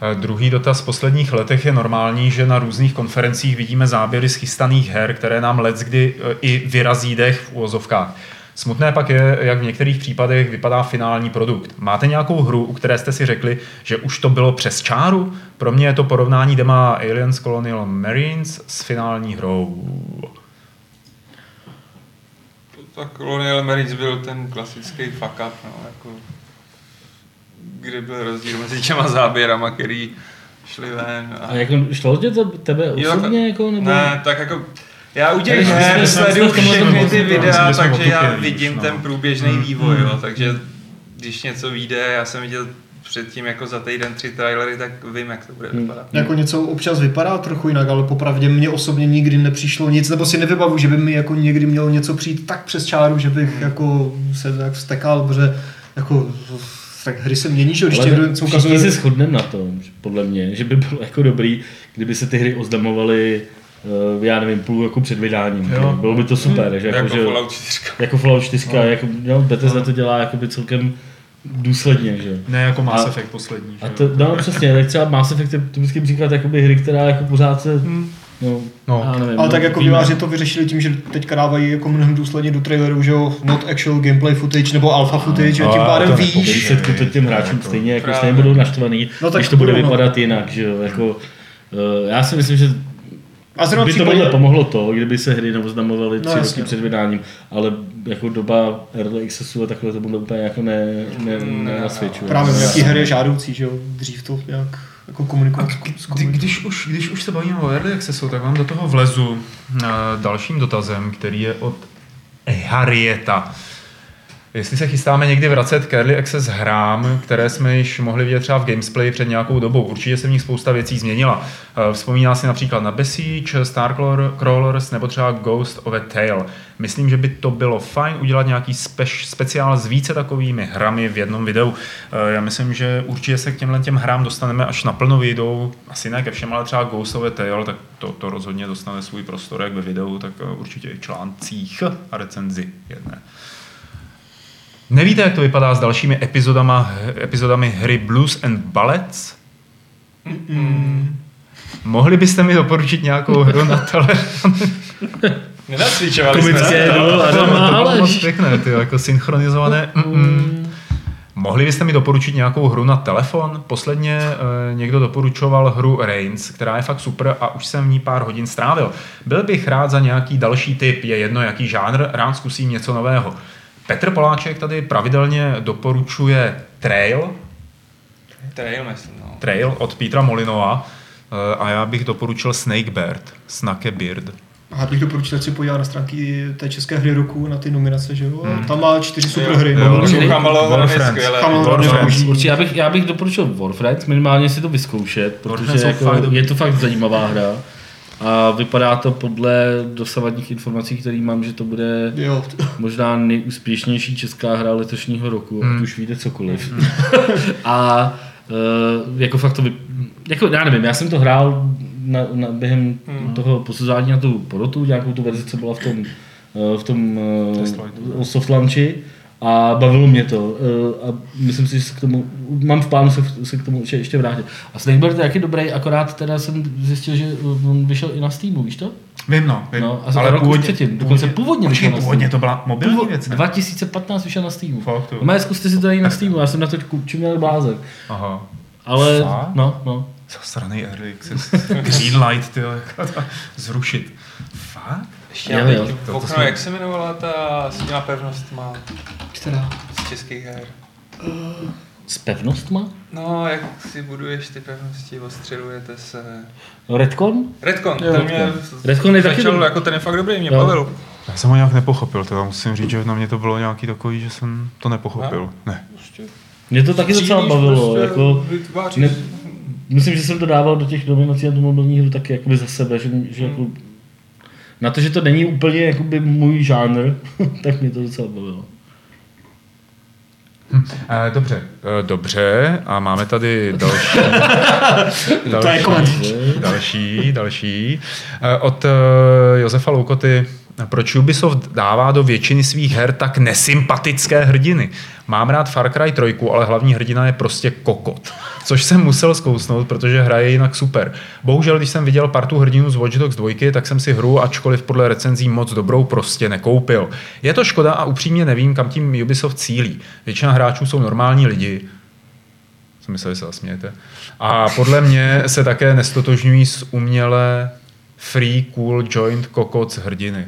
[SPEAKER 1] Eh, Druhý dotaz. V posledních letech je normální, že na různých konferencích vidíme záběry z chystaných her, které nám let kdy eh, i vyrazí dech v úvozovkách. Smutné pak je, jak v některých případech vypadá finální produkt. Máte nějakou hru, u které jste si řekli, že už to bylo přes čáru? Pro mě je to porovnání dema Aliens Colonial Marines s finální hrou.
[SPEAKER 3] Tak Colonial Marines byl ten klasický fuck up, no, jako, kdy byl rozdíl mezi těma záběrama, který šli ven.
[SPEAKER 2] A jako šlo tě to tebe
[SPEAKER 3] Jo,
[SPEAKER 2] osobně, jako, nebo?
[SPEAKER 3] Ne, tak jako já u těch her sleduju všechny ty videa, takže já vidím
[SPEAKER 1] no.
[SPEAKER 3] ten průběžný
[SPEAKER 1] Mm.
[SPEAKER 3] vývoj, jo, takže když něco vyjde, já jsem viděl předtím jako za týden tři trailery, tak vím, jak to bude
[SPEAKER 2] Hmm.
[SPEAKER 3] vypadat.
[SPEAKER 4] Jako něco občas vypadá trochu jinak, ale popravdě mně osobně nikdy nepřišlo nic, nebo si nevybavu, že by mi jako někdy mělo něco přijít tak přes čáru, že bych jako se tak vztekal, protože jako tak hry se mění, že jo, když někdo něco
[SPEAKER 2] všichni
[SPEAKER 4] ukazuje.
[SPEAKER 2] se shodneme na tom, že podle mě, že by bylo jako dobrý, kdyby se ty hry oznamovaly, eh, já nevím, půl roku před vydáním.
[SPEAKER 1] Jo.
[SPEAKER 2] Bylo by to super. Že,
[SPEAKER 3] Jako
[SPEAKER 2] jako, že,
[SPEAKER 3] Fallout 4.
[SPEAKER 2] jako Fallout 4, no. jako, no, Bethesda to dělá jakoby celkem důsledně, že jo.
[SPEAKER 1] Ne jako Mass
[SPEAKER 2] A-
[SPEAKER 1] Effect poslední.
[SPEAKER 2] A to, no přesně, tak třeba Mass Effect je typický příklad jakoby hry, která jako pořád se, no,
[SPEAKER 1] No.
[SPEAKER 2] já nevím.
[SPEAKER 4] Ale
[SPEAKER 2] no,
[SPEAKER 4] tak jako výváři to vyřešili tím, že teďka dávají jako mnohem důsledně do traileru, že jo, not actual gameplay footage nebo alpha footage, a tím pádem
[SPEAKER 1] to
[SPEAKER 4] víš,
[SPEAKER 2] Výsledku to těm hráčům stejně jako stejně budou naštvaný,
[SPEAKER 4] No tak
[SPEAKER 2] když to bude
[SPEAKER 4] no.
[SPEAKER 2] vypadat jinak, že jo, jako, eh, já si myslím, že
[SPEAKER 4] a zrovna
[SPEAKER 2] by to
[SPEAKER 4] případě,
[SPEAKER 2] tohle pomohlo to, kdyby se hry neoznamovaly tři
[SPEAKER 4] No,
[SPEAKER 2] roky před vydáním, ale jako doba Early Accessu a takhle to bude úplně jako ne, ne,
[SPEAKER 3] Ne,
[SPEAKER 2] nenasvědčuje.
[SPEAKER 4] právě no, jaký her je žádoucí, že jo, dřív to nějak jako komunikovat
[SPEAKER 1] Kdy, když, už, když už se bavíme o Early Accessu, tak vám do toho vlezu uh, dalším dotazem, který je od Harrieta. Jestli se chystáme někdy vracet k Early Access hrám, které jsme již mohli vidět třeba v Gamesplay před nějakou dobou. Určitě se v nich spousta věcí změnila. Eh, Vzpomíná si například na Besiege, Starcrawlers nebo třeba Ghost of a Tale. Myslím, že by to bylo fajn udělat nějaký speš, speciál s více takovými hrami v jednom videu. Eh, Já myslím, že určitě se k těmhle těm hrám dostaneme, až naplno vyjdou. Asi ne ke všem, ale třeba Ghost of a Tale, tak to, to rozhodně dostane svůj prostor jak ve videu, tak eh, určitě i v článcích a recenzi jedné. Nevíte, jak to vypadá s dalšími epizodama, epizodami hry Blues and Ballets? Mohli byste mi doporučit nějakou hru na telefon?
[SPEAKER 3] Nenacvičovali jsme se.
[SPEAKER 1] to bylo moc pěkné, ty, jako synchronizované. Mm-mm. Mohli byste mi doporučit nějakou hru na telefon? Posledně e, někdo doporučoval hru Reigns, která je fakt super a už jsem v ní pár hodin strávil. Byl bych rád za nějaký další tip, je jedno jaký žánr, rád zkusím něco nového. Petr Poláček tady pravidelně doporučuje Trail,
[SPEAKER 3] Trail, myslím, no.
[SPEAKER 1] Trail od Petra Molinova e, a já bych doporučil Snakebird, Snakebeard.
[SPEAKER 4] A já bych doporučil, si podívat na stránky té české hry roku, na ty nominace, že jo,
[SPEAKER 1] Hmm.
[SPEAKER 4] tam má čtyři super hry.
[SPEAKER 2] Určitě já bych, já bych doporučil Warfriends, minimálně si to vyzkoušet, protože jako, je to fakt zajímavá hra. A vypadá to podle dosavadních informací, které mám, že to bude
[SPEAKER 4] Jo,
[SPEAKER 2] možná nejúspěšnější česká hra letošního roku,
[SPEAKER 1] Hmm.
[SPEAKER 2] ať už víte cokoliv. a uh, jako fakt to vy... jako já nevím, já jsem to hrál na, na, během
[SPEAKER 3] Hmm.
[SPEAKER 2] toho posuzování na tu porotu, nějakou tu verzi, co byla v tom, uh, v tom uh,
[SPEAKER 1] lightu.
[SPEAKER 2] soft launchi a bavilo mě to uh, a myslím si, že se k tomu, mám v plánu se, se k tomu ještě, vrátit. A Snakebird je taky dobrý, akorát teda jsem zjistil, že on vyšel i na Steamu, víš to?
[SPEAKER 1] Vím, no. Vím.
[SPEAKER 2] No, a ale původně, předtím, dokonce původně vyšel
[SPEAKER 1] původně
[SPEAKER 2] Steamu.
[SPEAKER 1] to byla mobilní
[SPEAKER 2] Původ-
[SPEAKER 1] věc, ne?
[SPEAKER 2] 2015 vyšel na Steamu.
[SPEAKER 1] Fakt, jo.
[SPEAKER 2] Mé zkuste si to i na Steamu, já jsem na to čuměl blázek.
[SPEAKER 1] Aha.
[SPEAKER 2] Ale,
[SPEAKER 1] Fakt?
[SPEAKER 2] no, no.
[SPEAKER 1] Zasraný Early Access. Greenlight, ty zrušit. Fakt?
[SPEAKER 3] Ještě já
[SPEAKER 2] jo.
[SPEAKER 3] teď
[SPEAKER 1] To- to
[SPEAKER 3] okno,
[SPEAKER 1] jsme-
[SPEAKER 3] jak se jmenovala ta s těma pevnostma
[SPEAKER 4] která?
[SPEAKER 3] z českých her?
[SPEAKER 2] S pevnostma?
[SPEAKER 3] No, jak si buduješ ty pevnosti, ostřelujete se.
[SPEAKER 2] Redcon?
[SPEAKER 3] Redcon,
[SPEAKER 4] Jo,
[SPEAKER 3] to mě
[SPEAKER 2] Redcon je taky dobrý.
[SPEAKER 3] jako ten je fakt dobrý, mě
[SPEAKER 2] Jo.
[SPEAKER 3] bavil.
[SPEAKER 1] Já jsem ho nějak nepochopil, teda musím říct, že na mě to bylo nějaký takový, že jsem to nepochopil. Ne.
[SPEAKER 3] Prostě
[SPEAKER 2] Mě to taky docela
[SPEAKER 3] střílíš,
[SPEAKER 2] bavilo.
[SPEAKER 3] prostě
[SPEAKER 2] Jako,
[SPEAKER 3] vytváříš.
[SPEAKER 2] ne, myslím, že jsem to dával do těch nominací na tu mobilní hru taky jakoby za sebe, že, že jako, na to, že to není úplně jakoby můj žánr, tak mě to docela bavilo.
[SPEAKER 1] Eh, dobře. Eh, dobře, a máme tady další.
[SPEAKER 4] Komentář.
[SPEAKER 1] další, další. Eh, Od eh, Josefa Loukoty. Proč Ubisoft dává do většiny svých her tak nesympatické hrdiny? Mám rád Far Cry 3, ale hlavní hrdina je prostě kokot. Což jsem musel zkousnout, protože hra je jinak super. Bohužel, když jsem viděl partu hrdinu z Watch Dogs 2, tak jsem si hru, ačkoliv podle recenzí moc dobrou, prostě nekoupil. Je to škoda a upřímně nevím, kam tím Ubisoft cílí. Většina hráčů jsou normální lidi, jsem myslel, se zasmějete. A podle mě se také nestotožňují s uměle free, cool, joint, kokoc hrdiny.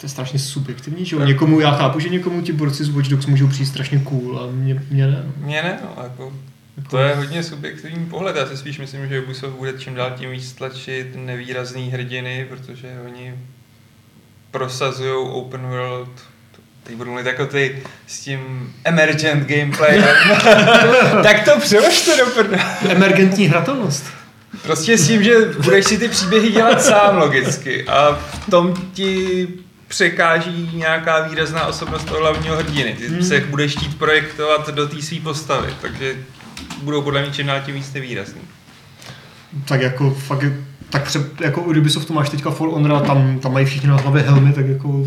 [SPEAKER 4] To je strašně subjektivní, že jo? Někomu, já chápu, že někomu ti borci z Watch Dogs můžou přijít strašně cool, a mě, mě ne. no.
[SPEAKER 3] Mně ne, no, jako, to je hodně subjektivní pohled. Já si spíš myslím, že Ubisoft bude čím dál tím víc tlačit nevýrazný hrdiny, protože oni prosazují open world Teď budu mluvit jako ty s tím emergent gameplay. tak to přeložte do.
[SPEAKER 4] Emergentní hratelnost.
[SPEAKER 3] Prostě s tím, že budeš si ty příběhy dělat sám logicky a v tom ti překáží nějaká výrazná osobnost toho hlavního hrdiny. Ty
[SPEAKER 4] Hmm.
[SPEAKER 3] se budeš chtít projektovat do té své postavy, takže budou podle mě čím dál tím víc nevýrazný.
[SPEAKER 4] Tak jako fakt, je- tak třeba jako u Ubisoftu máš teďka For Honor a tam, tam mají všichni na hlavě helmy, tak jako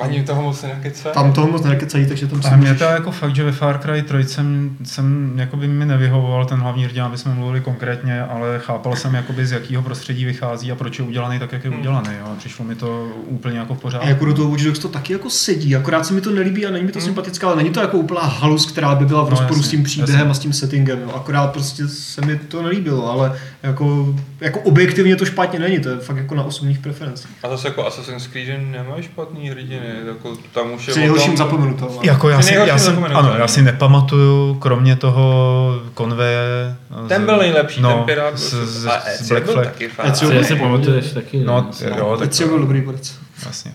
[SPEAKER 3] Ani toho moc nekece.
[SPEAKER 4] Tam toho moc nekecají, takže tam
[SPEAKER 1] A
[SPEAKER 4] si
[SPEAKER 1] mě
[SPEAKER 4] můžeš...
[SPEAKER 1] to jako fakt, že ve Far Cry 3 jsem, jsem jakoby mi nevyhovoval ten hlavní hrdina, aby jsme mluvili konkrétně, ale chápal jsem jakoby z jakého prostředí vychází a proč je udělaný tak, jak je
[SPEAKER 3] Hmm.
[SPEAKER 1] udělaný. Jo. A Přišlo mi to úplně jako v
[SPEAKER 4] A
[SPEAKER 1] pořádku.
[SPEAKER 4] jako do toho Watch Dogs to taky jako sedí, akorát se mi to nelíbí a není mi to
[SPEAKER 3] Hmm.
[SPEAKER 4] sympatická, ale není to jako úplná halus, která by byla v
[SPEAKER 1] No,
[SPEAKER 4] rozporu
[SPEAKER 1] jasně,
[SPEAKER 4] s tím příběhem
[SPEAKER 1] jasně.
[SPEAKER 4] a s tím settingem, jo. akorát prostě se mi to nelíbilo, ale jako, jako objektivně to špatně není, to je fakt jako na osobních preferencích.
[SPEAKER 3] A zase jako Assassin's Creed že nemá špatný hrdiny, jako tam už je
[SPEAKER 4] Při
[SPEAKER 3] o
[SPEAKER 4] nejhorším zapomenutou.
[SPEAKER 1] Jako já si, já, jsem,
[SPEAKER 3] zapomenutelný.
[SPEAKER 1] ano, já si nepamatuju, kromě toho konveje.
[SPEAKER 3] Ten byl nejlepší,
[SPEAKER 1] no,
[SPEAKER 3] ten pirát.
[SPEAKER 1] z,
[SPEAKER 3] byl-
[SPEAKER 1] z,
[SPEAKER 3] a
[SPEAKER 1] z
[SPEAKER 3] Ezio
[SPEAKER 1] Black
[SPEAKER 3] byl
[SPEAKER 1] Flag.
[SPEAKER 3] taky fajn.
[SPEAKER 4] Ezio
[SPEAKER 2] Co
[SPEAKER 4] byl
[SPEAKER 2] si pamatuješ taky.
[SPEAKER 1] No,
[SPEAKER 2] No,
[SPEAKER 1] jo, tak
[SPEAKER 4] Teď byl dobrý borec.
[SPEAKER 1] Jasně.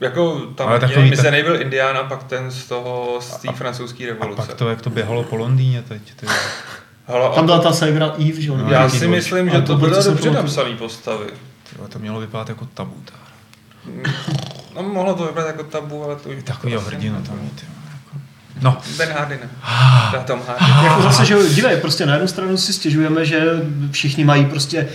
[SPEAKER 3] Jako tam
[SPEAKER 1] Ale
[SPEAKER 3] Ale
[SPEAKER 1] takový ten...
[SPEAKER 3] byl Indiana, pak ten z toho, z té
[SPEAKER 1] A-
[SPEAKER 3] francouzské
[SPEAKER 1] A
[SPEAKER 3] revoluce.
[SPEAKER 1] pak to, jak to běhalo po Londýně teď. Ty.
[SPEAKER 3] Hele,
[SPEAKER 4] Tam
[SPEAKER 3] a-
[SPEAKER 4] byla ta Cyber Eve, že jo?
[SPEAKER 1] No,
[SPEAKER 3] já si myslím, že
[SPEAKER 4] to
[SPEAKER 3] to
[SPEAKER 4] byl,
[SPEAKER 3] byly
[SPEAKER 4] co jsem
[SPEAKER 3] dobře napsané postavy.
[SPEAKER 1] Tyjo, to mělo vypadat jako tabu. tá.
[SPEAKER 3] No, mohlo to vypadat jako tabu, ale to už...
[SPEAKER 1] Takovýho hrdinu tam mít. jo. No,
[SPEAKER 3] Ben Hardy, ne?
[SPEAKER 1] Ah.
[SPEAKER 3] Tom Hardy.
[SPEAKER 4] Jako zase, že jo, dívej, prostě na jednu stranu si stěžujeme, že všichni mají prostě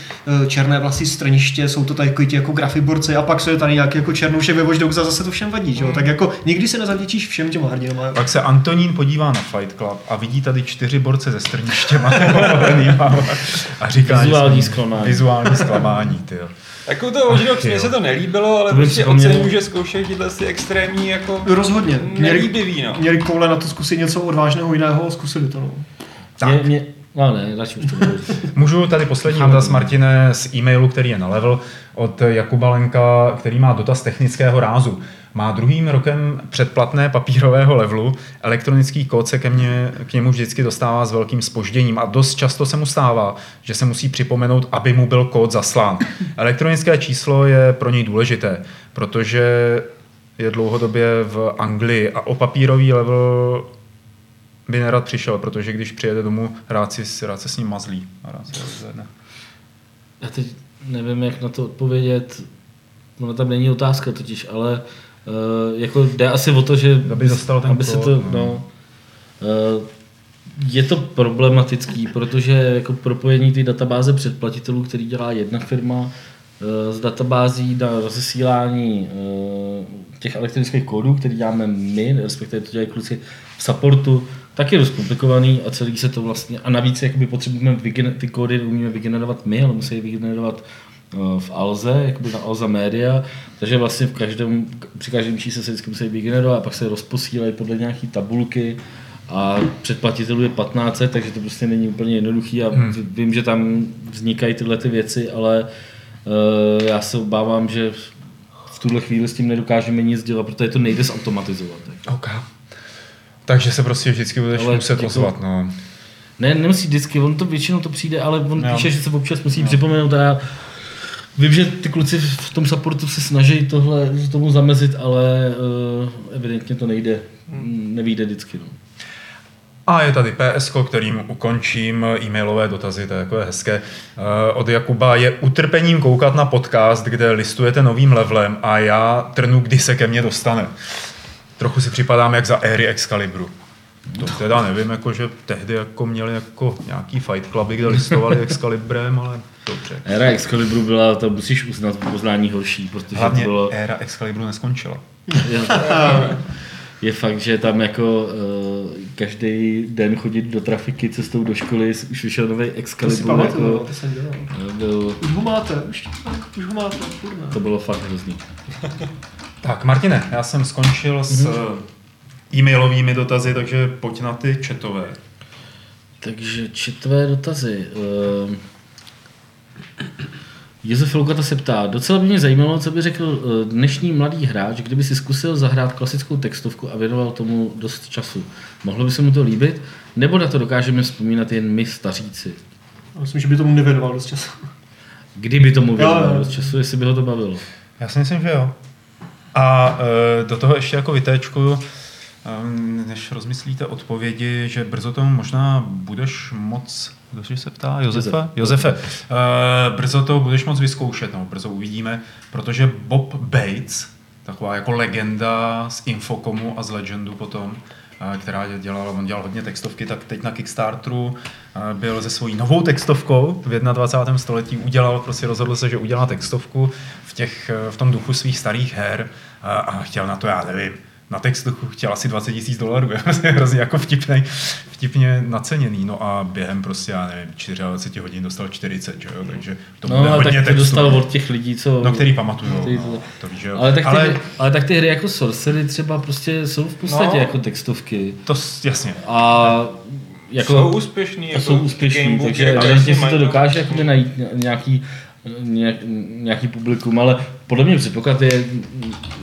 [SPEAKER 4] eh, černé vlasy strniště, jsou to takový ti jako grafiborci a pak se je tady nějaký jako černoušek ve Watch Dogs a zase to všem vadí, že jo? Tak jako nikdy se nezavděčíš všem těm hrdinům.
[SPEAKER 1] pak se Antonín podívá na Fight Club a vidí tady čtyři borce ze strništěma oholenýma a říká,
[SPEAKER 2] Vizuální zklamání.
[SPEAKER 1] Vizuální zklamání, ty jo.
[SPEAKER 3] Jako to Watch mně se to nelíbilo, ale
[SPEAKER 2] To
[SPEAKER 3] prostě ocením, že zkoušejí tyhle ty extrémní jako
[SPEAKER 4] Rozhodně.
[SPEAKER 3] Nelíbivý, no.
[SPEAKER 4] měli koule na to zkusit něco odvážného jiného a zkusili to. No.
[SPEAKER 1] Tak.
[SPEAKER 2] Mě, mě, no ne, radši už to nebudu.
[SPEAKER 1] Můžu tady poslední dotaz, Martine, z e-mailu, který je na level od Jakuba Lenka, který má dotaz technického rázu. Má druhým rokem předplatné papírového levelu, elektronický kód se ke mně, k němu vždycky dostává s velkým spožděním a dost často se mu stává, že se musí připomenout, aby mu byl kód zaslán. Elektronické číslo je pro něj důležité, protože je dlouhodobě v Anglii a o papírový level by nerad přišel, protože když přijede domů, rád, si, rád se s ním mazlí a rád se ho rozhledne.
[SPEAKER 2] Já teď nevím, jak na to odpovědět. Ono tam není otázka totiž, ale uh, jako jde asi o to, že
[SPEAKER 1] Aby dostal ten
[SPEAKER 2] aby se
[SPEAKER 1] kód,
[SPEAKER 2] to,
[SPEAKER 1] no.
[SPEAKER 2] no, uh, je to problematický, protože jako propojení té databáze předplatitelů, který dělá jedna firma, uh, z databází na rozesílání těch elektronických kódů, který děláme my, respektive to dělají kluci v supportu, tak je dost komplikovaný a celý se to vlastně, a navíc jakoby potřebujeme vygener- ty kódy umíme vygenerovat my, ale musí je vygenerovat eh, v Alze, jakoby na Alza Media, takže vlastně v každém, při každém čísle se vždycky musí vygenerovat a pak se rozposílají podle nějaký tabulky a předplatitelů je 15, takže to prostě není úplně jednoduchý a
[SPEAKER 1] Hmm.
[SPEAKER 2] vím, že tam vznikají tyhle ty věci, ale uh, já se obávám, že v tuhle chvíli s tím nedokážeme nic dělat, protože to nejde zautomatizovat. Tak.
[SPEAKER 1] OK. Takže se prostě vždycky budeš
[SPEAKER 2] Ale
[SPEAKER 1] muset
[SPEAKER 2] jako-
[SPEAKER 1] ozvat, no.
[SPEAKER 2] Ne, nemusí vždycky, on to většinou to přijde, ale on
[SPEAKER 1] Jo.
[SPEAKER 2] píše, že se občas musí připomenout a já vím, že ty kluci v tom supportu se snaží tohle tomu zamezit, ale uh, evidentně to nejde,
[SPEAKER 1] Hmm.
[SPEAKER 2] nevíde vždycky. No.
[SPEAKER 1] A je tady PSK, kterým ukončím e-mailové dotazy, to je jako hezké. Eh, Od Jakuba je utrpením koukat na podcast, kde listujete novým levelem a já trnu, kdy se ke mně dostane. Trochu si připadám jak za éry Excalibru. To teda nevím, jako, že tehdy jako měli jako nějaký fight cluby, kde listovali Excalibrem, ale dobře.
[SPEAKER 2] Éra Excalibru byla, to musíš uznat poznání horší, protože
[SPEAKER 1] Hlavně
[SPEAKER 2] to bylo,
[SPEAKER 1] éra Excalibru neskončila.
[SPEAKER 2] je, fakt, že tam jako uh, každý den chodit do trafiky cestou do školy, už vyšel nový
[SPEAKER 4] To si
[SPEAKER 2] Excalibur,
[SPEAKER 4] pamatuju, no,
[SPEAKER 2] jako,
[SPEAKER 4] to jsem dělal.
[SPEAKER 2] eh, byl,
[SPEAKER 4] Už ho máte, už, už ho máte, kurva.
[SPEAKER 2] to bylo fakt hrozný.
[SPEAKER 1] Tak, Martine, já jsem skončil s eh, e-mailovými dotazy, takže pojď na ty četové.
[SPEAKER 2] Takže četvé dotazy. Ehm, Josef Loukata se ptá, docela by mě zajímalo, co by řekl eh, dnešní mladý hráč, kdyby si zkusil zahrát klasickou textovku a věnoval tomu dost času. Mohlo by se mu to líbit? Nebo na to dokážeme vzpomínat jen my staříci?
[SPEAKER 4] Myslím, že by tomu nevěnoval dost času.
[SPEAKER 2] Kdyby tomu věnoval dost času, jestli by ho to bavilo.
[SPEAKER 1] Já si myslím, že jo. A e, do toho ještě jako vytéčkuju, e, než rozmyslíte odpovědi, že brzo tomu možná budeš moc, kdo se ptá? Josefa?
[SPEAKER 2] Josef.
[SPEAKER 1] Josefe, e, brzo to budeš moc vyzkoušet, no, brzo uvidíme, protože Bob Bates, taková jako legenda z Infocomu a z Legendu potom, eh, která dělala, on dělal hodně textovky, tak teď na Kickstarteru eh, byl se svojí novou textovkou v 21. století, udělal, prostě rozhodl se, že udělá textovku v, těch, eh, v tom duchu svých starých her a, a chtěl na to, já nevím, na textu chtěl asi 20 tisíc dolarů, je prostě hrozně jako vtipnej, vtipně naceněný, no a během prostě, já nevím, 24 hodin dostal 40, že jo, takže to bude
[SPEAKER 2] No, ale
[SPEAKER 1] hodně
[SPEAKER 2] tak
[SPEAKER 1] textu.
[SPEAKER 2] dostal od těch lidí, co...
[SPEAKER 1] No, který pamatuju,
[SPEAKER 2] Který to-
[SPEAKER 1] no, to víš, jo.
[SPEAKER 2] Ale tak, ty,
[SPEAKER 1] ale
[SPEAKER 2] tak ty hry jako Sorcery třeba prostě jsou v podstatě
[SPEAKER 3] No.
[SPEAKER 2] jako textovky.
[SPEAKER 1] to jasně.
[SPEAKER 2] A jako...
[SPEAKER 3] Jsou úspěšný. jako
[SPEAKER 2] jsou úspěšní, takže si to dokáže jakoby najít nějaký, nějak, nějaký publikum, ale podle mě předpoklad je,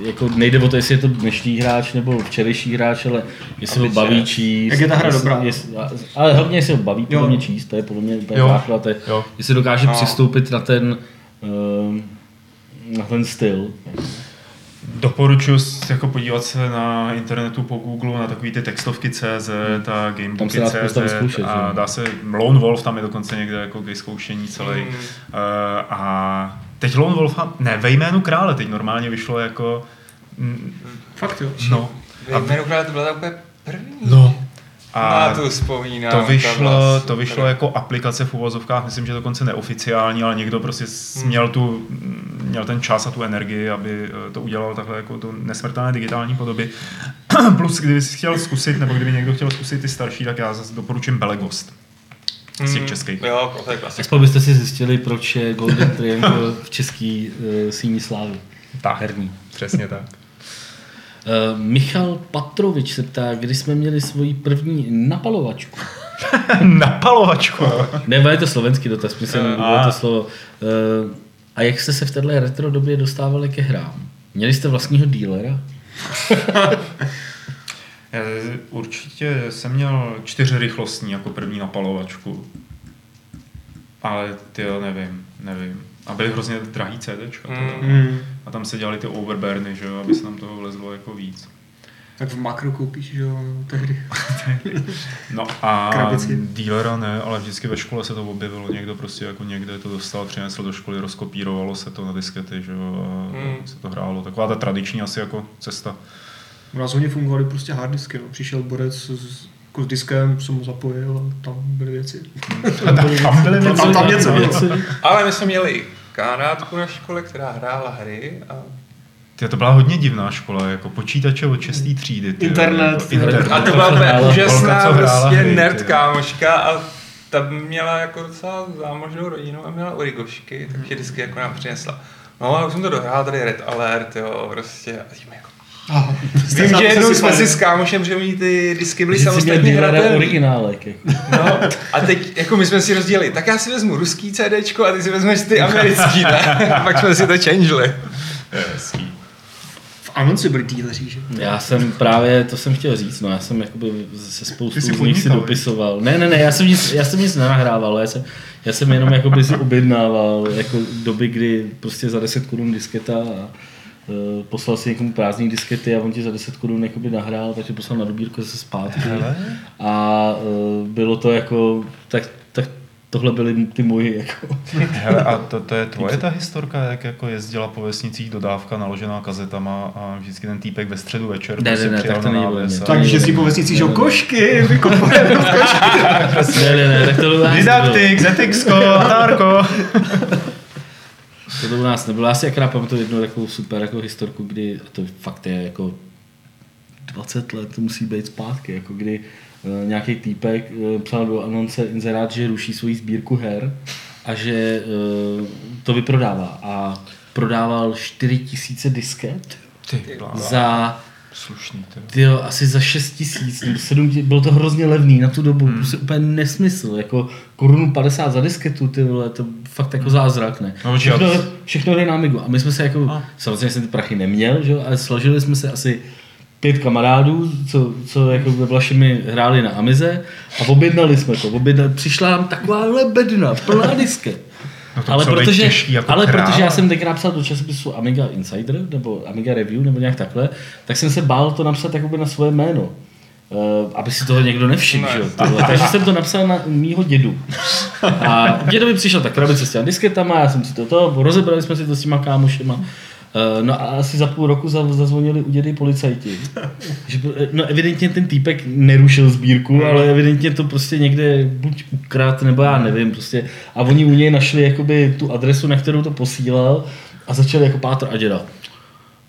[SPEAKER 2] jako nejde o to, jestli je to dnešní hráč nebo včerejší hráč, ale jestli ho baví číst.
[SPEAKER 4] Jak je ta hra
[SPEAKER 2] jestli,
[SPEAKER 4] dobrá.
[SPEAKER 2] Jestli, ale hlavně jestli ho baví podle mě číst, to je podle mě úplně základ, je, jestli dokáže
[SPEAKER 3] No.
[SPEAKER 2] přistoupit na ten, ehm, na ten styl.
[SPEAKER 1] Doporučuji jako podívat se na internetu po Google na takový ty textovky CZ a
[SPEAKER 2] Tam
[SPEAKER 1] gamebooky CZ a dá se, Lone Wolf tam je dokonce někde jako k vyzkoušení celý.
[SPEAKER 3] Mm.
[SPEAKER 1] Uh, a teď Lone Wolf, ne, ve jménu krále teď normálně vyšlo jako, mm,
[SPEAKER 4] Fakt jo.
[SPEAKER 1] no,
[SPEAKER 3] Ve jménu krále to byla ta úplně první.
[SPEAKER 1] no.
[SPEAKER 3] A na to vzpomínám.
[SPEAKER 1] to vyšlo, to vyšlo jako aplikace v uvozovkách, myslím, že dokonce neoficiální, ale někdo prostě
[SPEAKER 3] Hmm.
[SPEAKER 1] měl, tu, měl ten čas a tu energii, aby eh, to udělal takhle jako do nesmrtelné digitální podoby. Plus, kdyby si chtěl zkusit, nebo kdyby někdo chtěl zkusit ty starší, tak já zase doporučím Belegost z těch
[SPEAKER 3] Mm,
[SPEAKER 1] českých.
[SPEAKER 3] Jo, to je klasika.
[SPEAKER 2] Aspoň byste si zjistili, proč je Golden Triangle v český uh, síní slávy.
[SPEAKER 1] Tak,
[SPEAKER 2] Herní.
[SPEAKER 1] přesně tak.
[SPEAKER 2] Uh, Michal Patrovič se ptá, kdy jsme měli svoji první napalovačku.
[SPEAKER 1] Napalovačku.
[SPEAKER 2] Ne, je to slovenský dotaz, myslím,
[SPEAKER 3] Eh,
[SPEAKER 2] bylo
[SPEAKER 1] a.
[SPEAKER 2] to slovo. Uh, a jak jste se v této retro době dostávali ke hrám? Měli jste vlastního dílera?
[SPEAKER 1] Já určitě jsem měl čtyři rychlostní jako první napalovačku. Ale ty jo, nevím, nevím. A byly hrozně drahý CDčka.
[SPEAKER 3] Mm.
[SPEAKER 1] A tam se dělali ty overburny, že jo, aby se nám toho vlezlo jako víc.
[SPEAKER 4] Tak v makro koupíš, že jo, tehdy.
[SPEAKER 1] No a
[SPEAKER 4] Krabici.
[SPEAKER 1] dílera ne, ale vždycky ve škole se to objevilo, někdo prostě jako někde to dostal, přinesl do školy, rozkopírovalo se to na diskety, že jo, a
[SPEAKER 3] Mm.
[SPEAKER 1] se to hrálo. Taková ta tradiční asi jako cesta.
[SPEAKER 4] U nás hodně fungovaly prostě harddisky, no. Přišel borec s, jako s diskem, jsem ho zapojil a tam byly věci.
[SPEAKER 1] Tam byly
[SPEAKER 4] Tam- tam- tam něco bylo.
[SPEAKER 3] Ale my jsme měli kamarádku na škole, která hrála hry a
[SPEAKER 1] Ty, to byla hodně divná škola, jako počítače od 6. třídy. Ty,
[SPEAKER 4] Internet.
[SPEAKER 1] Jako internet.
[SPEAKER 3] A to byla úplně
[SPEAKER 2] Hrála-
[SPEAKER 3] úžasná prostě
[SPEAKER 1] hry,
[SPEAKER 3] nerd kámoška a ta měla jako docela zámožnou rodinu a měla origošky, takže vždycky jako nám přinesla. No a už jsem to dohrál, tady Red Alert, jo, prostě. A tím jako.
[SPEAKER 4] Aha.
[SPEAKER 3] Vím, že jednou jsme si s kámošem, že oni ty disky byly samostatně
[SPEAKER 2] originálek. Jako.
[SPEAKER 3] No, a teď jako my jsme si rozdělili, tak já si vezmu ruský CDčko a ty si vezmeš ty americký, ne? A pak jsme si to changeli.
[SPEAKER 1] Hezký.
[SPEAKER 4] V Anonci byli díleři, že?
[SPEAKER 2] Já jsem právě, to jsem chtěl říct, no já jsem jakoby se spoustu z nich si dopisoval. Ne, ne, ne, já jsem nic, já jsem nic nenahrával, já jsem, já jsem jenom jakoby si objednával jako doby, kdy prostě za 10 korun disketa a poslal si někomu prázdný diskety a on ti za 10 korun jakoby nahrál, takže poslal na dobírku zase zpátky. A uh, bylo to jako, tak, tak tohle byly ty moji jako.
[SPEAKER 1] Hele, a to, to je tvoje ta historka, jak jako jezdila po vesnicích dodávka naložená kazetama a vždycky ten týpek ve středu večer
[SPEAKER 2] Ne,
[SPEAKER 1] prostě
[SPEAKER 2] ne, ne, tak to není
[SPEAKER 1] a-
[SPEAKER 2] mě.
[SPEAKER 4] Tak, že si po vesnicích, jo, košky, vykopujeme košky.
[SPEAKER 2] ne, ne, ne, tak to nebylo.
[SPEAKER 1] Didaktik, ZXko, Atárko.
[SPEAKER 2] To, to u nás nebylo. Já si akorát pamatuju jednu takovou super jako historku, kdy, a to fakt je jako 20 let, to musí být zpátky, jako kdy uh, nějaký týpek uh, psal do anonce inzerát, že ruší svoji sbírku her a že uh, to vyprodává. A prodával 4000 disket
[SPEAKER 1] Ty,
[SPEAKER 2] za
[SPEAKER 1] slušný. Ty.
[SPEAKER 2] Tyjo, asi za 6 tisíc nebo 7 tisíc, bylo to hrozně levný na tu dobu, hmm. prostě úplně nesmysl, jako korunu 50 za disketu, ty vole, to fakt jako zázrak, ne.
[SPEAKER 1] No,
[SPEAKER 2] všechno, všechno jde na Amigu a my jsme se jako,
[SPEAKER 1] A.
[SPEAKER 2] samozřejmě jsem ty prachy neměl, že ale složili jsme se asi pět kamarádů, co, co jako ve Vlašimi hráli na Amize a objednali jsme to, objednali, přišla nám taková bedna, plná disket.
[SPEAKER 1] No
[SPEAKER 2] ale protože,
[SPEAKER 1] těžký jako
[SPEAKER 2] ale
[SPEAKER 1] král.
[SPEAKER 2] protože já jsem tenkrát psal do časopisu Amiga Insider nebo Amiga Review nebo nějak takhle, tak jsem se bál to napsat jakoby na svoje jméno. Uh, aby si toho někdo nevšiml,
[SPEAKER 3] Ne.
[SPEAKER 2] že. Takže jsem to napsal na mýho dědu. A dědovi přišel tak krabice s těma disketama, já jsem si to to, rozebrali jsme si to s těma kámošema Uh, no a asi za půl roku za- zazvonili u dědy policajti. Že, byl- no evidentně ten týpek nerušil sbírku, ale evidentně to prostě někde buď ukrad, nebo já nevím prostě. A oni u něj našli jakoby tu adresu, na kterou to posílal a začali jako pátr a děda.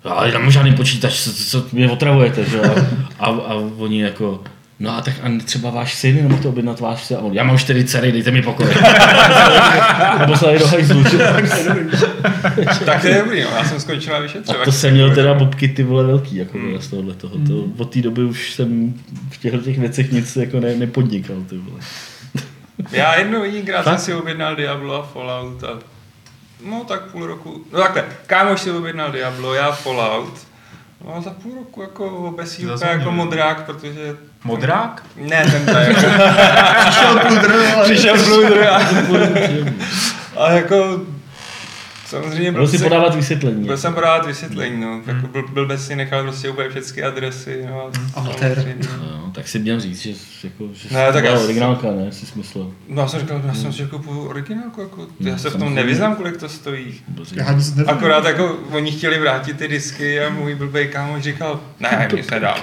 [SPEAKER 2] Já nemám žádný počítač, co, co, mě otravujete, že jo? A, a oni jako, no a tak a třeba váš syn nemohl to objednat váš syn? A on, já mám čtyři dcery, dejte mi pokoj. a poslali do hajzlu, že?
[SPEAKER 3] Tak to je dobrý, no. já jsem skončil na
[SPEAKER 2] A
[SPEAKER 3] vyšetřovat.
[SPEAKER 2] to jsem měl teda bobky ty vole velký, jako hmm. z tohohle toho. To, od té doby už jsem v těchto těch věcech nic jako ne, nepodnikal, ty vole.
[SPEAKER 3] Já jednou jedinkrát jsem si objednal Diablo a Fallout a no tak půl roku, no takhle, kámoš si objednal Diablo, já Fallout, no a za půl roku jako obesí úplně
[SPEAKER 1] Zazvonil.
[SPEAKER 3] jako modrák, protože
[SPEAKER 1] Modrák?
[SPEAKER 3] ne, ten to jako,
[SPEAKER 4] Přišel Bludr, ale...
[SPEAKER 3] přišel Bludr a, a jako samozřejmě
[SPEAKER 2] Byl si
[SPEAKER 3] se-
[SPEAKER 2] podávat vysvětlení.
[SPEAKER 3] Byl jsem podávat vysvětlení, no. Jako byl, byl bez si nechal prostě úplně všechny adresy, no. a
[SPEAKER 4] Amatér.
[SPEAKER 3] samozřejmě-
[SPEAKER 2] No, tak si měl říct, že, jako, že
[SPEAKER 3] Ne, tak
[SPEAKER 2] byla
[SPEAKER 3] já-
[SPEAKER 2] originálka, ne, si smyslel.
[SPEAKER 3] No, já jsem říkal, já jsem si kupuju originálku, jako, já
[SPEAKER 2] No,
[SPEAKER 3] se v tom nevyznám, kolik to stojí.
[SPEAKER 4] Já nic nevím.
[SPEAKER 3] Akorát jako oni chtěli vrátit ty disky a můj blbej kámoš říkal, ne, nic nedám.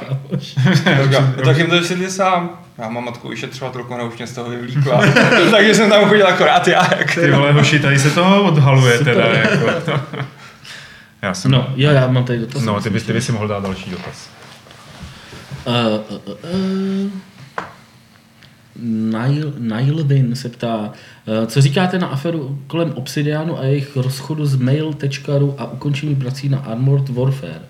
[SPEAKER 3] Já "No, tak jim to vysvětli sám. Já mám matku vyšetřovatelku, ona už mě z toho vyvlíkla. Takže jsem tam chodil akorát já. Jak
[SPEAKER 1] Ty vole, hoši, tady se toho odhaluje teda, jako. Já jsem...
[SPEAKER 2] No, jo, já mám tady dotaz.
[SPEAKER 1] No, ty bys, ty bys si mohl dát další dotaz.
[SPEAKER 2] Uh, uh, uh, uh. Nile, Nilevin se ptá, uh, co říkáte na aferu kolem Obsidianu a jejich rozchodu z mail.ru a ukončení prací na Armored Warfare?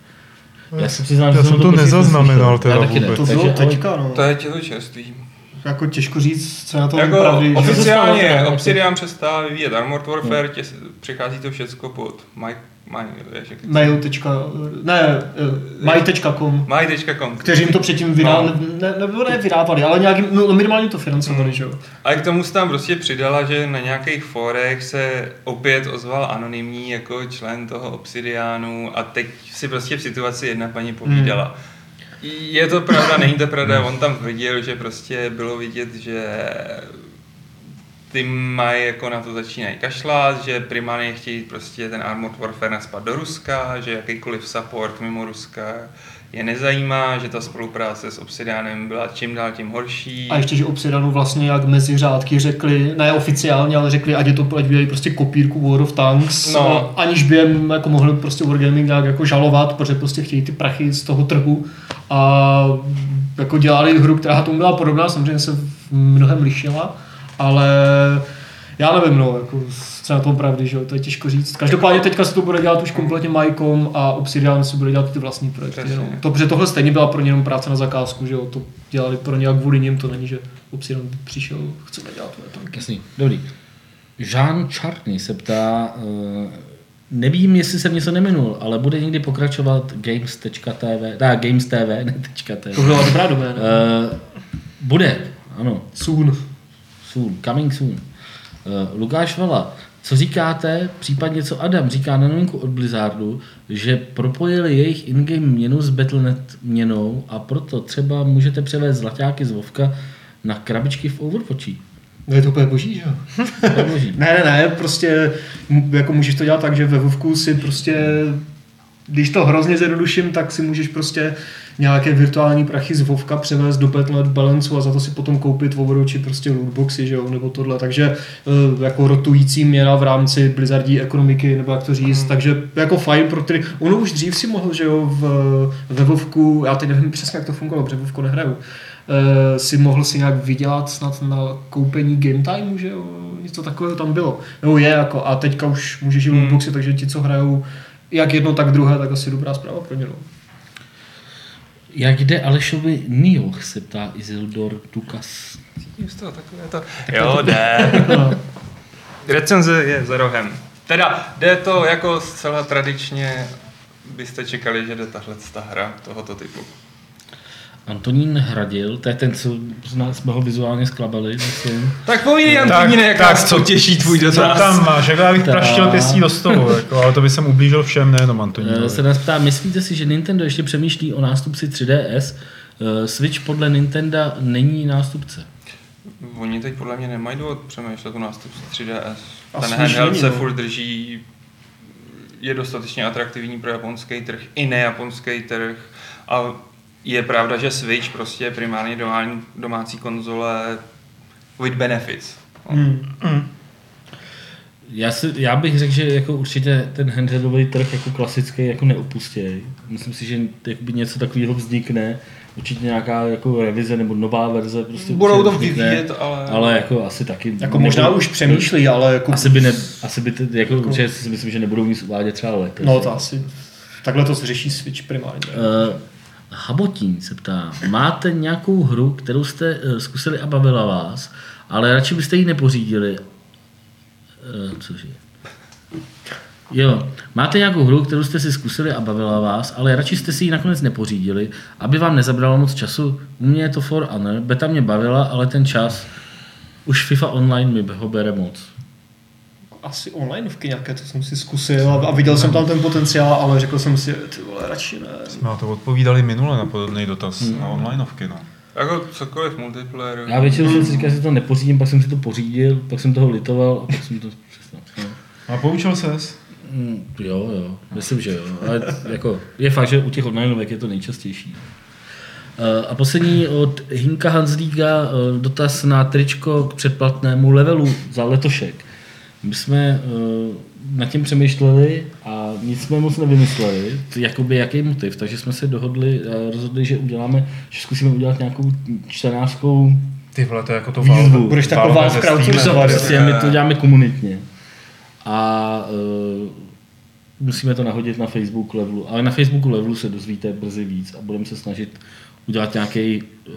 [SPEAKER 2] Já se přiznám,
[SPEAKER 5] Já
[SPEAKER 2] že
[SPEAKER 5] jsem to
[SPEAKER 2] prostě
[SPEAKER 5] nezaznamenal teda
[SPEAKER 2] Já taky ne,
[SPEAKER 5] vůbec.
[SPEAKER 4] To
[SPEAKER 2] takže,
[SPEAKER 4] bylo
[SPEAKER 2] ale-
[SPEAKER 4] teďka, no.
[SPEAKER 3] To je tělo čerstvý.
[SPEAKER 4] Jako těžko říct, co je na tom
[SPEAKER 3] Jako
[SPEAKER 4] pravdy.
[SPEAKER 3] oficiálně? Obsidian přestává vyvíjet Armored Warfare, tě, přichází to všecko pod Mike,
[SPEAKER 4] Mail. Ne, eh, my.com.
[SPEAKER 3] My.com.
[SPEAKER 4] Kteří jim to předtím vydávali,
[SPEAKER 3] No.
[SPEAKER 4] ne, nebo ne vydávali, ale nějakým, no minimálně to financovali, že jo.
[SPEAKER 3] A k tomu se tam prostě přidala, že na nějakých fórech se opět ozval anonymní jako člen toho Obsidianu a teď si prostě v situaci jedna paní povídala. Je to pravda, není to pravda, on tam viděl, že prostě bylo vidět, že ty mají jako na to začínají kašlat, že primárně chtějí prostě ten Armored Warfare naspat do Ruska, že jakýkoliv support mimo Ruska je nezajímá, že ta spolupráce s Obsidianem byla čím dál tím horší.
[SPEAKER 4] A ještě, že Obsidianu vlastně jak mezi řádky řekli, ne oficiálně, ale řekli, ať je to, ať udělají prostě kopírku World of Tanks,
[SPEAKER 3] No.
[SPEAKER 4] aniž by jim jako mohli prostě Wargaming nějak jako žalovat, protože prostě chtějí ty prachy z toho trhu a jako dělali hru, která tomu byla podobná, samozřejmě se v mnohem lišila, ale já nevím, no, jako, co na tom pravdy, že jo, to je těžko říct. Každopádně teďka se to bude dělat už kompletně Mycom a Obsidian si bude dělat ty vlastní projekty.
[SPEAKER 3] Přesně.
[SPEAKER 4] No. To, protože tohle stejně byla pro ně jenom práce na zakázku, že jo, to dělali pro ně jak kvůli nim, to není, že Obsidian přišel, chceme dělat tohle tanky.
[SPEAKER 2] Jasný, dobrý. Jean Chartney se ptá, uh, nevím, jestli jsem něco neminul, ale bude někdy pokračovat games.tv, ne, games TV, ne .tv.
[SPEAKER 4] To byla dobrá doména.
[SPEAKER 2] Uh, bude, ano,
[SPEAKER 4] Soon.
[SPEAKER 2] soon, coming soon. Uh, Lukáš Vala, co říkáte, případně co Adam říká na novinku od Blizzardu, že propojili jejich in-game měnu s Battle.net měnou a proto třeba můžete převést zlaťáky z Vovka na krabičky v Overwatchi.
[SPEAKER 4] No je to úplně boží, že jo? Ne, ne, ne, prostě jako můžeš to dělat tak, že ve Vovku si prostě, když to hrozně zjednoduším, tak si můžeš prostě nějaké virtuální prachy z Vovka převést do Battle.net Balance a za to si potom koupit v Overwatchi prostě lootboxy, že jo, nebo tohle, takže eh, jako rotující měna v rámci Blizzardí ekonomiky, nebo jak to říct, takže jako fajn pro ty, ono už dřív si mohl, že jo, v, ve Vovku, já teď nevím přesně, jak to fungovalo, protože Vovku nehraju, eh, si mohl si nějak vydělat snad na koupení game timeu, že jo, něco takového tam bylo. Nebo je jako, a teďka už můžeš i
[SPEAKER 3] Hmm.
[SPEAKER 4] lootboxy, takže ti, co hrajou jak jedno, tak druhé, tak asi dobrá zpráva pro ně. No.
[SPEAKER 2] Jak jde Alešovi Nioh, se ptá Isildur Tukas.
[SPEAKER 3] Cítím z toho takové to... Jo, jde. Recenze je za rohem. Teda, jde to jako zcela tradičně, byste čekali, že jde tahle ta hra tohoto typu.
[SPEAKER 2] Antonín Hradil, to je ten, co z nás jsme ho vizuálně sklabali, myslím.
[SPEAKER 3] Tak povídej,
[SPEAKER 1] Tak,
[SPEAKER 3] Antoníne, jak
[SPEAKER 1] tak,
[SPEAKER 3] nás
[SPEAKER 1] co-
[SPEAKER 3] potěší tvůj dotaz.
[SPEAKER 1] tam máš? Jak já bych
[SPEAKER 2] Tak.
[SPEAKER 1] praštil pěstí do stolu, jako, ale to by jsem ublížil všem, nejenom
[SPEAKER 2] Eh,
[SPEAKER 1] Antonínovi.
[SPEAKER 2] Se nás ptá, myslíte si, že Nintendo ještě přemýšlí o nástupci 3DS? Eh, Switch podle Nintendo není nástupce.
[SPEAKER 3] Oni teď podle mě nemají důvod přemýšlet o nástupci 3DS.
[SPEAKER 4] A
[SPEAKER 3] Ten handheld se
[SPEAKER 4] no.
[SPEAKER 3] furt drží je dostatečně atraktivní pro japonský trh i nejaponský trh. A je pravda, že Switch prostě je primárně domácí, domácí konzole with benefits.
[SPEAKER 4] Hmm.
[SPEAKER 2] Já, si, já bych řekl, že jako určitě ten handheldový trh jako klasický jako neopustěj. Myslím si, že jakoby něco takového vznikne. Určitě nějaká jako revize nebo nová verze. Prostě
[SPEAKER 3] Budou to vyvíjet, ale...
[SPEAKER 2] ale jako asi taky.
[SPEAKER 4] Jako možná
[SPEAKER 2] nebudou-
[SPEAKER 4] už přemýšlí, ale jako...
[SPEAKER 2] Asi by, ne, asi by ty, jako, určitě si myslím, že nebudou nic uvádět třeba letos.
[SPEAKER 4] No to asi... Takhle to řeší Switch primárně.
[SPEAKER 2] Uh, Habotín se ptá, máte nějakou hru, kterou jste uh, zkusili a bavila vás, ale radši byste ji nepořídili? Uh, cože? Jo, máte nějakou hru, kterou jste si zkusili a bavila vás, ale radši jste si ji nakonec nepořídili, aby vám nezabralo moc času. U mě je to For Honor, beta mě bavila, ale ten čas, už FIFA Online mi ho bere moc.
[SPEAKER 4] Asi onlineovky nějaké, to jsem si zkusil a, viděl jsem tam ten potenciál, ale řekl jsem si, ty vole, radši ne.
[SPEAKER 1] Jsme na to odpovídali minule na podobný dotaz na onlineovky. No.
[SPEAKER 3] Jako cokoliv multiplayer.
[SPEAKER 2] Já většinou jsem si říkal, že si to nepořídím, pak jsem si to pořídil, pak jsem toho litoval a pak jsem to přestal. No.
[SPEAKER 1] A poučil ses?
[SPEAKER 2] Mm, jo, jo, myslím, že jo. Ale jako, je fakt, že u těch onlineovek je to nejčastější. Eh, A poslední od Hinka Hanslíka eh, dotaz na tričko k předplatnému levelu za letošek. My jsme eh, nad tím přemýšleli a nic jsme moc nevymysleli, jakoby jaký motiv, takže jsme se dohodli, a rozhodli, že uděláme, že zkusíme udělat nějakou čtenářskou
[SPEAKER 1] Ty vole, to je jako to
[SPEAKER 2] Výzvu.
[SPEAKER 4] Budeš taková crowdsourcovat.
[SPEAKER 2] Prostě my to děláme komunitně. A uh, musíme to nahodit na Facebook levelu. Ale na Facebooku levelu se dozvíte brzy víc a budeme se snažit udělat nějaký uh,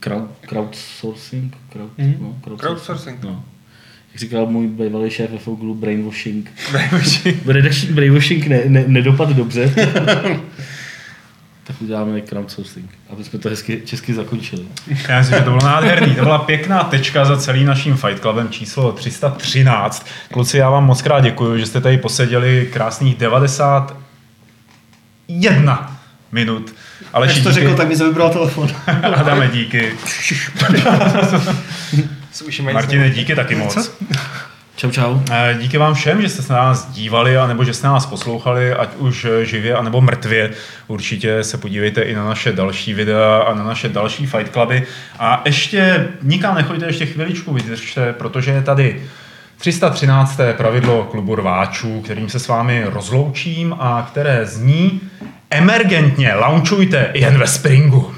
[SPEAKER 2] crowd, crowdsourcing. Crowd,
[SPEAKER 4] Mhm.
[SPEAKER 2] no, crowdsourcing.
[SPEAKER 3] Crowdsourcing.
[SPEAKER 2] No. Jak říkal můj bývalý šéf ve Foglu, brainwashing. Redakční brainwashing ne, ne, nedopad dobře. tak uděláme crowdsourcing, aby jsme to hezky česky zakončili.
[SPEAKER 1] Já myslím, že to bylo nádherný. To byla pěkná tečka za celý naším Fight Clubem číslo 313. Kluci, já vám moc krát děkuji, že jste tady poseděli krásných 91 minut. Ale
[SPEAKER 4] Když to řekl, tak mi vybral telefon.
[SPEAKER 1] Adame, díky. Martine, díky taky moc.
[SPEAKER 2] Čau, čau.
[SPEAKER 1] Eh, Díky vám všem, že jste se na nás dívali, anebo že jste nás poslouchali, ať už eh, živě, anebo mrtvě. Určitě se podívejte i na naše další videa a na naše další Fight Cluby. A ještě nikam nechoďte, ještě chviličku vydržte, protože je tady 313. pravidlo klubu rváčů, kterým se s vámi rozloučím a které zní emergentně launchujte jen ve Springu.